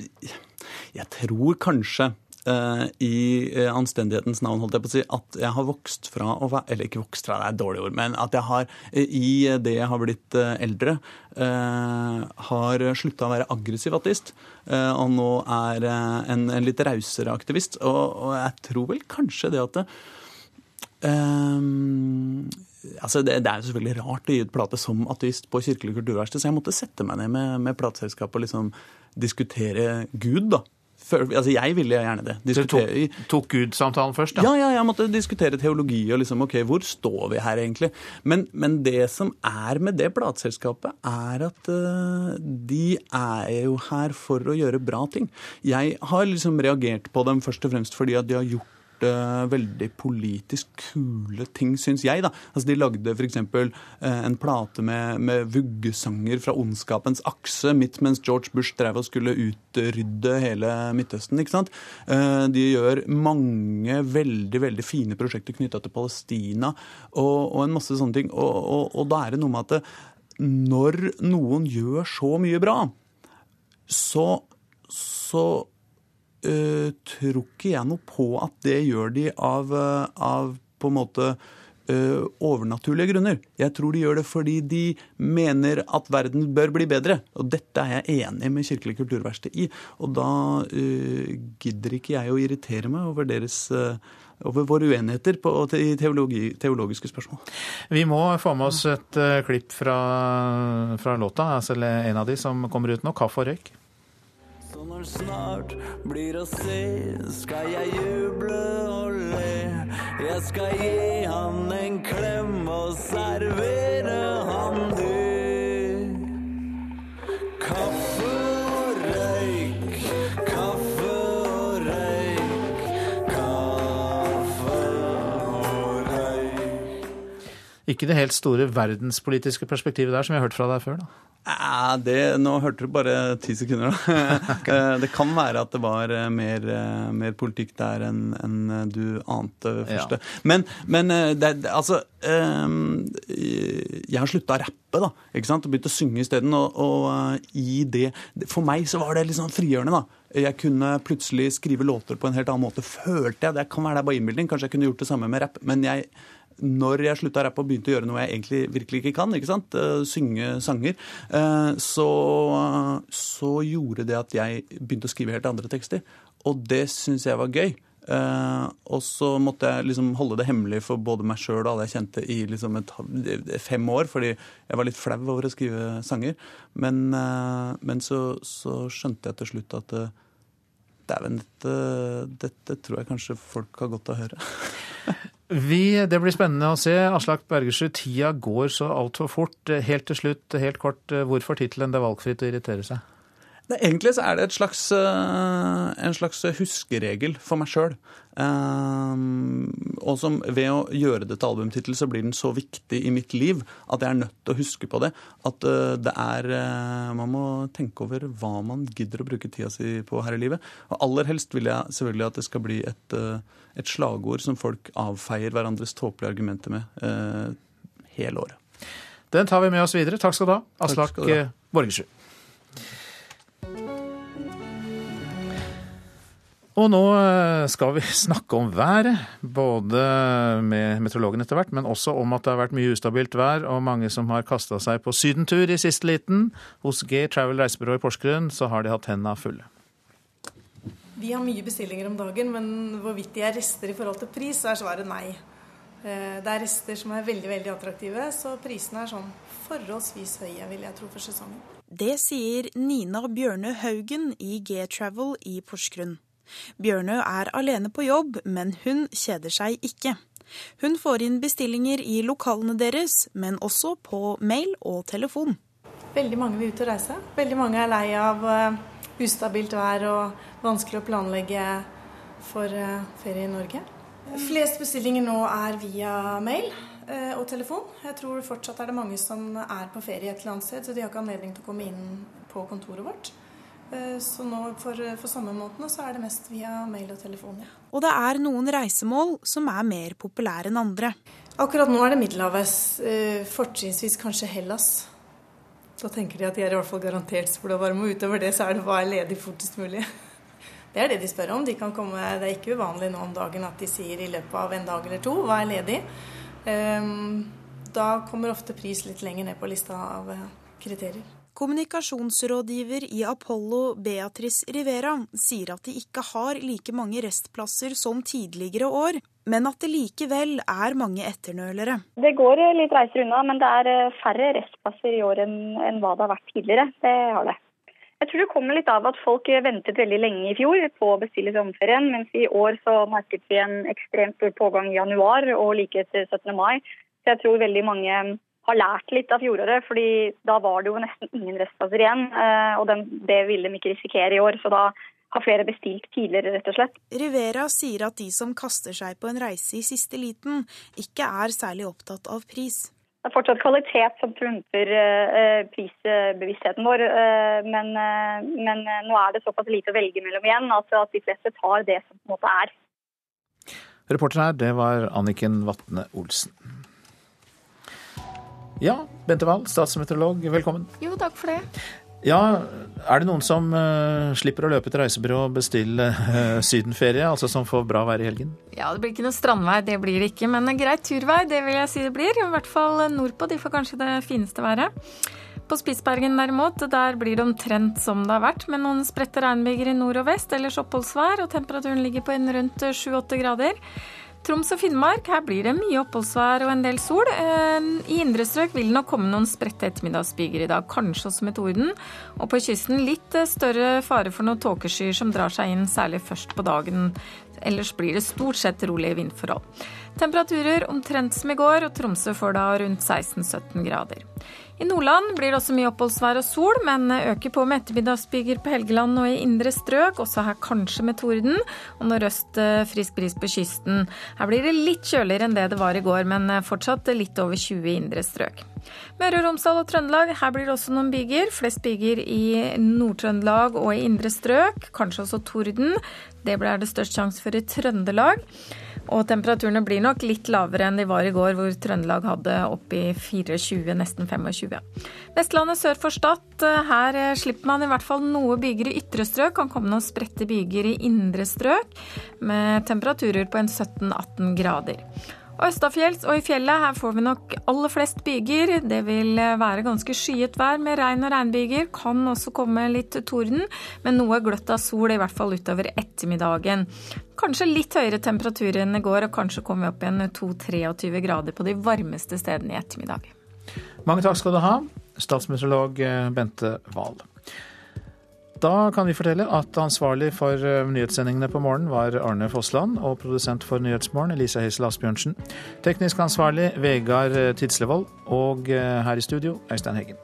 jeg tror kanskje i uh, anstendighetens navn, holdt jeg på å si, at jeg har vokst fra å være Eller ikke vokst fra, det er et dårlig ord, men at jeg har uh, i det jeg har blitt eldre, har slutta å være aggressiv ateist. og nå er en, en litt rausere aktivist. Og, og, jeg tror vel kanskje det at det, altså det, det, er jo selvfølgelig rart å gi ut plate som ateist på Kirkelig kulturverksted, så jeg måtte sette meg ned med, med plateselskapet og liksom diskutere Gud, da. For, altså Jeg ville gjerne det. Diskutere. Du tok, tok Gud-samtalen først? Ja? ja, ja, jeg måtte diskutere teologi og liksom OK, hvor står vi her egentlig? Men, men det som er med det plateselskapet, er at uh, de er jo her for å gjøre bra ting. Jeg har liksom reagert på dem først og fremst fordi at de har gjort uh, veldig politisk kule ting, syns jeg. da. Altså, De lagde f.eks. Uh, en plate med, med, vuggesanger fra ondskapens akse midt mens George Bush drev og skulle utrydde hele Midtøsten. ikke sant? Uh, de gjør mange veldig veldig fine prosjekter knytta til Palestina og, og, en masse sånne ting. Og, og, og da er det noe med at det, når noen gjør så mye bra, så, så uh, tror ikke jeg noe på at det gjør de av, av på en måte uh, overnaturlige grunner. Jeg tror de gjør det fordi de mener at verden bør bli bedre. Og dette er jeg enig med Kirkelig kulturverksted i. Og da uh, gidder ikke jeg å irritere meg over deres over våre uenigheter på, i teologi, teologiske spørsmål. Vi må få med oss et uh, klipp fra, fra låta, altså en av de som kommer ut nå, 'Kaffe og røyk' når snart blir å se, skal jeg juble og le. Jeg skal gi han en klem og servere Ikke det helt store verdenspolitiske perspektivet der som vi har hørt fra deg før, da? Ja, det, nå hørte du bare ti sekunder, da. Eh, det kan være at det var eh, mer, eh, mer politikk der enn en du ante først. Ja. Men, men det, altså Jeg har slutta å rappe, da. ikke sant? Og begynt å synge isteden. Og, og i det For meg så var det litt sånn frigjørende, da. Jeg kunne plutselig skrive låter på en helt annen måte, følte jeg. Det kan være det er bare innbilning. Kanskje jeg kunne gjort det samme med rapp. Men jeg når jeg slutta å rappe og begynte å gjøre noe jeg egentlig virkelig ikke kan, ikke sant? Eh, synge sanger, eh, så, så gjorde det at jeg begynte å skrive helt andre tekster. Og det syns jeg var gøy. Uh, og så måtte jeg liksom holde det hemmelig for både meg sjøl og alle jeg kjente i liksom et, fem år, fordi jeg var litt flau over å skrive sanger. Men, uh, men så, så, skjønte jeg til slutt at uh, dæven, dette, dette tror jeg kanskje folk har godt av å høre. Vi, det blir spennende å se. Aslak Bergersrud, tida går så altfor fort. Helt til slutt, helt kort, hvorfor tittelen 'Det er valgfritt å irritere seg'? Nei, egentlig så er det slags, eh, en slags huskeregel for meg sjøl. Um, eh, og som ved å gjøre det til albumtittel, så blir den så viktig i mitt liv at jeg er nødt til å huske på det. At uh, det er uh, Man må tenke over hva man gidder å bruke tida si på her i livet. Og aller helst vil jeg selvfølgelig at det skal bli et, uh, et slagord som folk avfeier hverandres tåpelige argumenter med hele året. Den tar vi med oss videre. Takk skal du ha, Aslak Borgersrud. Og nå eh, skal vi snakke om været, både med meteorologen etter hvert, men også om at det har vært mye ustabilt vær og mange som har kasta seg på sydentur i siste liten. Hos G Travel reisebyrå i Porsgrunn så har de hatt hendene fulle. Vi har mye bestillinger om dagen, men hvorvidt de er rester i forhold til pris, så er svaret nei. Eh, det er rester som er veldig veldig attraktive, så prisene er sånn forholdsvis høye, vil jeg tro, for sesongen. Det sier Nina Bjørne Haugen i G-Travel i Porsgrunn. Bjørnø er alene på jobb, men hun kjeder seg ikke. Hun får inn bestillinger i lokalene deres, men også på mail og telefon. Veldig mange vil ut og reise. Veldig mange er lei av uh, ustabilt vær og vanskelig å planlegge for uh, ferie i Norge. Flest bestillinger nå er via mail uh, og telefon. Jeg tror fortsatt er det mange som er på ferie et eller annet sted, så de har ikke anledning til å komme inn på kontoret vårt. Eh, så nå for, for sommermånedene så er det mest via mail og telefon. Ja. Og det er noen reisemål som er mer populære enn andre. Akkurat nå er det Middelhavet. Eh, fortrinnsvis kanskje Hellas. Da tenker de at de er i hvert fall garantert og varme. Og utover det så er det hva er ledig fortest mulig. Det er det de spør om. De komme, det er ikke uvanlig nå om dagen at de sier i løpet av en dag eller to hva er ledig. Ehm, da kommer ofte pris litt lenger ned på lista av eh, kriterier. Kommunikasjonsrådgiver i Apollo, Beatrice Rivera, sier at de ikke har like mange restplasser som tidligere år, men at det likevel er mange etternølere. Det går litt reiser unna, men det er eh, færre restplasser i år enn hva det har vært tidligere. Det har det. Jeg tror det kommer litt av at folk ventet veldig lenge i fjor på å bestille sommerferien, mens i år så merket vi en ekstremt stor pågang i januar og like etter 17. mai. Så jeg tror veldig mange har lært litt av fjoråret, fordi da var det jo nesten ingen restplasser igjen. Eh, og den, det ville de ikke risikere i år. Så da har flere bestilt tidligere, rett og slett. Rivera sier at de som kaster seg på en reise i siste liten, ikke er særlig opptatt av pris. Det er fortsatt kvalitet som trumfer uh, prisbevisstheten vår, men, men, nå er det såpass lite å velge mellom igjen altså at de fleste tar det som på en måte er. Reporter her, det var Anniken Vatne Olsen. Ja, Bente Wahl, statsmeteorolog, velkommen. Jo, takk for det. Ja, Er det noen som uh, slipper å løpe til reisebyrå og bestille uh, sydenferie, altså som får bra vær i helgen? Ja, det blir ikke noe strandvei, det blir det ikke. Men greit turvei, det vil jeg si det blir. I hvert fall nordpå, de får kanskje det fineste været. På Spitsbergen derimot, der blir det omtrent som det har vært, med noen spredte regnbyger i nord og vest, ellers oppholdsvær, og temperaturen ligger på en rundt 7-8 grader. Troms og Finnmark, her blir det mye oppholdsvær og en del sol. Eh, I indre strøk vil det nok komme noen spredte ettermiddagsbyger i dag, kanskje også med torden. Og på kysten litt eh, større fare for noen tåkeskyer som drar seg inn, særlig først på dagen. Ellers blir det stort sett rolige vindforhold. Temperaturer omtrent som i går, og Tromsø får da rundt 16-17 grader. I Nordland blir det også mye oppholdsvær og sol, men øker på med ettermiddagsbyger på Helgeland og i indre strøk, også her kanskje med torden. Og nordøst eh, frisk bris på kysten. Her blir det litt kjøligere enn det det var i går, men eh, fortsatt litt over 20 i indre strøk. Møre og Romsdal og Trøndelag, her blir det også noen byger. Flest byger i Nord-Trøndelag og i indre strøk, kanskje også torden. Det blir det størst sjanse for i Trøndelag. Og temperaturene blir nok litt lavere enn de var i går, hvor Trøndelag hadde opp i 24, nesten 25. Vestlandet sør for Stad, her slipper man i hvert fall noe byger i ytre strøk. Kan komme noen spredte byger i indre strøk, med temperaturer på en 17-18 grader. Østafjells og i fjellet, her får vi nok aller flest byger. Det vil være ganske skyet vær med regn og regnbyger. Kan også komme litt torden, men noe gløtt av sol, i hvert fall utover ettermiddagen. Kanskje litt høyere temperatur enn i går, og kanskje kommer vi opp igjen 2-23 grader på de varmeste stedene i ettermiddag. Mange takk skal du ha, statsmeteorolog Bente Wahl. Da kan vi fortelle at ansvarlig for eh, nyhetssendingene på morgenen var Arne Fossland, og produsent for Nyhetsmorgen Elisa Heisel Asbjørnsen. Teknisk ansvarlig Vegard Tidslevold, og eh, her i studio Øystein Heggen.